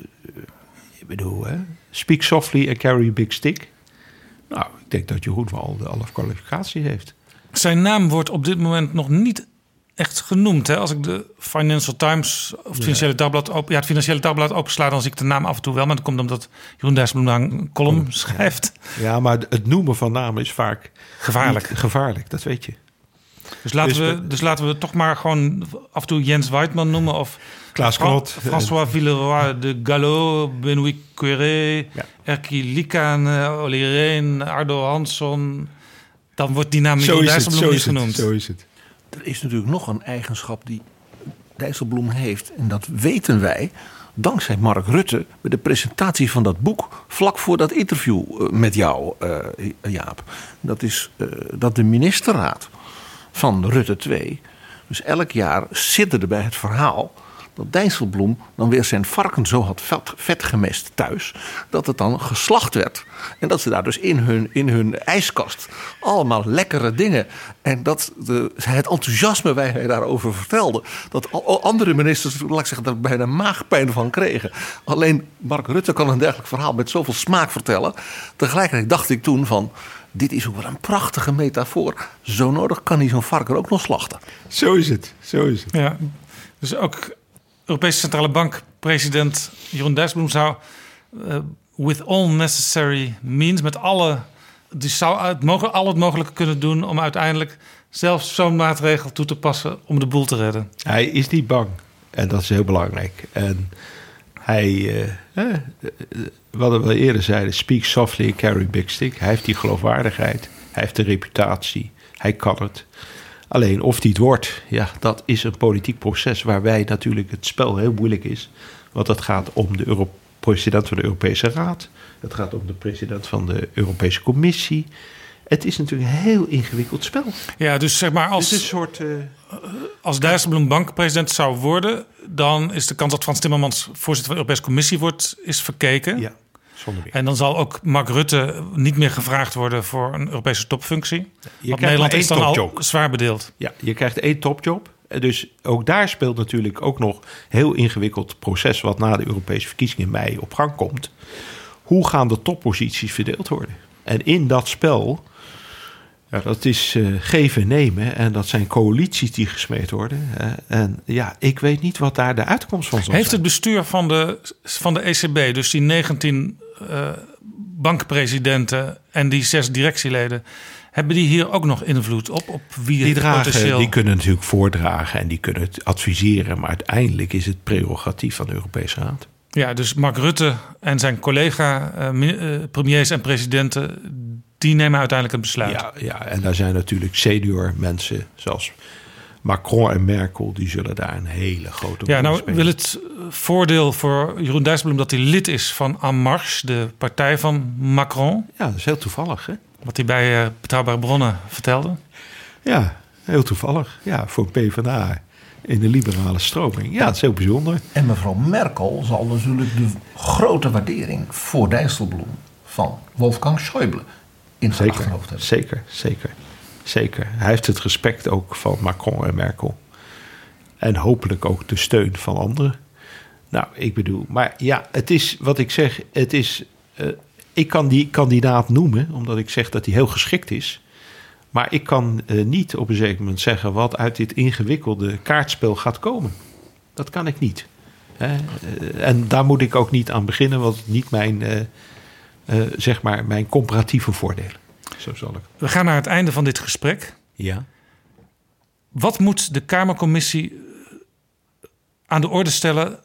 ik bedoel, hè, speak softly and carry a big stick. Nou, ik denk dat Jeroen wel alle kwalificaties heeft. Zijn naam wordt op dit moment nog niet echt genoemd. Hè? Als ik de Financial Times of het Financiële Dagblad open, ja, het Financiële Dagblad opensla, dan zie ik de naam af en toe wel. Maar dat komt omdat Jeroen Dijsselbloem daar een column schrijft. Ja, maar het noemen van namen is vaak Gevaarlijk. gevaarlijk, dat weet je. Dus laten, Dus we, dus laten we toch maar gewoon af en toe Jens Weidman noemen. Of Klaas Fra- Knot. François Villeroy de Gallo, Benoît Quéré, Ja. Erki Likaan, eh, Olly Reen, Ardo Hansson. Dan wordt die naam het, Dijsselbloem zo niet is het, genoemd. zo is het. Er is natuurlijk nog een eigenschap die Dijsselbloem heeft. En dat weten wij dankzij Mark Rutte bij de presentatie van dat boek. vlak voor dat interview eh, met jou, eh, Jaap. Dat is eh, dat de ministerraad van Rutte 2. dus elk jaar sidderde bij het verhaal. dat Dijsselbloem dan weer zijn varken zo had vet, vet gemest thuis. dat het dan geslacht werd. En dat ze daar dus in hun, in hun ijskast allemaal lekkere dingen. En dat de, het enthousiasme waar hij daarover vertelde. dat andere ministers, laat ik zeggen, daar bijna maagpijn van kregen. Alleen Mark Rutte kan een dergelijk verhaal met zoveel smaak vertellen. Tegelijkertijd dacht ik toen van. Dit is ook wel een prachtige metafoor. Zo nodig kan hij zo'n varken ook nog slachten. Zo is het, zo is het. Ja, dus ook Europese Centrale Bank president Jeroen Dijsselbloem zou eh, with all necessary means met alle die zou het mogen, al het mogelijke kunnen doen om uiteindelijk zelfs zo'n maatregel toe te passen om de boel te redden. Hij is niet bang. En dat is heel belangrijk. En hij, eh, wat we eerder zeiden, speak softly carry big stick. Hij heeft die geloofwaardigheid. Hij heeft de reputatie. Hij kan het. Alleen of die het wordt, ja, dat is een politiek proces waarbij natuurlijk het spel heel moeilijk is. Want het gaat om de Euro- president van de Europese Raad. Het gaat om de president van de Europese Commissie. Het is natuurlijk een heel ingewikkeld spel. Ja, dus zeg maar als, is een soort. eh, als Dijsselbloem bankpresident zou worden, dan is de kans dat Frans Timmermans voorzitter van de Europese Commissie wordt, is verkeken. ja, zonder meer. En dan zal ook Mark Rutte niet meer gevraagd worden voor een Europese topfunctie. Want Nederland is dan al zwaar bedeeld. Ja, je krijgt één topjob. En Dus ook daar speelt natuurlijk ook nog heel ingewikkeld proces... wat na de Europese verkiezingen in mei op gang komt. Hoe gaan de topposities verdeeld worden? En in dat spel Ja, dat is uh, geven en nemen. En dat zijn coalities die gesmeed worden. Uh, en ja, ik weet niet wat daar de uitkomst van zal Heeft het bestuur van de, van de ECB, dus die 19 uh, bankpresidenten en die zes directieleden... Hebben die hier ook nog invloed op? op wie die, dragen, die kunnen natuurlijk voordragen en die kunnen het adviseren. Maar uiteindelijk is het prerogatief van de Europese Raad. Ja, dus Mark Rutte en zijn collega-premiers en presidenten die nemen uiteindelijk een besluit. Ja, ja, en daar zijn natuurlijk senior mensen zoals Macron en Merkel, die zullen daar een hele grote rol Ja, nou spelen. wil het voordeel voor Jeroen Dijsselbloem dat hij lid is van En Marche, de partij van Macron. Ja, dat is heel toevallig, hè? Wat hij bij uh, Betrouwbare Bronnen vertelde. Ja, heel toevallig. Ja, voor PvdA in de liberale stroming. Ja, het is heel bijzonder. En mevrouw Merkel zal natuurlijk de grote waardering voor Dijsselbloem van Wolfgang Schäuble in zijn zeker, achterhoofd hebben. Zeker, zeker, zeker. Hij heeft het respect ook van Macron en Merkel. En hopelijk ook de steun van anderen. Nou, ik bedoel, maar ja, het is wat ik zeg, het is. Uh, ik kan die kandidaat noemen, omdat ik zeg dat hij heel geschikt is. Maar ik kan uh, niet op een zeker moment zeggen wat uit dit ingewikkelde kaartspel gaat komen. Dat kan ik niet. Uh, en daar moet ik ook niet aan beginnen, want niet mijn zeg maar mijn comparatieve voordelen. Zo zal ik. We gaan naar het einde van dit gesprek. Ja. Wat moet de Kamercommissie aan de orde stellen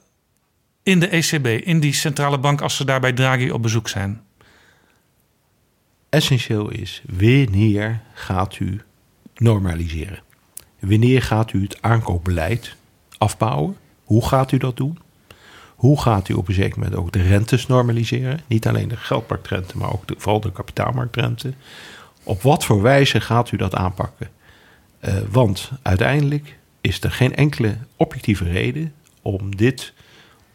in de ECB, in die centrale bank, als ze daar bij Draghi op bezoek zijn? Essentieel is, wanneer gaat u normaliseren? Wanneer gaat u het aankoopbeleid afbouwen? Hoe gaat u dat doen? Hoe gaat u op een zeker moment ook de rentes normaliseren? Niet alleen de geldmarktrente, maar ook de, vooral de kapitaalmarktrente. Op wat voor wijze gaat u dat aanpakken? Uh, want uiteindelijk is er geen enkele objectieve reden om dit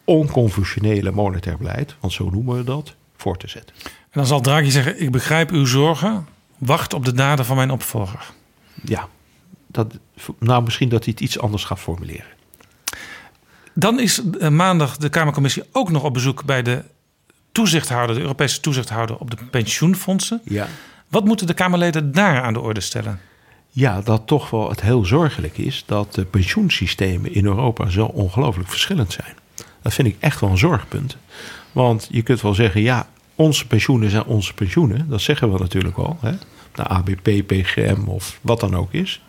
onconventionele monetair beleid, want zo noemen we dat, voor te zetten. En dan zal Draghi zeggen: Ik begrijp uw zorgen, wacht op de daden van mijn opvolger. Ja, dat, nou misschien dat hij het iets anders gaat formuleren. Dan is maandag de Kamercommissie ook nog op bezoek bij de toezichthouder, de Europese toezichthouder op de pensioenfondsen. Ja. Wat moeten de Kamerleden daar aan de orde stellen? Ja, dat toch wel het heel zorgelijk is dat de pensioensystemen in Europa zo ongelooflijk verschillend zijn. Dat vind ik echt wel een zorgpunt. Want je kunt wel zeggen, ja, onze pensioenen zijn onze pensioenen. Dat zeggen we natuurlijk al. Hè? De ABP, PGM of wat dan ook is.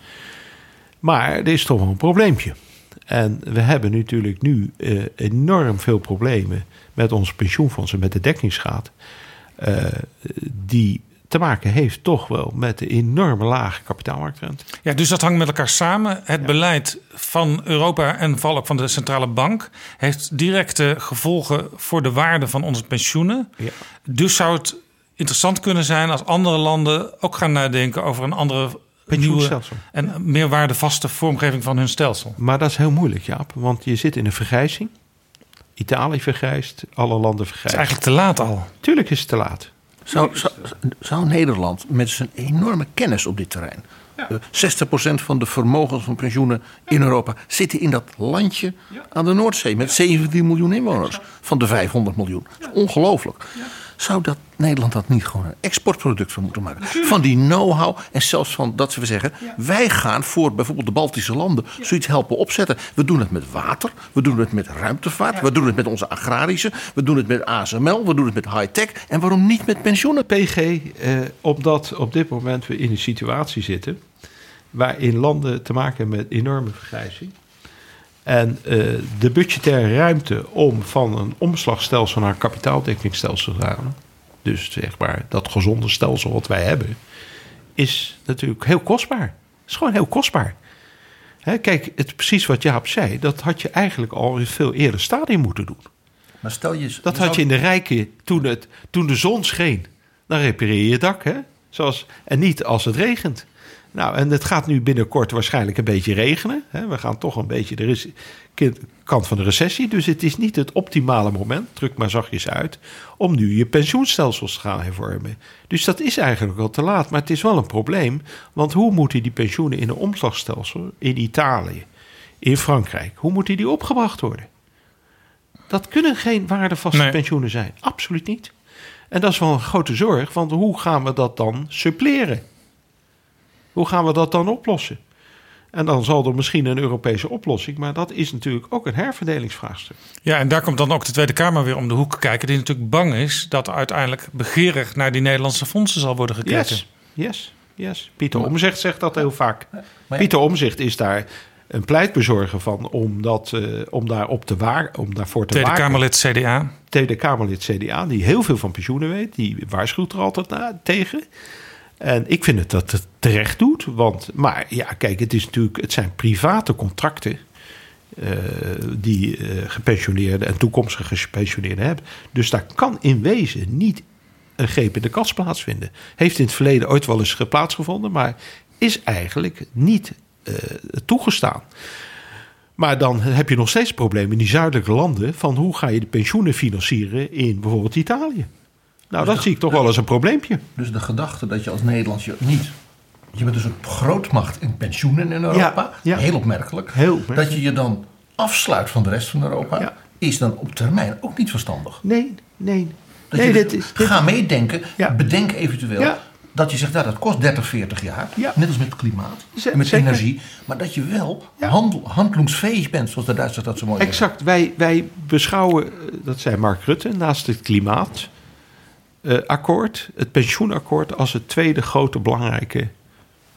Maar er is toch wel een probleempje. En we hebben natuurlijk nu uh, enorm veel problemen met onze pensioenfondsen, met de dekkingsgraad. Uh, die te maken heeft toch wel met de enorme lage kapitaalmarktrente. Ja, dus dat hangt met elkaar samen. Het ja. beleid van Europa en vooral ook van de centrale bank heeft directe gevolgen voor de waarde van onze pensioenen. Ja. Dus zou het interessant kunnen zijn als andere landen ook gaan nadenken over een andere nieuwe en meer waardevaste vormgeving van hun stelsel. Maar dat is heel moeilijk, Jaap, want je zit in een vergrijzing. Italië vergrijst, alle landen vergrijzen. Het is eigenlijk te laat al. Tuurlijk is het te laat. Zou, zou, zou Nederland met zijn enorme kennis op dit terrein. Ja. Uh, 60% van de vermogens van pensioenen in Europa zitten in dat landje ja. aan de Noordzee met 17 miljoen inwoners van de 500 miljoen. Dat is ongelooflijk. Zou dat Nederland dat niet gewoon een exportproduct van moeten maken? Van die know-how en zelfs van dat we zeggen: wij gaan voor bijvoorbeeld de Baltische landen zoiets helpen opzetten. We doen het met water, we doen het met ruimtevaart, we doen het met onze agrarische, we doen het met ASML, we doen het met high-tech. En waarom niet met pensioenen? PG, eh, omdat op dit moment we in een situatie zitten waarin landen te maken hebben met enorme vergrijzing. En uh, de budgettaire ruimte om van een omslagstelsel naar een kapitaaldekkingsstelsel te gaan, dus zeg maar dat gezonde stelsel wat wij hebben, is natuurlijk heel kostbaar. Het is gewoon heel kostbaar. Hè, kijk, het, precies wat Jaap zei, dat had je eigenlijk al in veel eerder stadium moeten doen. Maar stel je, dat had je in de rijken toen, het, toen de zon scheen. Dan repareer je je dak, hè? Zoals, en niet als het regent. Nou, en het gaat nu binnenkort waarschijnlijk een beetje regenen. We gaan toch een beetje de kant van de recessie. Dus het is niet het optimale moment, druk maar zachtjes uit, om nu je pensioenstelsels te gaan hervormen. Dus dat is eigenlijk al te laat. Maar het is wel een probleem. Want hoe moeten die pensioenen in een omslagstelsel in Italië, in Frankrijk, hoe moeten die opgebracht worden? Dat kunnen geen waardevaste nee. pensioenen zijn. Absoluut niet. En dat is wel een grote zorg, want hoe gaan we dat dan suppleren? Hoe gaan we dat dan oplossen? En dan zal er misschien een Europese oplossing, maar dat is natuurlijk ook een herverdelingsvraagstuk. Ja, en daar komt dan ook de Tweede Kamer weer om de hoek kijken, die natuurlijk bang is dat er uiteindelijk begeerig naar die Nederlandse fondsen zal worden gekeken. Yes, yes, yes. Pieter Omzicht zegt dat heel vaak. Pieter Omzicht is daar een pleitbezorger van om, dat, uh, om, daar op te waar, om daarvoor te Tweede Kamerlid CDA. Tweede Kamerlid CDA, die heel veel van pensioenen weet. Die waarschuwt er altijd na, tegen. En ik vind het dat het terecht doet. Want, maar ja, kijk, het, is natuurlijk, het zijn private contracten. Uh, die uh, gepensioneerden en toekomstige gepensioneerden hebben. Dus daar kan in wezen niet een greep in de kas plaatsvinden. Heeft in het verleden ooit wel eens plaatsgevonden, maar is eigenlijk niet uh, toegestaan. Maar dan heb je nog steeds problemen in die zuidelijke landen van hoe ga je de pensioenen financieren in bijvoorbeeld Italië. Nou, Dus dat zie ik toch wel als een probleempje. Dus de gedachte dat je als Nederlands je niet. Je bent dus een grootmacht in pensioenen in Europa. Ja, ja. Heel opmerkelijk. Heel opmerkelijk. Dat je je dan afsluit van de rest van Europa. Is dan op termijn ook niet verstandig. Nee, nee. Dat nee, je dit, dus dit- ga meedenken. Bedenk eventueel. Dat je zegt, ja, dat kost 30, 40 jaar. Ja. Net als met klimaat. En met zeker. energie. Maar dat je wel handel, handelingsfähig bent. Zoals de Duitsers dat zo mooi zeggen. Exact. Wij, wij beschouwen, eh, dat zei Mark Rutte, naast het klimaatakkoord, het pensioenakkoord als het tweede grote belangrijke,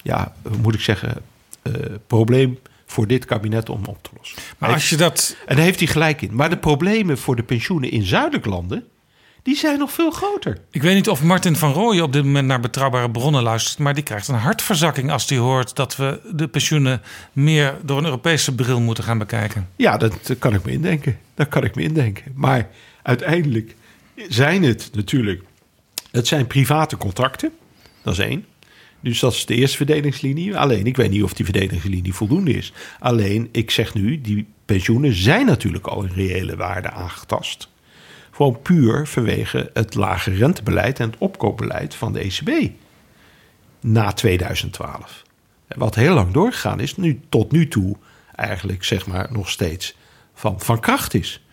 ja, hoe moet ik zeggen, eh, probleem voor dit kabinet om op te lossen. Maar als je dat. En daar heeft hij gelijk in. Maar de problemen voor de pensioenen in zuidelijke landen, die zijn nog veel groter. Ik weet niet of Martin van Rooyen op dit moment naar betrouwbare bronnen luistert, maar die krijgt een hartverzakking als hij hoort dat we de pensioenen meer door een Europese bril moeten gaan bekijken. Ja, dat eh, kan ik me indenken. Dat kan ik me indenken. Maar uiteindelijk zijn het natuurlijk... Het zijn private contracten. Dat is één. Dus dat is de eerste verdelingslinie. Alleen, ik weet niet of die verdelingslinie voldoende is. Alleen, ik zeg nu, die pensioenen zijn natuurlijk al in reële waarde aangetast. Gewoon puur vanwege het lage rentebeleid en het opkoopbeleid van de ECB. Na 2012. Wat heel lang doorgegaan is, nu tot nu toe eigenlijk zeg maar nog steeds van, van kracht is.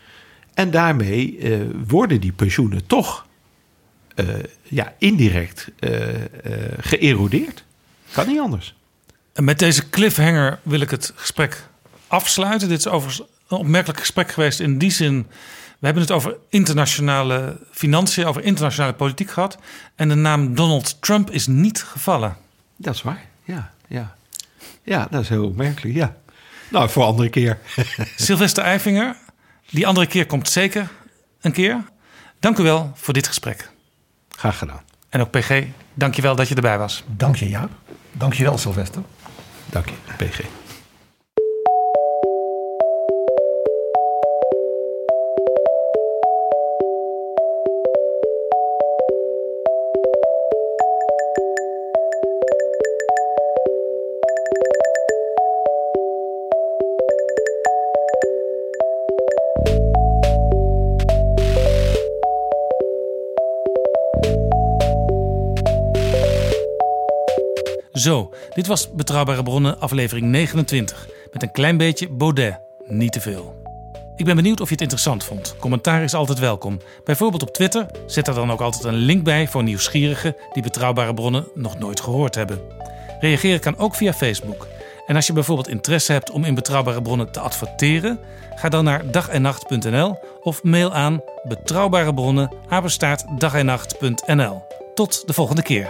En daarmee eh, worden die pensioenen toch ja, indirect eh, eh, geërodeerd. Kan niet anders. En met deze cliffhanger wil ik het gesprek afsluiten. Dit is overigens een opmerkelijk gesprek geweest in die zin. We hebben het over internationale financiën, over internationale politiek gehad. En de naam Donald Trump is niet gevallen. Dat is waar, ja. Ja, ja dat is heel opmerkelijk, ja. Nou, voor een andere keer. [laughs] Sylvester Eifinger, die andere keer komt zeker een keer. Dank u wel voor dit gesprek. Graag gedaan. En ook PG, dank je wel dat je erbij was. Dank je, Jaap. Dank je wel, Sylvester. Dank je, PG. Zo, dit was Betrouwbare Bronnen, aflevering 29. Met een klein beetje Baudet, niet te veel. Ik ben benieuwd of je het interessant vond. Commentaar is altijd welkom. Bijvoorbeeld op Twitter. Zet er dan ook altijd een link bij voor nieuwsgierigen die Betrouwbare Bronnen nog nooit gehoord hebben. Reageren kan ook via Facebook. En als je bijvoorbeeld interesse hebt om in Betrouwbare Bronnen te adverteren, ga dan naar dagennacht.nl of mail aan betrouwbare bronnen. Tot de volgende keer.